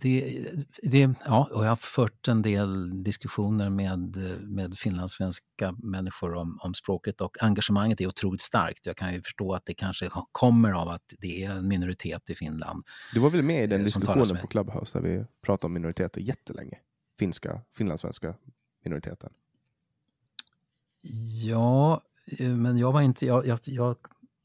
det, det, ja, och jag har fört en del diskussioner med, med finlandssvenska människor om, om språket och engagemanget är otroligt starkt. Jag kan ju förstå att det kanske kommer av att det är en minoritet i Finland. Du var väl med i den eh, diskussionen på Clubhouse där vi pratade om minoriteter jättelänge? Finska, finlandssvenska minoriteten. Ja, eh, men jag var inte... Jag, jag, jag,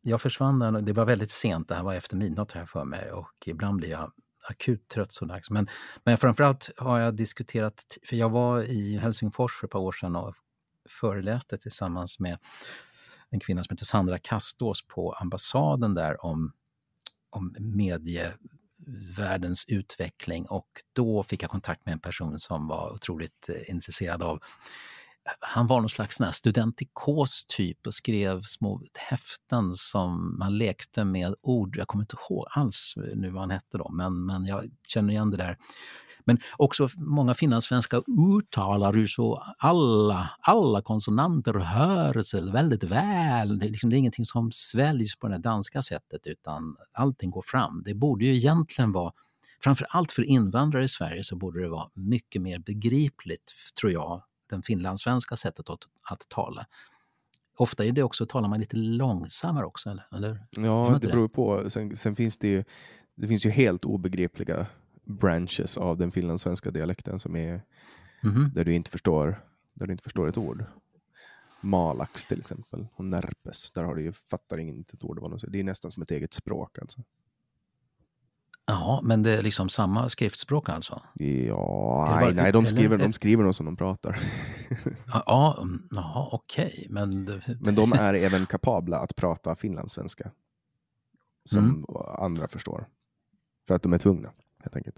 jag försvann där, det var väldigt sent, det här var efter midnatt här för mig och ibland blir jag akut trött så dags. Liksom. Men, men framförallt har jag diskuterat, för jag var i Helsingfors för ett par år sedan och föreläste tillsammans med en kvinna som heter Sandra Kastås på ambassaden där om, om medievärldens utveckling och då fick jag kontakt med en person som var otroligt eh, intresserad av han var någon slags studentikos typ och skrev små häften som man lekte med ord. Jag kommer inte ihåg alls nu vad han hette då, men, men jag känner igen det där. Men också många finlandssvenska uttalar ju så alla, alla konsonanter hörs väldigt väl. Det är, liksom, det är ingenting som sväljs på det danska sättet utan allting går fram. Det borde ju egentligen vara Framför allt för invandrare i Sverige så borde det vara mycket mer begripligt, tror jag, det finlandssvenska sättet att, att tala. Ofta är det också, talar man lite långsammare också, eller? Ja, det beror på. Sen, sen, finns det ju, det finns ju helt obegripliga branches av den finlandssvenska dialekten som är mm -hmm. där du inte förstår där du inte förstår ett ord. Malax till exempel och Närpes, där har du ju, fattar inte ett ord vad de säger. Det är nästan som ett eget språk alltså. Ja, men det är liksom samma skriftspråk alltså? Ja, nej, bara, nej de, skriver, eller, de skriver nog som de pratar. Ja, mm, jaha, okej. Men, men de är även kapabla att prata finlandssvenska. Som mm. andra förstår. För att de är tvungna, helt enkelt.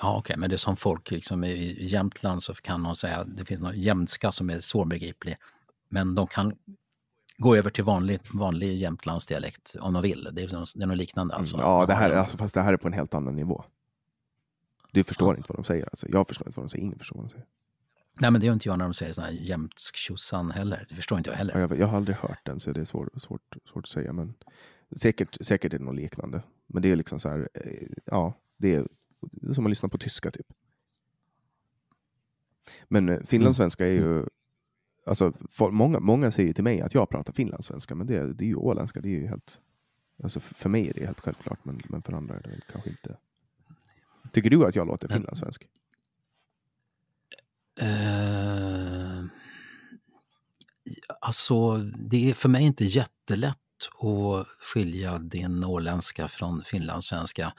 Ja, okej, okay, men det är som folk liksom, i Jämtland så kan man säga, det finns någon jämtska som är svårbegriplig. Men de kan gå över till vanlig, vanlig jämtlandsdialekt om de vill. Det är, det är något liknande. Alltså. Mm, ja, det här, alltså, fast det här är på en helt annan nivå. Du förstår ja. inte vad de säger. Alltså. Jag förstår inte vad de säger. Ingen förstår vad de säger. Nej, men det gör inte jag när de säger sån här jämtsk tjosan heller. Det förstår inte jag heller. Jag, jag, har aldrig hört den, så det är svår, svårt, svårt att säga. Men säkert, säkert är det något liknande. Men det är liksom så här, eh, ja, det är som att lyssna på tyska typ. Men eh, finlandssvenska är ju mm alltså, för, många, många säger till mig att jag pratar finlandssvenska, men det, det är ju åländska. Det är ju helt, alltså, för mig är det helt självklart, men, men för andra är det kanske inte. Tycker du att jag låter finlandssvensk? Uh, alltså, det är för mig inte jättelätt att skilja din åländska från finlandssvenska.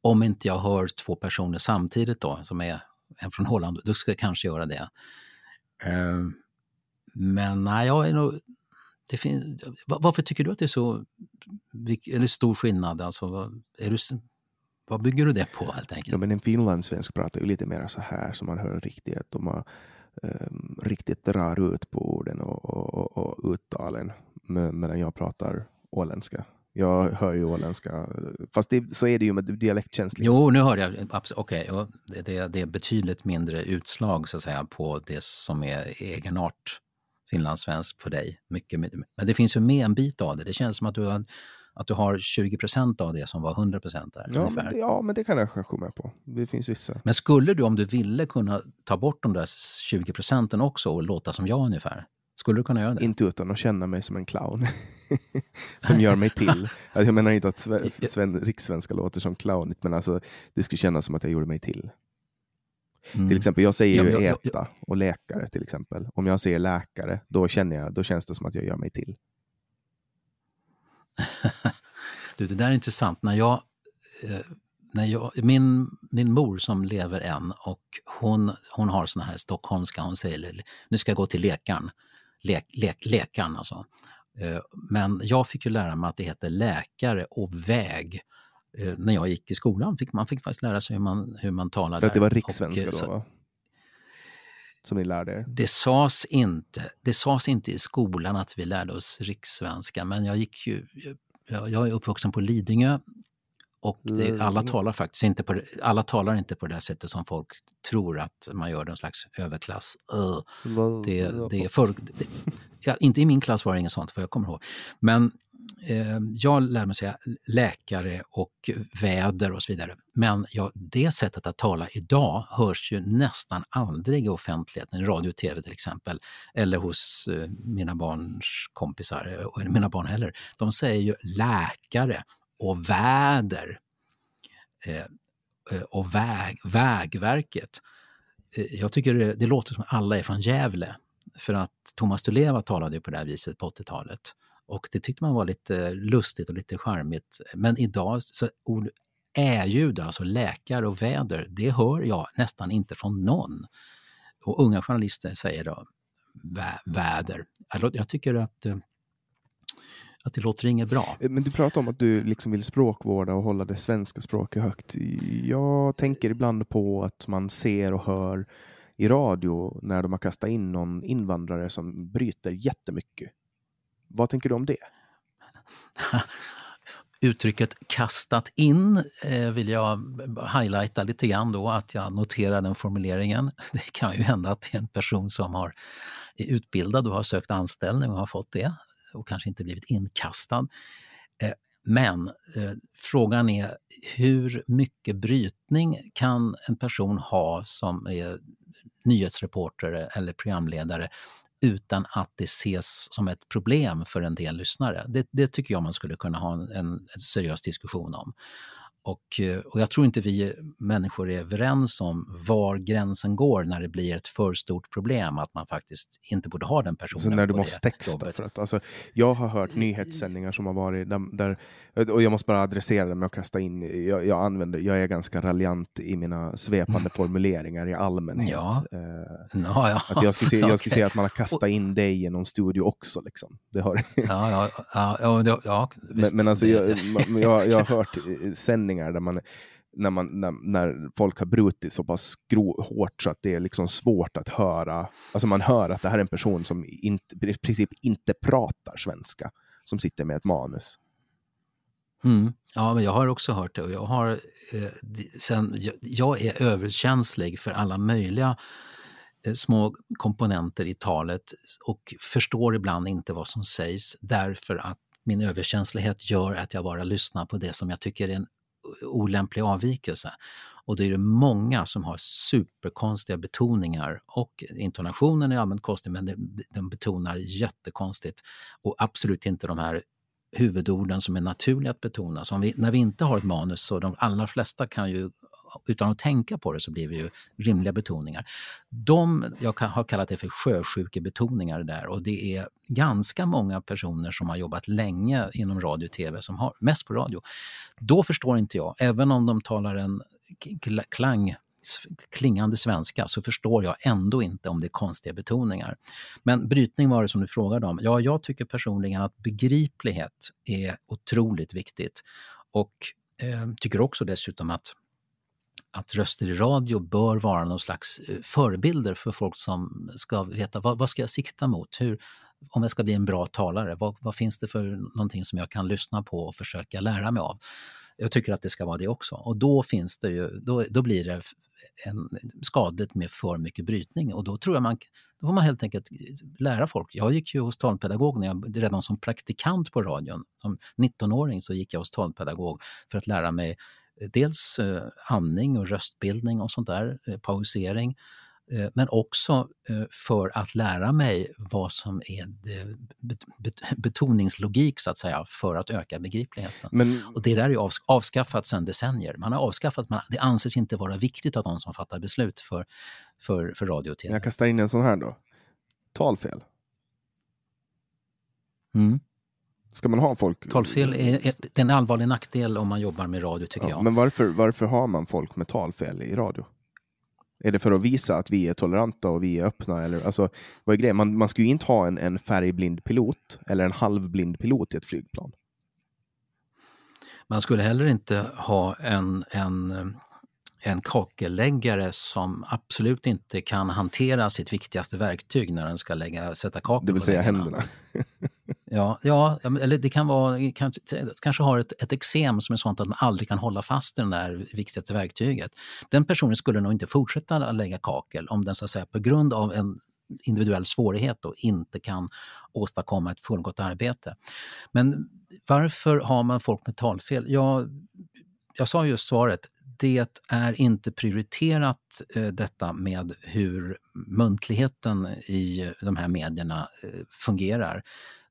Om inte jag hör två personer samtidigt då, som är en från Holland, då ska jag kanske göra det. Uh, men nej, jag är nog... Det finns, varför tycker du att det är så eller stor skillnad? Alltså, vad, är du, vad bygger du det på helt enkelt? Ja, men en finlandssvensk pratar ju lite mer så här som man hör riktigt, att de har, um, riktigt drar ut på orden och, och, och uttalen medan jag pratar åländska. Jag hör ju åländska, fast det, så är det ju med dialektkänslighet. Jo, nu hör jag. Okej, okay, det, det, är betydligt mindre utslag så att säga på det som är egenart finlandssvensk för dig. Mycket. Men det finns ju med en bit av det. Det känns som att du har, att du har 20 procent av det som var 100 procent där. Ja, men det, ja, men det kan jag kanske med på. Det finns vissa. Men skulle du, om du ville, kunna ta bort de där 20 procenten också och låta som jag ungefär? Skulle du kunna göra det? Inte utan att känna mig som en clown. som gör mig till. Alltså, jag menar inte att sven, rikssvenska låter som clownigt, men alltså, det skulle kännas som att jag gjorde mig till. Mm. Till exempel, jag säger ju ja, äta och läkare till exempel. Om jag säger läkare, då känner jag, då känns det som att jag gör mig till. du, det där är intressant. När jag, eh, när jag, min, min mor som lever än och hon, hon har såna här stockholmska, hon säger nu ska jag gå till läkaren. Lek, lek, läkaren alltså. Eh, men jag fick ju lära mig att det heter läkare och väg. Eh, när jag gick i skolan fick man fick faktiskt lära sig hur man, hur man talade. För att det var rikssvenska då? Va? Som ni lärde er? Det sades, inte, det sades inte i skolan att vi lärde oss rikssvenska, men jag gick ju... Jag, jag är uppvuxen på Lidingö och det, alla, talar faktiskt inte på, alla talar inte på det sättet som folk tror att man gör någon slags överklass. Uh, det, det, för, det, ja, inte i min klass var det inget sånt, för jag kommer ihåg. Men eh, Eh, jag lär mig säga läkare och väder och så vidare. Men ja, det sättet att tala idag hörs ju nästan aldrig i offentligheten, i radio och tv till exempel, eller hos eh, mina barns kompisar, eh, eller mina barn heller. De säger ju läkare och väder eh, eh, och väg, Vägverket. Eh, jag tycker det, det låter som att alla är från Gävle för att Thomas Tuleva talade ju på det här viset på 80-talet. Och det tyckte man var lite lustigt och lite charmigt. Men idag, så ord ä-ljud, alltså läkare och väder, det hör jag nästan inte från någon. Och unga journalister säger då vä väder. Jag tycker att, eh, att det låter inget bra. Eh, men du pratar om att du liksom vill språkvårda och hålla det svenska språket högt. Jag tänker ibland på att man ser och hör i radio när de har kastat in någon invandrare som bryter jättemycket. Vad tänker du om det? Uttrycket kastat in eh, vill jag highlighta lite grann då, att jag noterar den formuleringen. Det kan ju hända att det är en person som har, är utbildad och har sökt anställning och har fått det och kanske inte blivit inkastad. Eh, men eh, frågan är hur mycket brytning kan en person ha som är nyhetsreporter eller programledare utan att det ses som ett problem för en del lyssnare. Det, det tycker jag man skulle kunna ha en, en seriös diskussion om. Och, eh, och jag tror inte vi människor är överens om var gränsen går när det blir ett för stort problem, att man faktiskt inte borde ha den personen. Så när du måste texta? Jobbet. För att, alltså, jag har hört nyhetssändningar som har varit där, där och jag måste bara adressera det med att kasta in, jag, jag, använder, jag är ganska raljant i mina svepande formuleringar i allmänhet. Ja. Eh, ja, ja. Att jag skulle se, jag skulle säga att man har kastat in dig i någon studio också. Liksom. Det har... ja, ja, ja, ja, ja men, men alltså, jag, jag, jag har hört sändningar där man när, man, när, när folk har brutit så pass gro, hårt så att det är liksom svårt att höra. Alltså man hör att det här är en person som inte, i princip inte pratar svenska, som sitter med ett manus. Mm. Ja, men jag har också hört det och jag, har, eh, sen, jag, jag, är överkänslig för alla möjliga eh, små komponenter i talet och förstår ibland inte vad som sägs därför att min överkänslighet gör att jag bara lyssnar på det som jag tycker är en olämplig avvikelse. Och då är det många som har superkonstiga betoningar och intonationen är allmänt konstig men de betonar jättekonstigt och absolut inte de här huvudorden som är naturliga att betona. Så vi, när vi inte har ett manus så de allra flesta kan ju utan att tänka på det så blir det ju rimliga betoningar. De, jag har kallat det för sjösjukebetoningar där och det är ganska många personer som har jobbat länge inom radio och tv, som har, mest på radio. Då förstår inte jag, även om de talar en klang klingande svenska så förstår jag ändå inte om det är konstiga betoningar. Men brytning var det som du frågade om. Ja, jag tycker personligen att begriplighet är otroligt viktigt och eh, tycker också dessutom att att röster i radio bör vara någon slags eh, förebilder för folk som ska veta vad, vad ska jag sikta mot? Hur, om jag ska bli en bra talare, vad, vad, finns det för någonting som jag kan lyssna på och försöka lära mig av? Jag tycker att det ska vara det också och då finns det ju, då, då blir det en, skadligt med för mycket brytning och då tror jag man, då får man helt enkelt eh, lära folk. Jag gick ju hos talpedagog när jag, redan som praktikant på radion. Som 19-åring så gick jag hos talpedagog för att lära mig dels eh, andning och röstbildning och sånt där, eh, pausering Eh, men också för att lära mig vad som är betoningslogik så att säga för att öka begripligheten. Men, och det där är avskaffat sedan decennier. Man har avskaffat, man, det anses inte vara viktigt att de som fattar beslut för, för, för radio och tv. Jag kastar in en sån här då. Talfel. Mm. Ska man ha folk? Talfel är, är, en allvarlig nackdel om man jobbar med radio tycker ja, jag. Men varför, varför har man folk med talfel i radio? Är det för att visa att vi är toleranta och vi är öppna? Eller, alltså, vad är grejen? Man, man ska ju inte ha en, en färgblind pilot eller en halvblind pilot i ett flygplan. Man skulle heller inte ha en, en, en kakelläggare som absolut inte kan hantera sitt viktigaste verktyg när den ska lägga, sätta kakel Det vill säga händerna. Ja, ja, eller det kan vara, eh, kanske, eh, kanske har ett, ett eksem som är sånt att man aldrig kan hålla fast i det där viktigaste verktyget. Den personen skulle nog inte fortsätta lägga kakel om den så att säga på grund av en individuell svårighet då inte kan åstadkomma ett fullgott arbete. Men varför har man folk med talfel? Ja, jag sa just svaret, det är inte prioriterat eh, detta med hur muntligheten i de här medierna fungerar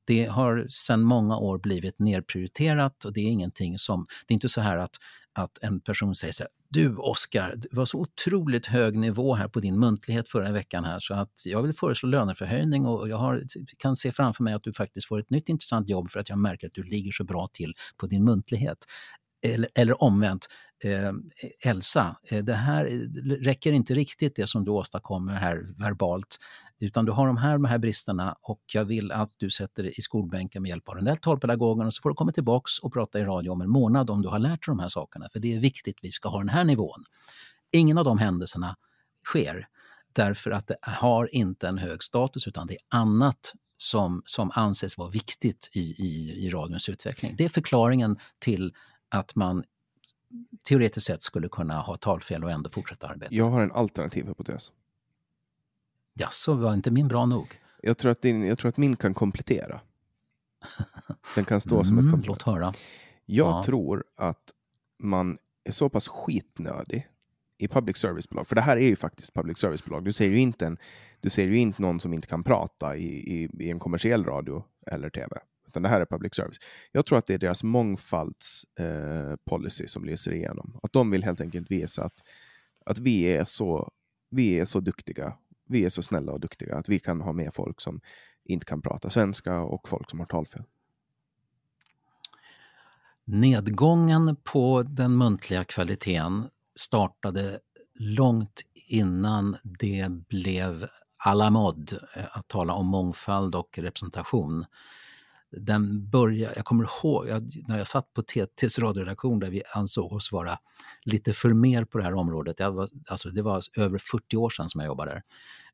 det har sedan många år blivit nedprioriterat och det är ingenting som, det är inte så här att, att en person säger så här, du Oskar, det var så otroligt hög nivå här på din muntlighet förra veckan här så att jag vill föreslå löneförhöjning och jag har, kan se framför mig att du faktiskt får ett nytt intressant jobb för att jag märker att du ligger så bra till på din muntlighet. Eller, eller omvänt, eh, Elsa, eh, det här eh, räcker inte riktigt det som du åstadkommer här verbalt utan du har de här, de här bristerna och jag vill att du sätter dig i skolbänken med hjälp av den där talpedagogen och så får du komma tillbaks och prata i radio om en månad om du har lärt dig de här sakerna. För det är viktigt, vi ska ha den här nivån. Ingen av de händelserna sker därför att det har inte en hög status utan det är annat som, som anses vara viktigt i, i, i radions utveckling. Det är förklaringen till att man teoretiskt sett skulle kunna ha talfel och ändå fortsätta arbeta. Jag har en alternativ hypotes. Ja, så var inte min bra nog? Jag tror att, din, jag tror att min kan komplettera. Den kan stå som ett Mm, komplement. låt höra. Jag Ja. tror att man är så pass skitnödig i public service-bolag, för det här är ju faktiskt public service-bolag. Du ser ju inte, en, du ser ju inte någon som inte kan prata i, i, i en kommersiell radio eller tv, utan det här är public service. Jag tror att det är deras mångfaldspolicy eh, som lyser igenom. Att de vill helt enkelt visa att, att vi, är så, vi är så duktiga, vi är så snälla och duktiga att vi kan ha med folk som inte kan prata svenska och folk som har talfel. Nedgången på den muntliga kvaliteten startade långt innan det blev à la mode att tala om mångfald och representation. Den började, jag kommer ihåg jag, när jag satt på TTs radioredaktion där vi ansåg oss vara lite för mer på det här området, jag var, alltså det var över 40 år sedan som jag jobbade där,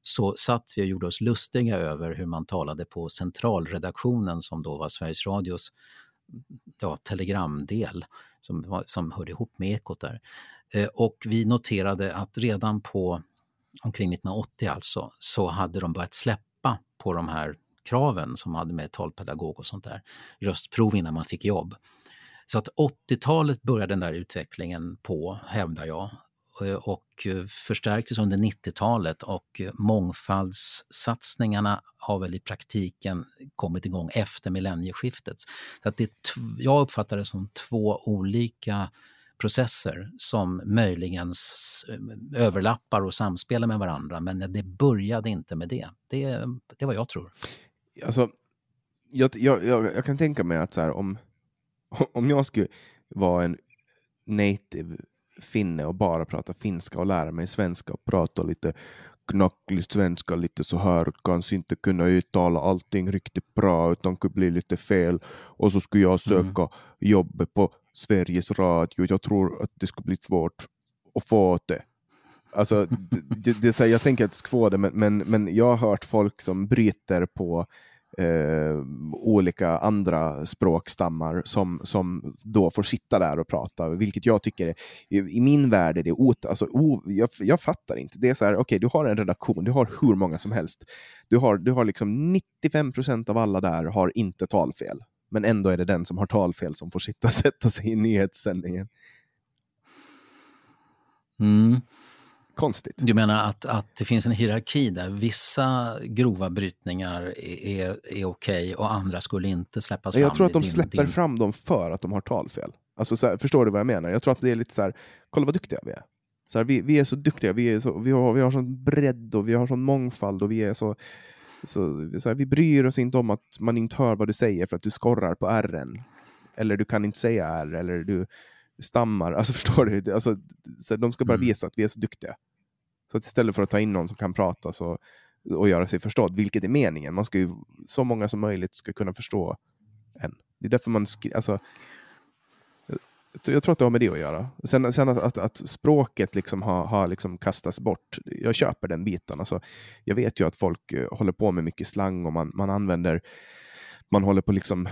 så satt vi och gjorde oss lustiga över hur man talade på centralredaktionen som då var Sveriges Radios ja, telegramdel som, som hörde ihop med Ekot där. Eh, och vi noterade att redan på omkring 1980 alltså, så hade de börjat släppa på de här kraven som hade med talpedagog och sånt där, röstprov innan man fick jobb. Så att 80-talet började den där utvecklingen på, hävdar jag, eh, och eh, förstärktes under 90-talet och mångfaldssatsningarna har väl i praktiken kommit igång efter millennieskiftet. Så att det, jag uppfattar det som två olika processer som möjligen eh, överlappar och samspelar med varandra, men det började inte med det. Det, det är vad jag tror alltså, jag, jag, jag, jag kan tänka mig att så här, om, om jag skulle vara en native finne och bara prata finska och lära mig svenska och prata lite knacklig svenska, lite så här, kanske inte kunna uttala allting riktigt bra utan kunde bli lite fel. Och så skulle jag söka jobb på Sveriges Radio. Jag tror att det skulle bli svårt att få det. Alltså, det, det, så här, jag tänker att jag ska få det, men, men, men jag har hört folk som bryter på eh, olika andra språkstammar som, som då får sitta där och prata, vilket jag tycker är, i, i min värld är det ot, alltså, o, jag, jag fattar inte. Det är så här, okej, du har en redaktion, du har hur många som helst. Du har, du har liksom 95 procent av alla där har inte talfel, men ändå är det den som har talfel som får sitta och sätta sig i nyhetssändningen. Mm. Konstigt. Du menar att, att det finns en hierarki där vissa grova brytningar är, är, okej och andra skulle inte släppas fram? Jag tror att de Din- släpper din- fram dem för att de har talfel. Alltså, så här, förstår du vad jag menar? Jag tror att det är lite så här, kolla vad duktiga vi är. Så här, vi, vi är så duktiga, vi, är så, vi, har, vi har sån bredd och vi har sån mångfald och vi är så, så, så här, vi bryr oss inte om att man inte hör vad du säger för att du skorrar på r Eller du kan inte säga r eller du stammar. Alltså förstår du? Alltså, så de ska bara Mm. visa att vi är så duktiga. Så att istället för att ta in någon som kan prata så, och göra sig förstådd, vilket är meningen, man ska ju, så många som möjligt ska kunna förstå en. Det är därför man skriver, alltså, jag- tror att det har med det att göra. Sen, sen att, att, att språket liksom har, har liksom kastats bort, jag köper den biten. Alltså, jag vet ju att folk eh, håller på med mycket slang och man, man använder, man håller på liksom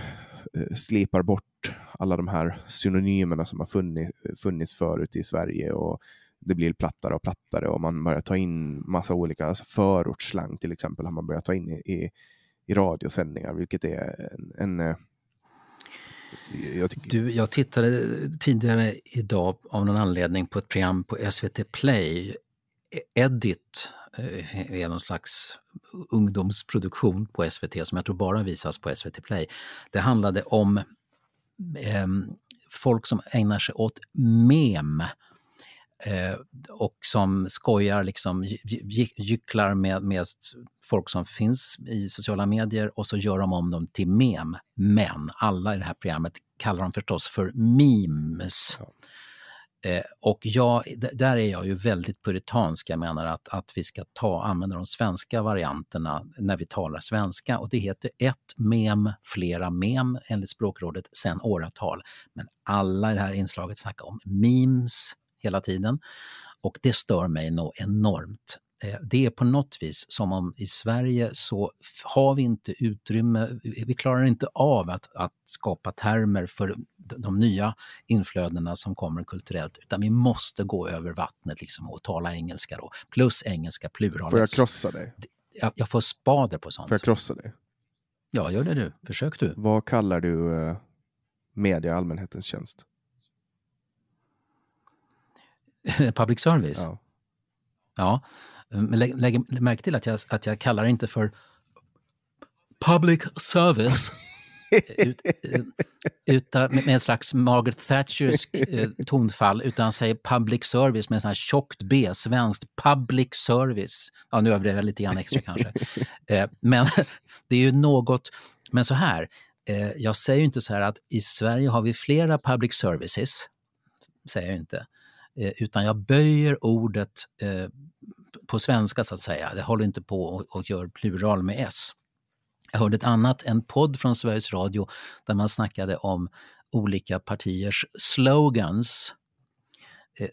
eh, slipar bort alla de här synonymerna som har funnits, funnits förut i Sverige och det blir plattare och plattare och man börjar ta in massa olika, alltså förortsslang till exempel har man börjat ta in i, i, i radiosändningar, vilket är en, en eh, jag tycker, Du, jag tittade tidigare idag av någon anledning på ett program på SVT Play, e, Edit, eh, är någon slags ungdomsproduktion på SVT som jag tror bara visas på SVT Play. Det handlade om eh, folk som ägnar sig åt mem eh, och som skojar, liksom, gycklar med, med folk som finns i sociala medier och så gör de om dem till mem. Men alla i det här programmet kallar dem förstås för memes. Eh, och jag, där är jag ju väldigt puritansk. Jag menar att, att vi ska ta, använda de svenska varianterna när vi talar svenska. Och det heter ett mem, flera mem enligt språkrådet sedan åratal. Men alla i det här inslaget snackar om memes hela tiden. Och det stör mig nog enormt. Eh, det är på något vis som om i Sverige så har vi inte utrymme, vi klarar inte av att, att skapa termer för de nya inflödena som kommer kulturellt, utan vi måste gå över vattnet liksom och tala engelska då, plus engelska plural. Får jag krossa dig? Jag, jag får spader på sånt. Får jag krossa dig? Ja, gör det du. Försök du. Vad kallar du uh, media allmänhetens tjänst? Public service? Ja. ja. Men lägg, lägg märke till att jag, att jag kallar det inte för public service ut, utan, med en slags Margaret Thatchersk eh, tonfall, utan säger public service med en sån här tjockt B, svenskt public service. Ja, nu överdriver jag lite grann extra kanske. Eh, men det är ju något, men så här, eh, jag säger ju inte så här att i Sverige har vi flera public services, säger jag inte, eh, Eh, utan jag böjer ordet eh, på svenska så att säga. jag håller inte på och, och gör plural med S. Jag hörde ett annat, en podd från Sveriges Radio där man snackade om olika partiers slogans. Eh,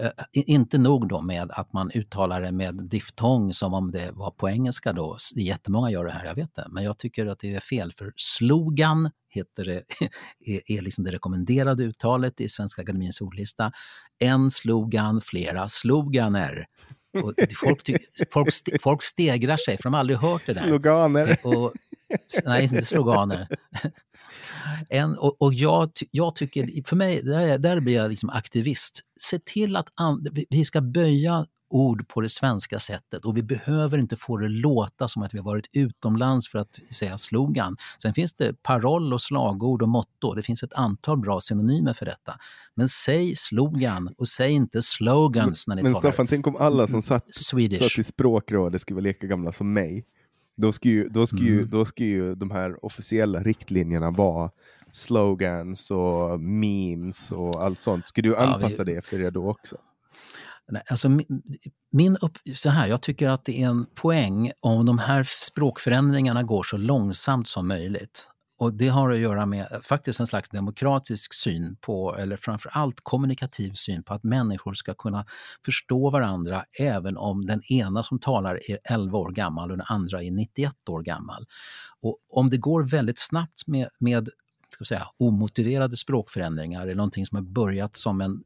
Eh, inte nog då med att man uttalar det med diftong som om det var på engelska då. Jättemånga gör det här, jag vet det. Men jag tycker att det är fel för slogan heter det, är, liksom det rekommenderade uttalet i Svenska Akademiens ordlista. En slogan, flera sloganer. Och folk, folk, folk stegrar sig, för de har aldrig hört det där. Sloganer. Eh, och, nej, inte sloganer. En, och, och jag, jag, tycker, för mig, där, där blir jag liksom aktivist. Se till att vi ska böja ord på det svenska sättet och vi behöver inte få det låta som att vi har varit utomlands för att säga slogan. Sen finns det paroll och slagord och motto. Det finns ett antal bra synonymer för detta. Men säg slogan och säg inte slogans men, när ni men talar Staffan, tänk om alla som satt, Swedish. satt i språkrådet skulle vara lika gamla som mig. Då ska ju, då ska ju, mm. då ska ju de här officiella riktlinjerna vara slogans och memes och allt sånt. Ska du anpassa ja, vi, det efter det då också? Nej, alltså, min upp, så här, jag tycker att det är en poäng om de här språkförändringarna går så långsamt som möjligt. Och det har att göra med eh, faktiskt en slags demokratisk syn på, eller framförallt kommunikativ syn på att människor ska kunna förstå varandra även om den ena som talar är 11 år gammal och den andra är 91 år gammal. Och om det går väldigt snabbt med, med ska säga, omotiverade språkförändringar eller någonting som har börjat som en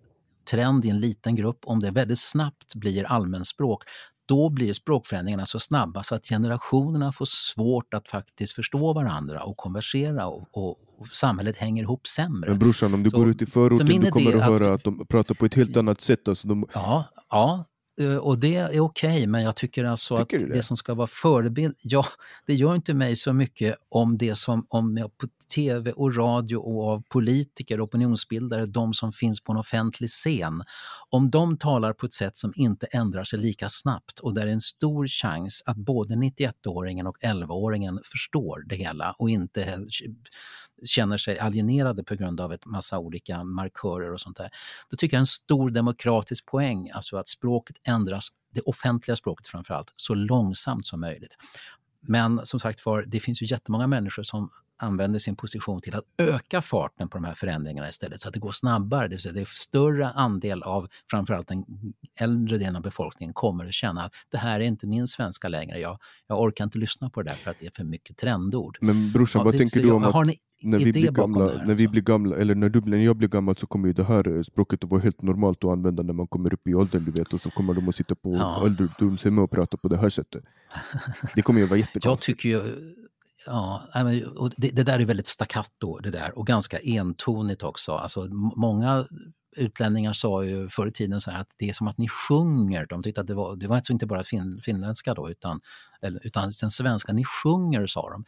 trend i en liten grupp, om det väldigt snabbt blir allmänspråk, då blir språkförändringarna så snabba så att generationerna får svårt att faktiskt förstå varandra och konversera och, och, och samhället hänger ihop sämre. Men brorsan, om du så, går ut i förorten du kommer att höra att de pratar på ett helt annat sätt. Alltså de... Ja, ja, och det är okej, okay, men jag tycker alltså tycker att det? det? som ska vara förebild, ja, det gör inte mig så mycket om det som om jag på tv och radio och av politiker, opinionsbildare, de som finns på en offentlig scen, om de talar på ett sätt som inte ändrar sig lika snabbt och där är en stor chans att både 91-åringen och 11-åringen förstår det hela och inte känner sig alienerade på grund av ett massa olika markörer och sånt där. Då tycker jag en stor demokratisk poäng, alltså att språket ändras, det offentliga språket framförallt, så långsamt som möjligt. Men som sagt var, det finns ju jättemånga människor som använder sin position till att öka farten på de här förändringarna istället så att det går snabbare. Det vill säga det är större andel av framförallt den äldre delen av befolkningen kommer att känna att det här är inte min svenska längre. Jag, jag orkar inte lyssna på det där för att det är för mycket trendord. Men brorsan, ja, vad det, tänker du om att... När vi, blir gamla, när vi blir gamla, eller när, du, när jag blir gammal så kommer ju det här språket att vara helt normalt att använda när man kommer upp i åldern, du vet, och så kommer de att sitta på ja. ålderdomshem och prata på det här sättet. Det kommer ju vara jättekonstigt. Jag tycker ju, Ja, och det, det, där är väldigt staccato det där och ganska entonigt också. Alltså, många utlänningar sa ju förr i tiden så här att det är som att ni sjunger. De tyckte att det var, det var alltså inte bara fin, finländska då utan, eller, utan den svenska, ni sjunger sa de.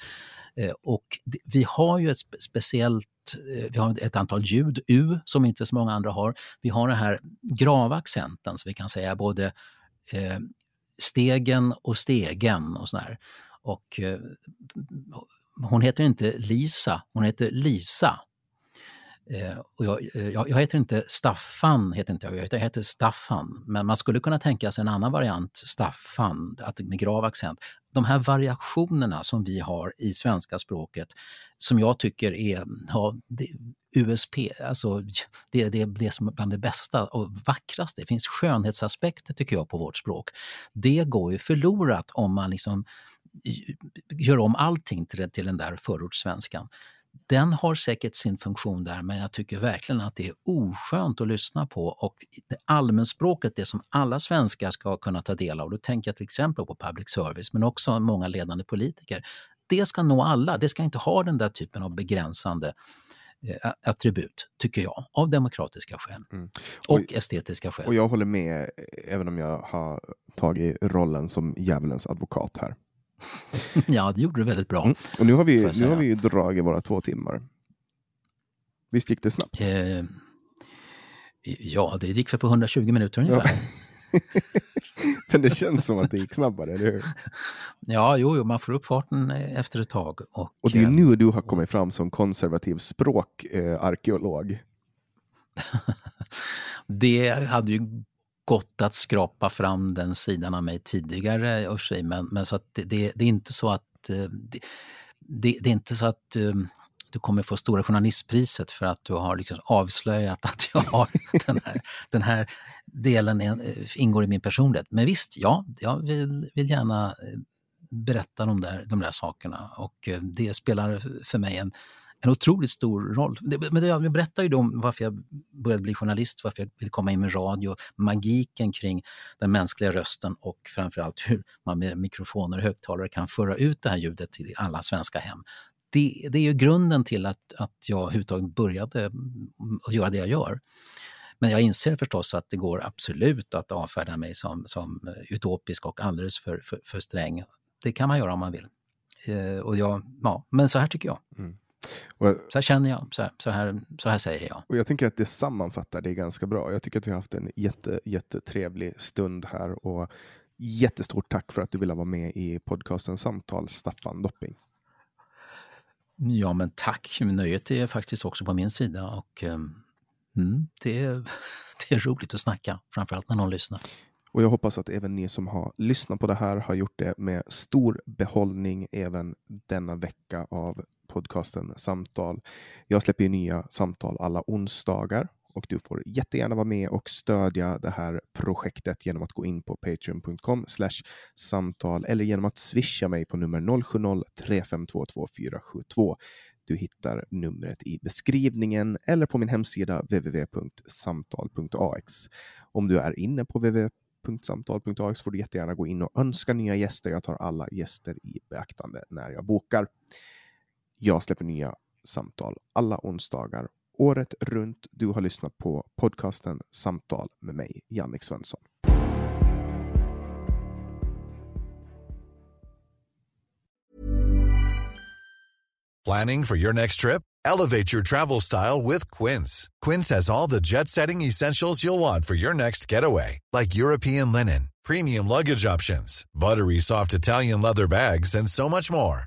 Eh, och det, vi har ju ett spe, speciellt eh, vi har ett antal ljud, U, som inte så många andra har. Vi har den här grava accenten, så vi kan säga både eh, stegen och stegen och sådär. Och eh, hon heter inte Lisa, hon heter Lisa. Eh, och jag, eh, jag, jag, heter inte Staffan, heter inte jag, jag heter Staffan. Men man skulle kunna tänka sig en annan variant, Staffan, att med grav accent. De här variationerna som vi har i svenska språket som jag tycker är ja, det, USP, alltså det, det, det som är bland det bästa och vackraste. Det finns skönhetsaspekter tycker jag på vårt språk. Det går ju förlorat om man liksom gör om allting till, till den där förortssvenskan den har säkert sin funktion där men jag tycker verkligen att det är oskönt att lyssna på och det allmänspråket, det som alla svenskar ska kunna ta del av, då tänker jag till exempel på public service men också många ledande politiker. Det ska nå alla, det ska inte ha den där typen av begränsande eh, attribut, tycker jag, av demokratiska skäl mm. och, och, estetiska skäl. Och jag håller med, även om jag har tagit rollen som djävulens advokat här. ja, det gjorde du väldigt bra. Mm. Och nu har vi, nu har vi ju dragit våra två timmar. Visst gick det snabbt? Eh, ja, det gick för på 120 minuter ungefär. Ja. Men det känns som att det gick snabbare, eller hur? Ja, jo, jo man får upp farten efter ett tag. Och, och det är nu du har kommit fram som konservativ språkarkeolog. Eh, det hade ju gått att skrapa fram den sidan av mig tidigare och sig, men, men så att det, det, det, är inte så att eh, det, det, är inte så att um, du kommer få Stora journalistpriset för att du har liksom avslöjat att jag har den här, den här delen är, eh, ingår i min personlighet. Men visst, ja, jag vill, vill gärna berätta de där, de där sakerna och det spelar för mig en en otroligt stor roll. Men jag berättar ju då om varför jag började bli journalist, varför jag ville komma in med radio, magiken kring den mänskliga rösten och framförallt hur man med mikrofoner och högtalare kan föra ut det här ljudet till alla svenska hem. Det, det är ju grunden till att, att jag överhuvudtaget började att göra det jag gör. Men jag inser förstås att det går absolut att avfärda mig som, som utopisk och alldeles för, för, för sträng. Det kan man göra om man vill. Eh, och jag, ja, men så här tycker jag. Mm. Och, så här känner jag, så här, så, här, så här säger jag. Och jag tänker att det sammanfattar det ganska bra. Jag tycker att vi har haft en jätte, jättetrevlig stund här och jättestort tack för att du ville vara med i podcasten Samtal, Staffan Dopping. Ja, men tack. Nöjet är faktiskt också på min sida och um, det, är, det är roligt att snacka, framförallt när någon lyssnar. Och jag hoppas att även ni som har lyssnat på det här har gjort det med stor behållning även denna vecka av podcasten Samtal. Jag släpper nya samtal alla onsdagar och du får jättegärna vara med och stödja det här projektet genom att gå in på patreon.com samtal eller genom att swisha mig på nummer 070-3522472. Du hittar numret i beskrivningen eller på min hemsida www.samtal.ax. Om du är inne på www.samtal.ax får du jättegärna gå in och önska nya gäster. Jag tar alla gäster i beaktande när jag bokar. Jag släpper nya samtal alla onsdagar året runt. Du har lyssnat på podcasten Samtal med mig, Jannik Svensson. Planning for your next trip? Elevate your travel style with Quince. Quince has all the jet-setting essentials you'll want for your next getaway, like European linen, premium luggage options, buttery soft Italian leather bags, and so much more